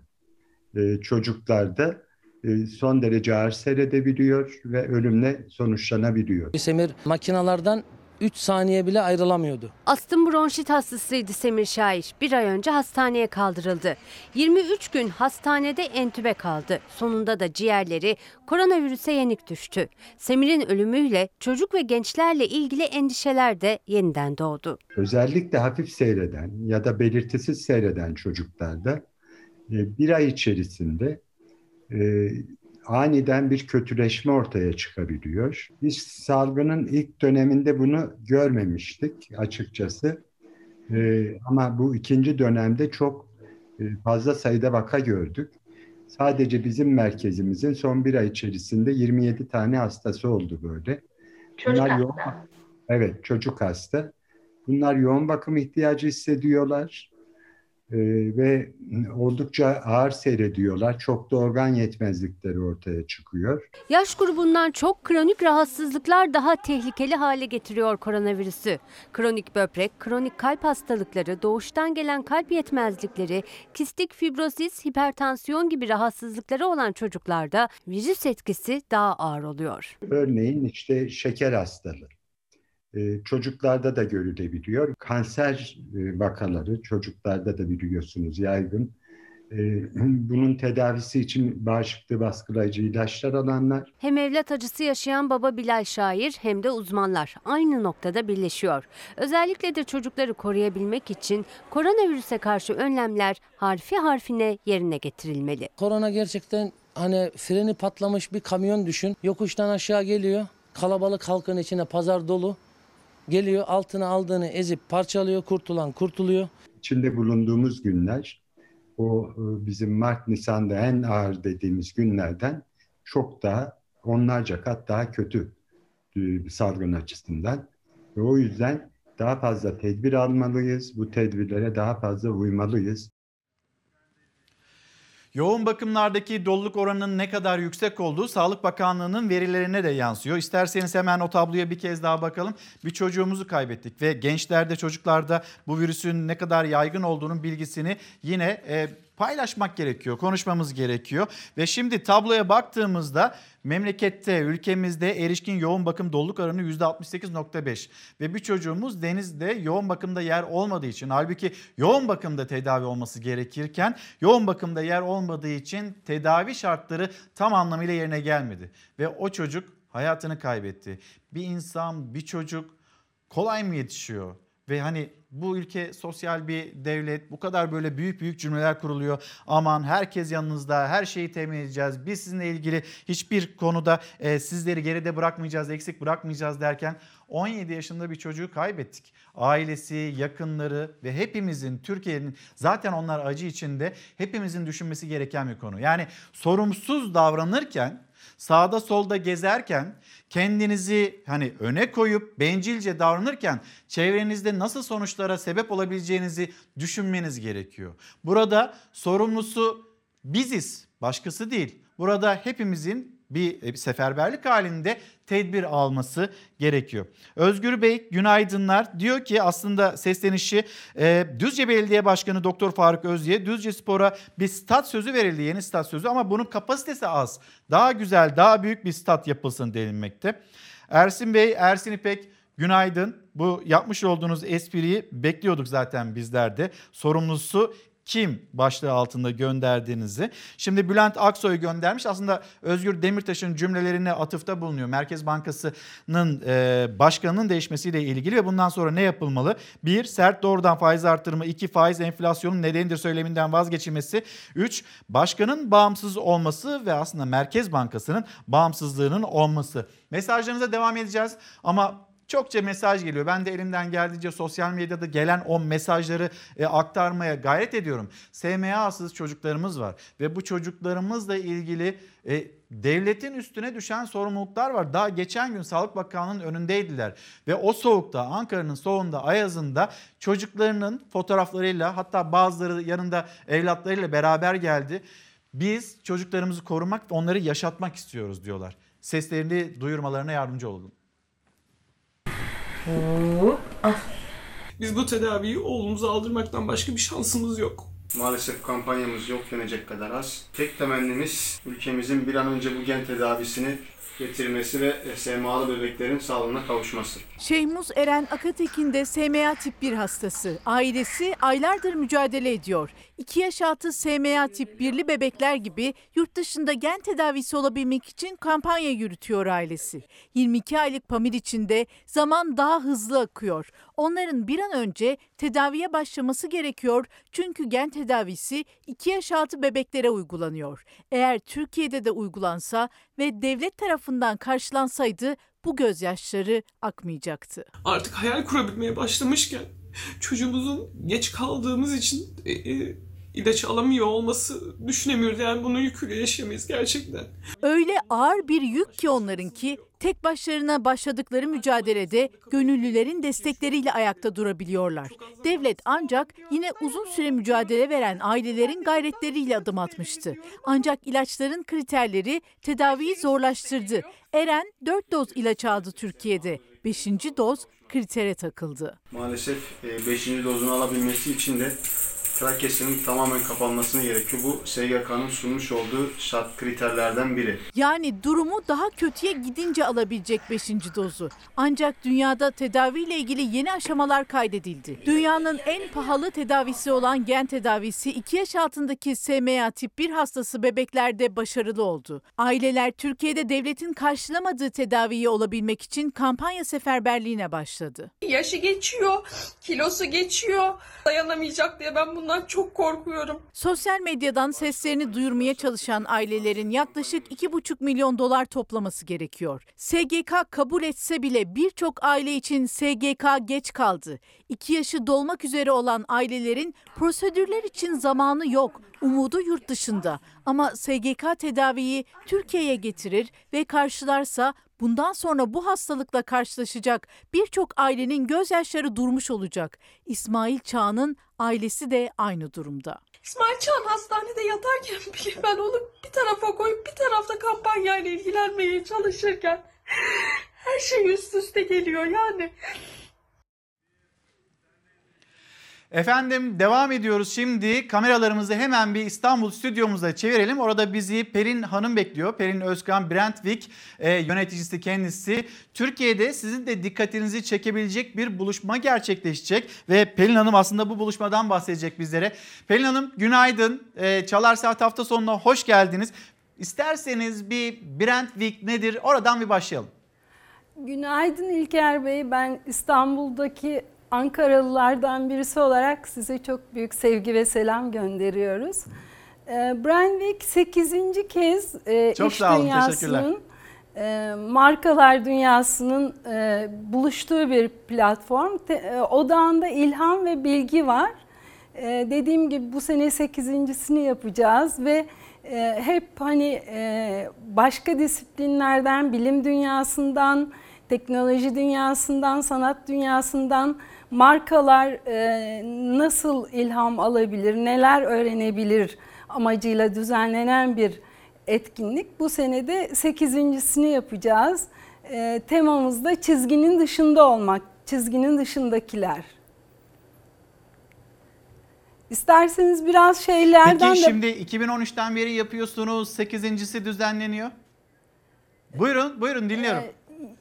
e, çocuklarda e, son derece ağır seyredebiliyor ve ölümle sonuçlanabiliyor. Semir makinalardan 3 saniye bile ayrılamıyordu. Astım bronşit hastasıydı Semir Şair. Bir ay önce hastaneye kaldırıldı. 23 gün hastanede entübe kaldı. Sonunda da ciğerleri koronavirüse yenik düştü. Semir'in ölümüyle çocuk ve gençlerle ilgili endişeler de yeniden doğdu. Özellikle hafif seyreden ya da belirtisiz seyreden çocuklarda e, bir ay içerisinde e, aniden bir kötüleşme ortaya çıkabiliyor. Biz salgının ilk döneminde bunu görmemiştik açıkçası. Ee, ama bu ikinci dönemde çok e, fazla sayıda vaka gördük. Sadece bizim merkezimizin son bir ay içerisinde 27 tane hastası oldu böyle. Çocuk Bunlar hasta. yoğun, evet çocuk hasta. Bunlar yoğun bakım ihtiyacı hissediyorlar. Ee, ve oldukça ağır seyrediyorlar. Çok da organ yetmezlikleri ortaya çıkıyor. Yaş grubundan çok kronik rahatsızlıklar daha tehlikeli hale getiriyor koronavirüsü. Kronik böbrek, kronik kalp hastalıkları, doğuştan gelen kalp yetmezlikleri, kistik fibrozis, hipertansiyon gibi rahatsızlıkları olan çocuklarda virüs etkisi daha ağır oluyor. Örneğin işte şeker hastalığı. E, çocuklarda da görülebiliyor. Kanser e, vakaları çocuklarda da biliyorsunuz yaygın. E, *clears throat* bunun tedavisi için bağışıklığı baskılayıcı ilaçlar alanlar. Hem evlat acısı yaşayan baba Bilal Şair hem de uzmanlar aynı noktada birleşiyor. Özellikle de çocukları koruyabilmek için koronavirüse karşı önlemler harfi harfine yerine getirilmeli. Korona gerçekten hani freni patlamış bir kamyon düşün. Yokuştan aşağı geliyor. Kalabalık halkın içine pazar dolu. Geliyor altına aldığını ezip parçalıyor. Kurtulan kurtuluyor. İçinde bulunduğumuz günler o e, bizim Mart Nisan'da en ağır dediğimiz günlerden çok daha onlarca kat daha kötü e, salgın açısından. Ve o yüzden daha fazla tedbir almalıyız. Bu tedbirlere daha fazla uymalıyız. Yoğun bakımlardaki doluluk oranının ne kadar yüksek olduğu Sağlık Bakanlığı'nın verilerine de yansıyor. İsterseniz hemen o tabloya bir kez daha bakalım. Bir çocuğumuzu kaybettik ve gençlerde çocuklarda bu virüsün ne kadar yaygın olduğunun bilgisini yine e, paylaşmak gerekiyor, konuşmamız gerekiyor. Ve şimdi tabloya baktığımızda memlekette, ülkemizde erişkin yoğun bakım doluluk oranı %68.5 ve bir çocuğumuz denizde yoğun bakımda yer olmadığı için halbuki yoğun bakımda tedavi olması gerekirken yoğun bakımda yer olmadığı için tedavi şartları tam anlamıyla yerine gelmedi ve o çocuk hayatını kaybetti. Bir insan, bir çocuk kolay mı yetişiyor? Ve hani bu ülke sosyal bir devlet. Bu kadar böyle büyük büyük cümleler kuruluyor. Aman herkes yanınızda, her şeyi temin edeceğiz. Biz sizinle ilgili hiçbir konuda e, sizleri geride bırakmayacağız, eksik bırakmayacağız derken 17 yaşında bir çocuğu kaybettik. Ailesi, yakınları ve hepimizin Türkiye'nin zaten onlar acı içinde hepimizin düşünmesi gereken bir konu. Yani sorumsuz davranırken sağda solda gezerken kendinizi hani öne koyup bencilce davranırken çevrenizde nasıl sonuçlara sebep olabileceğinizi düşünmeniz gerekiyor. Burada sorumlusu biziz, başkası değil. Burada hepimizin bir seferberlik halinde tedbir alması gerekiyor. Özgür Bey günaydınlar. Diyor ki aslında seslenişi e, Düzce Belediye Başkanı Doktor Faruk Özye Düzce Spor'a bir stat sözü verildi yeni stat sözü ama bunun kapasitesi az. Daha güzel daha büyük bir stat yapılsın denilmekte. Ersin Bey Ersin İpek günaydın. Bu yapmış olduğunuz espriyi bekliyorduk zaten bizler de. Sorumlusu kim başlığı altında gönderdiğinizi. Şimdi Bülent Aksoy göndermiş. Aslında Özgür Demirtaş'ın cümlelerine atıfta bulunuyor. Merkez Bankası'nın e, başkanının değişmesiyle ilgili ve bundan sonra ne yapılmalı? Bir, sert doğrudan faiz artırımı. iki faiz enflasyonun nedenidir söyleminden vazgeçilmesi. Üç, başkanın bağımsız olması ve aslında Merkez Bankası'nın bağımsızlığının olması. Mesajlarınıza devam edeceğiz ama Çokça mesaj geliyor. Ben de elimden geldiğince sosyal medyada gelen o mesajları e, aktarmaya gayret ediyorum. SMA'sız çocuklarımız var ve bu çocuklarımızla ilgili e, devletin üstüne düşen sorumluluklar var. Daha geçen gün Sağlık Bakanlığı'nın önündeydiler ve o soğukta Ankara'nın soğuğunda Ayaz'ında çocuklarının fotoğraflarıyla hatta bazıları yanında evlatlarıyla beraber geldi. Biz çocuklarımızı korumak onları yaşatmak istiyoruz diyorlar. Seslerini duyurmalarına yardımcı olalım. Biz bu tedaviyi oğlumuza aldırmaktan başka bir şansımız yok. Maalesef kampanyamız yok denecek kadar az. Tek temennimiz ülkemizin bir an önce bu gen tedavisini getirmesi ve SMA'lı bebeklerin sağlığına kavuşması. Şehmuz Eren Akatekin de SMA tip 1 hastası. Ailesi aylardır mücadele ediyor. 2 yaş altı SMA tip 1'li bebekler gibi yurt dışında gen tedavisi olabilmek için kampanya yürütüyor ailesi. 22 aylık Pamir içinde zaman daha hızlı akıyor. Onların bir an önce tedaviye başlaması gerekiyor çünkü gen tedavisi 2 yaş altı bebeklere uygulanıyor. Eğer Türkiye'de de uygulansa ve devlet tarafından karşılansaydı bu gözyaşları akmayacaktı. Artık hayal kurabilmeye başlamışken çocuğumuzun geç kaldığımız için e, e, ilaç alamıyor olması düşünemiyoruz. Yani bunun yüküyle yaşayamayız gerçekten. Öyle ağır bir yük ki onlarınki tek başlarına başladıkları mücadelede gönüllülerin destekleriyle ayakta durabiliyorlar. Devlet ancak yine uzun süre mücadele veren ailelerin gayretleriyle adım atmıştı. Ancak ilaçların kriterleri tedaviyi zorlaştırdı. Eren 4 doz ilaç aldı Türkiye'de. 5. doz kritere takıldı. Maalesef 5. dozunu alabilmesi için de kesimin tamamen kapanmasını gerekiyor. Bu SGK'nın sunmuş olduğu şart kriterlerden biri. Yani durumu daha kötüye gidince alabilecek 5. dozu. Ancak dünyada tedaviyle ilgili yeni aşamalar kaydedildi. Dünyanın en pahalı tedavisi olan gen tedavisi 2 yaş altındaki SMA tip 1 hastası bebeklerde başarılı oldu. Aileler Türkiye'de devletin karşılamadığı tedaviyi olabilmek için kampanya seferberliğine başladı. Yaşı geçiyor, kilosu geçiyor. Dayanamayacak diye ben bundan çok korkuyorum. Sosyal medyadan seslerini duyurmaya çalışan ailelerin yaklaşık 2,5 milyon dolar toplaması gerekiyor. SGK kabul etse bile birçok aile için SGK geç kaldı. 2 yaşı dolmak üzere olan ailelerin prosedürler için zamanı yok. Umudu yurt dışında ama SGK tedaviyi Türkiye'ye getirir ve karşılarsa bundan sonra bu hastalıkla karşılaşacak birçok ailenin gözyaşları durmuş olacak. İsmail Çağ'ın ailesi de aynı durumda. İsmail Çağan hastanede yatarken bile ben onu bir tarafa koyup bir tarafta kampanyayla ilgilenmeye çalışırken her şey üst üste geliyor yani. Efendim devam ediyoruz şimdi. Kameralarımızı hemen bir İstanbul stüdyomuza çevirelim. Orada bizi Perin Hanım bekliyor. Perin Özkan Brentwick e, yöneticisi kendisi. Türkiye'de sizin de dikkatinizi çekebilecek bir buluşma gerçekleşecek. Ve Pelin Hanım aslında bu buluşmadan bahsedecek bizlere. Pelin Hanım günaydın. E, Çalar Saat hafta sonuna hoş geldiniz. İsterseniz bir Brentwick nedir oradan bir başlayalım. Günaydın İlker Bey. Ben İstanbul'daki Ankaralılardan birisi olarak size çok büyük sevgi ve selam gönderiyoruz. E, Brandwick 8. kez e, Çok iş sağ olun, dünyasının, e, markalar dünyasının e, buluştuğu bir platform. Odağında ilham ve bilgi var. Dediğim gibi bu sene 8.sini yapacağız ve hep hani başka disiplinlerden, bilim dünyasından, teknoloji dünyasından, sanat dünyasından markalar e, nasıl ilham alabilir, neler öğrenebilir amacıyla düzenlenen bir etkinlik. Bu senede 8.sini yapacağız. E, temamız da çizginin dışında olmak, çizginin dışındakiler. İsterseniz biraz şeylerden Peki de... şimdi 2013'ten beri yapıyorsunuz. 8.si düzenleniyor. Buyurun, buyurun dinliyorum.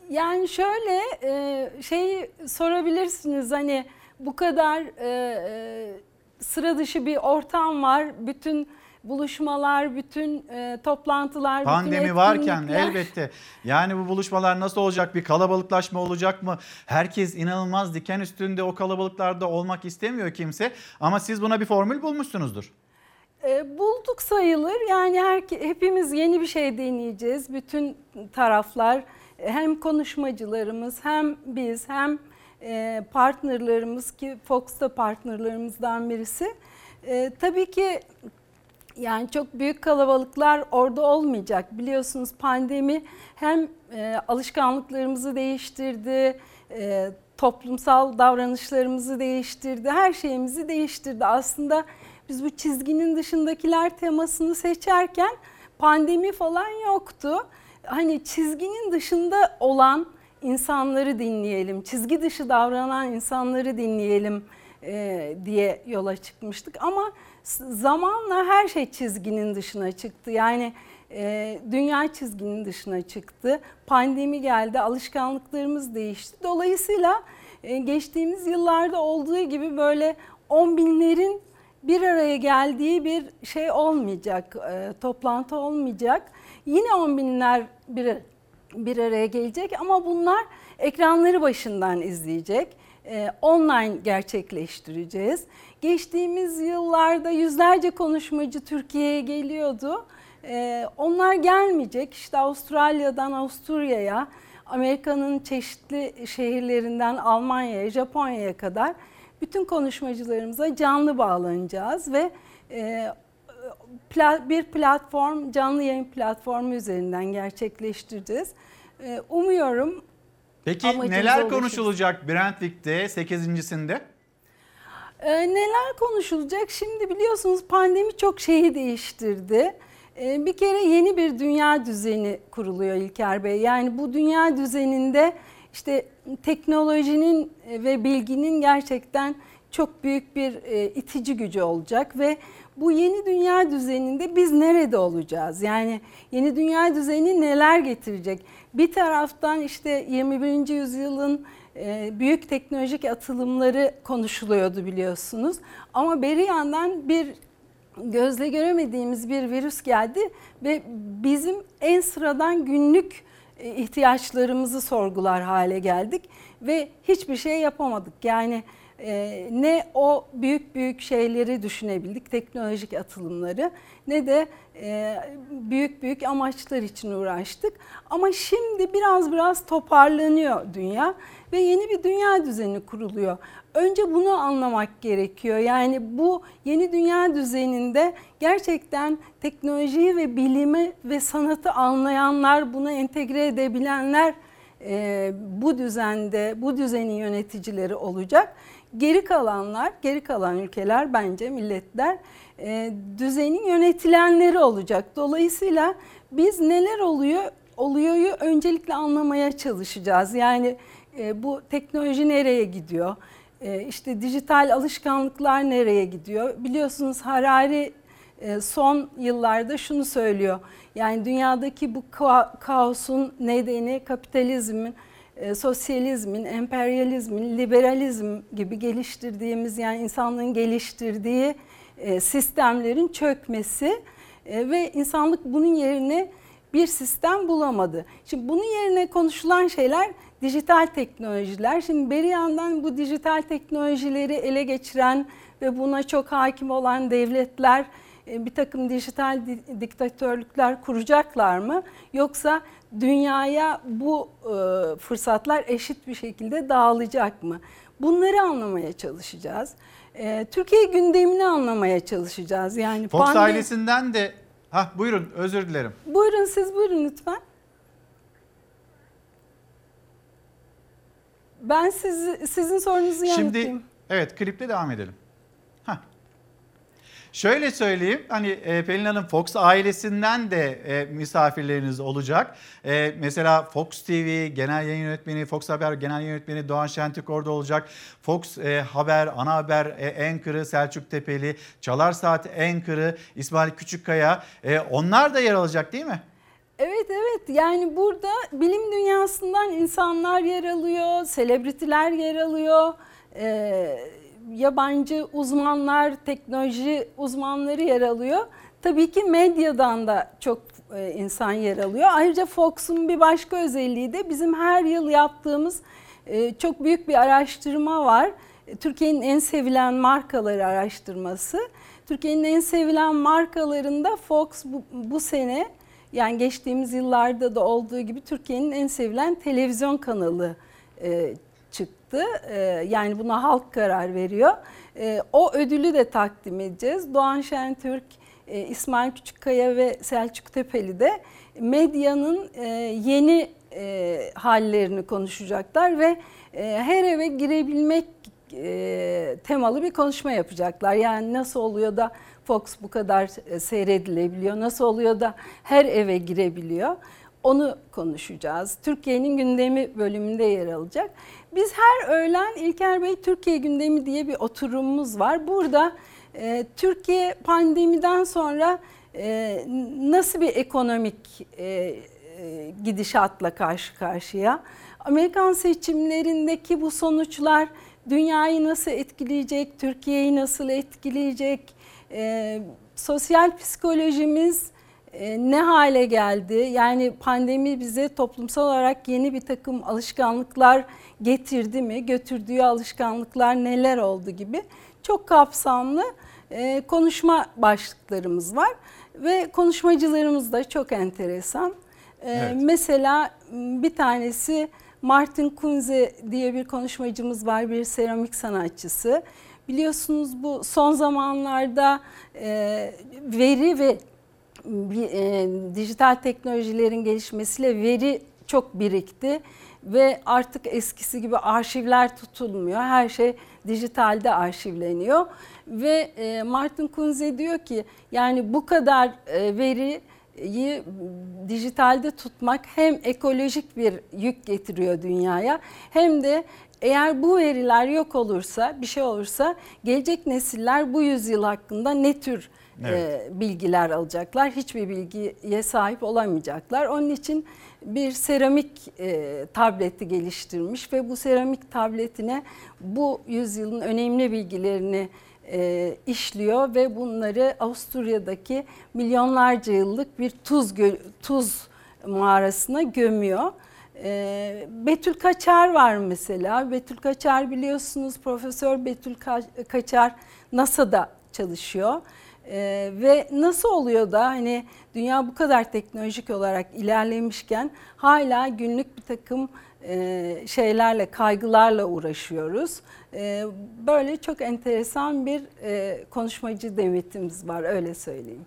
Yani şöyle e, şeyi sorabilirsiniz hani bu kadar e, e, sıra dışı bir ortam var. Bütün buluşmalar, bütün e, toplantılar, Pandemi bütün varken *laughs* elbette. Yani bu buluşmalar nasıl olacak? Bir kalabalıklaşma olacak mı? Herkes inanılmaz diken üstünde o kalabalıklarda olmak istemiyor kimse. Ama siz buna bir formül bulmuşsunuzdur. E, bulduk sayılır. Yani her, hepimiz yeni bir şey deneyeceğiz. Bütün taraflar hem konuşmacılarımız hem biz hem e, partnerlarımız ki Fox da partnerlarımızdan birisi. E, tabii ki yani çok büyük kalabalıklar orada olmayacak. Biliyorsunuz pandemi hem e, alışkanlıklarımızı değiştirdi, toplumsal davranışlarımızı değiştirdi, her şeyimizi değiştirdi. Aslında biz bu çizginin dışındakiler temasını seçerken pandemi falan yoktu. Hani çizginin dışında olan insanları dinleyelim, çizgi dışı davranan insanları dinleyelim e, diye yola çıkmıştık. Ama zamanla her şey çizginin dışına çıktı. Yani e, dünya çizginin dışına çıktı. Pandemi geldi, alışkanlıklarımız değişti. Dolayısıyla e, geçtiğimiz yıllarda olduğu gibi böyle on binlerin bir araya geldiği bir şey olmayacak, e, toplantı olmayacak. Yine on binler bir, bir araya gelecek ama bunlar ekranları başından izleyecek. E, online gerçekleştireceğiz. Geçtiğimiz yıllarda yüzlerce konuşmacı Türkiye'ye geliyordu. E, onlar gelmeyecek. İşte Avustralya'dan Avusturya'ya, Amerika'nın çeşitli şehirlerinden Almanya'ya, Japonya'ya kadar bütün konuşmacılarımıza canlı bağlanacağız ve e, bir platform, canlı yayın platformu üzerinden gerçekleştireceğiz. E, umuyorum Peki neler konuşulacak Brentwick'te 8.sinde? E, neler konuşulacak? Şimdi biliyorsunuz pandemi çok şeyi değiştirdi. E, bir kere yeni bir dünya düzeni kuruluyor İlker Bey. Yani bu dünya düzeninde işte teknolojinin ve bilginin gerçekten çok büyük bir e, itici gücü olacak ve bu yeni dünya düzeninde biz nerede olacağız? Yani yeni dünya düzeni neler getirecek? Bir taraftan işte 21. yüzyılın e, büyük teknolojik atılımları konuşuluyordu biliyorsunuz. Ama beri yandan bir gözle göremediğimiz bir virüs geldi ve bizim en sıradan günlük e, ihtiyaçlarımızı sorgular hale geldik ve hiçbir şey yapamadık. Yani e, ne o büyük büyük şeyleri düşünebildik, teknolojik atılımları ne de e, büyük büyük amaçlar için uğraştık. Ama şimdi biraz biraz toparlanıyor dünya ve yeni bir dünya düzeni kuruluyor. Önce bunu anlamak gerekiyor. Yani bu yeni dünya düzeninde gerçekten teknolojiyi ve bilimi ve sanatı anlayanlar, bunu entegre edebilenler e, bu düzende, bu düzenin yöneticileri olacak. Geri kalanlar, geri kalan ülkeler bence milletler e, düzenin yönetilenleri olacak. Dolayısıyla biz neler oluyor oluyoryu öncelikle anlamaya çalışacağız. Yani e, bu teknoloji nereye gidiyor? E, işte dijital alışkanlıklar nereye gidiyor? Biliyorsunuz Harari e, son yıllarda şunu söylüyor. Yani dünyadaki bu kaosun nedeni kapitalizmin, e, sosyalizmin, emperyalizmin, liberalizm gibi geliştirdiğimiz yani insanlığın geliştirdiği e, sistemlerin çökmesi e, ve insanlık bunun yerine bir sistem bulamadı. Şimdi bunun yerine konuşulan şeyler dijital teknolojiler. Şimdi bir yandan bu dijital teknolojileri ele geçiren ve buna çok hakim olan devletler bir takım dijital diktatörlükler kuracaklar mı? Yoksa dünyaya bu e, fırsatlar eşit bir şekilde dağılacak mı? Bunları anlamaya çalışacağız. E, Türkiye gündemini anlamaya çalışacağız. Yani Fox pandemi... ailesinden de ha buyurun özür dilerim. Buyurun siz buyurun lütfen. Ben siz, sizin sorunuzu yanıtlayayım. Şimdi evet klipte devam edelim. Şöyle söyleyeyim hani e, Pelin Hanım Fox ailesinden de e, misafirleriniz olacak. E, mesela Fox TV genel yayın yönetmeni, Fox Haber genel yönetmeni Doğan Şentürk orada olacak. Fox Haber, Ana Haber e, Selçuk Tepeli, Çalar Saat Anchor'ı İsmail Küçükkaya e, onlar da yer alacak değil mi? Evet evet yani burada bilim dünyasından insanlar yer alıyor, selebritiler yer alıyor. Ee, yabancı uzmanlar, teknoloji uzmanları yer alıyor. Tabii ki medyadan da çok e, insan yer alıyor. Ayrıca Fox'un bir başka özelliği de bizim her yıl yaptığımız e, çok büyük bir araştırma var. Türkiye'nin en sevilen markaları araştırması. Türkiye'nin en sevilen markalarında Fox bu, bu sene yani geçtiğimiz yıllarda da olduğu gibi Türkiye'nin en sevilen televizyon kanalı e, çıktı. Ee, yani buna halk karar veriyor. Ee, o ödülü de takdim edeceğiz. Doğan Şentürk, e, İsmail Küçükkaya ve Selçuk Tepeli de medyanın e, yeni e, hallerini konuşacaklar ve her eve girebilmek temalı bir konuşma yapacaklar. Yani nasıl oluyor da Fox bu kadar seyredilebiliyor, nasıl oluyor da her eve girebiliyor. Onu konuşacağız. Türkiye'nin gündemi bölümünde yer alacak. Biz her öğlen İlker Bey Türkiye gündemi diye bir oturumumuz var. Burada e, Türkiye pandemiden sonra e, nasıl bir ekonomik e, e, gidişatla karşı karşıya? Amerikan seçimlerindeki bu sonuçlar dünyayı nasıl etkileyecek, Türkiye'yi nasıl etkileyecek? E, sosyal psikolojimiz ne hale geldi? Yani pandemi bize toplumsal olarak yeni bir takım alışkanlıklar getirdi mi? Götürdüğü alışkanlıklar neler oldu gibi çok kapsamlı e, konuşma başlıklarımız var ve konuşmacılarımız da çok enteresan. E, evet. Mesela bir tanesi Martin Kunze diye bir konuşmacımız var, bir seramik sanatçısı. Biliyorsunuz bu son zamanlarda veri ve e, dijital teknolojilerin gelişmesiyle veri çok birikti ve artık eskisi gibi arşivler tutulmuyor. Her şey dijitalde arşivleniyor ve e, Martin Kunze diyor ki yani bu kadar e, veriyi dijitalde tutmak hem ekolojik bir yük getiriyor dünyaya hem de Eğer bu veriler yok olursa, bir şey olursa gelecek nesiller bu yüzyıl hakkında ne tür Evet. e, bilgiler alacaklar? Hiçbir bilgiye sahip olamayacaklar. Onun için bir seramik e, tableti geliştirmiş ve bu seramik tabletine bu yüzyılın önemli bilgilerini e, işliyor ve bunları Avusturya'daki milyonlarca yıllık bir tuz tuz mağarasına gömüyor. E, Betül Kaçar var mesela. Betül Kaçar biliyorsunuz Profesör Betül Ka- Kaçar NASA'da çalışıyor. E, ve nasıl oluyor da hani dünya bu kadar teknolojik olarak ilerlemişken hala günlük bir takım e, şeylerle, kaygılarla uğraşıyoruz. E, böyle çok enteresan bir e, konuşmacı demetimiz var öyle söyleyeyim.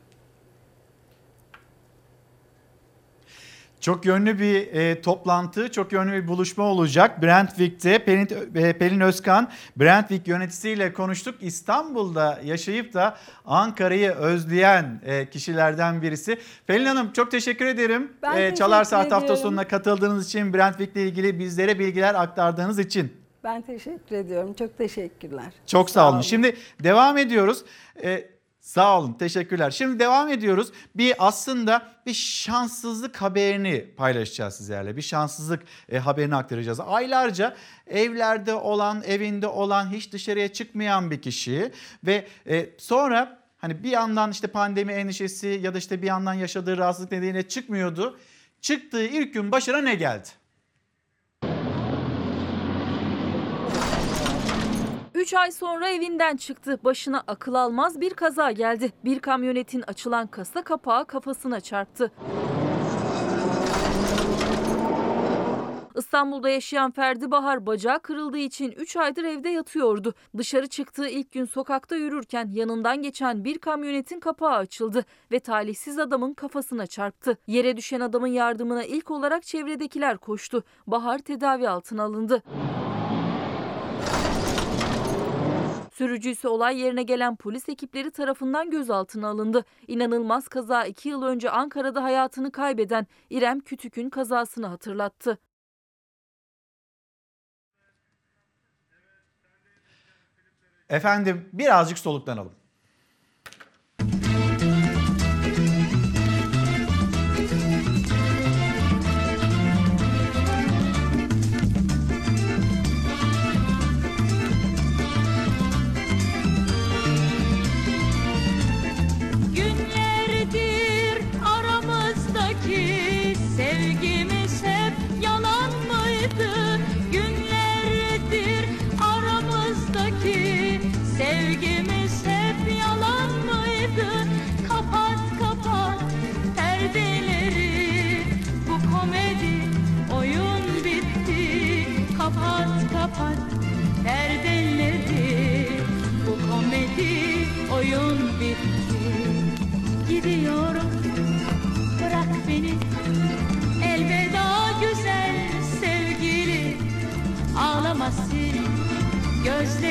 Çok yönlü bir e, toplantı, çok yönlü bir buluşma olacak. Brentwick'te Pelin, e, Pelin Özkan, Brentwick yöneticisiyle konuştuk. İstanbul'da yaşayıp da Ankara'yı özleyen e, kişilerden birisi. Pelin Hanım çok teşekkür ederim. Ben E, teşekkür Çalar Saat hafta ediyorum. sonuna katıldığınız için, Brentwick'le ilgili bizlere bilgiler aktardığınız için. Ben teşekkür ediyorum. Çok teşekkürler. Çok sağ, olun. Şimdi devam ediyoruz. Ee, sağ olun, teşekkürler. Şimdi devam ediyoruz. Bir aslında bir şanssızlık haberini paylaşacağız sizlerle. Bir şanssızlık e, haberini aktaracağız. Aylarca evlerde olan, evinde olan, hiç dışarıya çıkmayan bir kişi ve e, sonra hani bir yandan işte pandemi endişesi ya da işte bir yandan yaşadığı rahatsızlık nedeniyle çıkmıyordu. Çıktığı ilk gün başına ne geldi? 3 ay sonra evinden çıktı. Başına akıl almaz bir kaza geldi. Bir kamyonetin açılan kasa kapağı kafasına çarptı. İstanbul'da yaşayan Ferdi Bahar bacağı kırıldığı için 3 aydır evde yatıyordu. Dışarı çıktığı ilk gün sokakta yürürken yanından geçen bir kamyonetin kapağı açıldı ve talihsiz adamın kafasına çarptı. Yere düşen adamın yardımına ilk olarak çevredekiler koştu. Bahar tedavi altına alındı. Sürücü ise olay yerine gelen polis ekipleri tarafından gözaltına alındı. İnanılmaz kaza 2 yıl önce Ankara'da hayatını kaybeden İrem Kütük'ün kazasını hatırlattı. Efendim birazcık soluklanalım.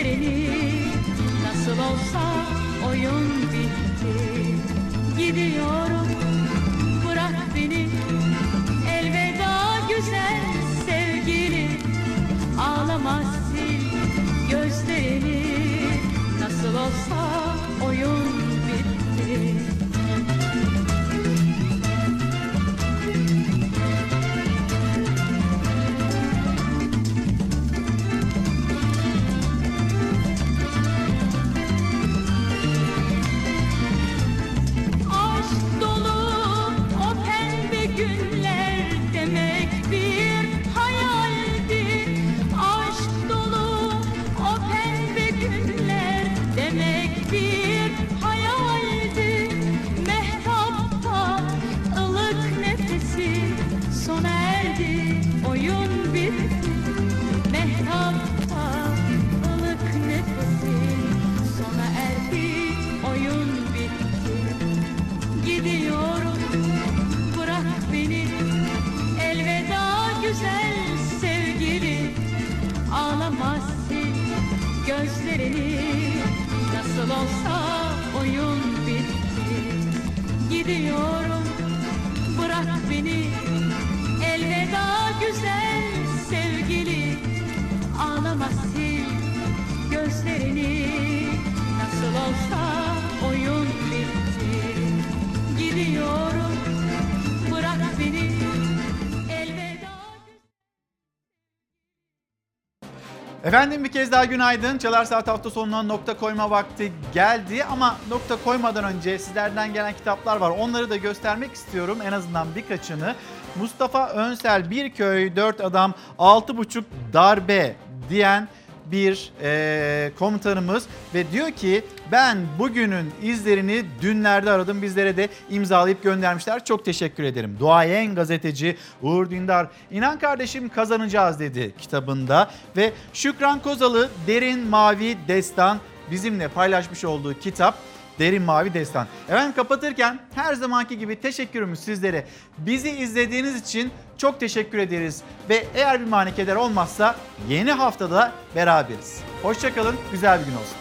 Gözlerini nasıl olsa oyun bitti. Gidiyorum Efendim bir kez daha günaydın. Çalar Saat hafta sonuna nokta koyma vakti geldi ama nokta koymadan önce sizlerden gelen kitaplar var. Onları da göstermek istiyorum en azından birkaçını. Mustafa Önsel Bir Köy Dört Adam Altı Buçuk Darbe diyen bir eee, komutanımız ve diyor ki ben bugünün izlerini dünlerde aradım bizlere de imzalayıp göndermişler. Çok teşekkür ederim. Duayen gazeteci Uğur Dündar inan kardeşim kazanacağız dedi kitabında ve Şükran Kozalı Derin Mavi Destan bizimle paylaşmış olduğu kitap Derin Mavi Destan. Efendim kapatırken her zamanki gibi teşekkürümüz sizlere. Bizi izlediğiniz için çok teşekkür ederiz. Ve eğer bir manikeder olmazsa yeni haftada beraberiz. Hoşçakalın, güzel bir gün olsun.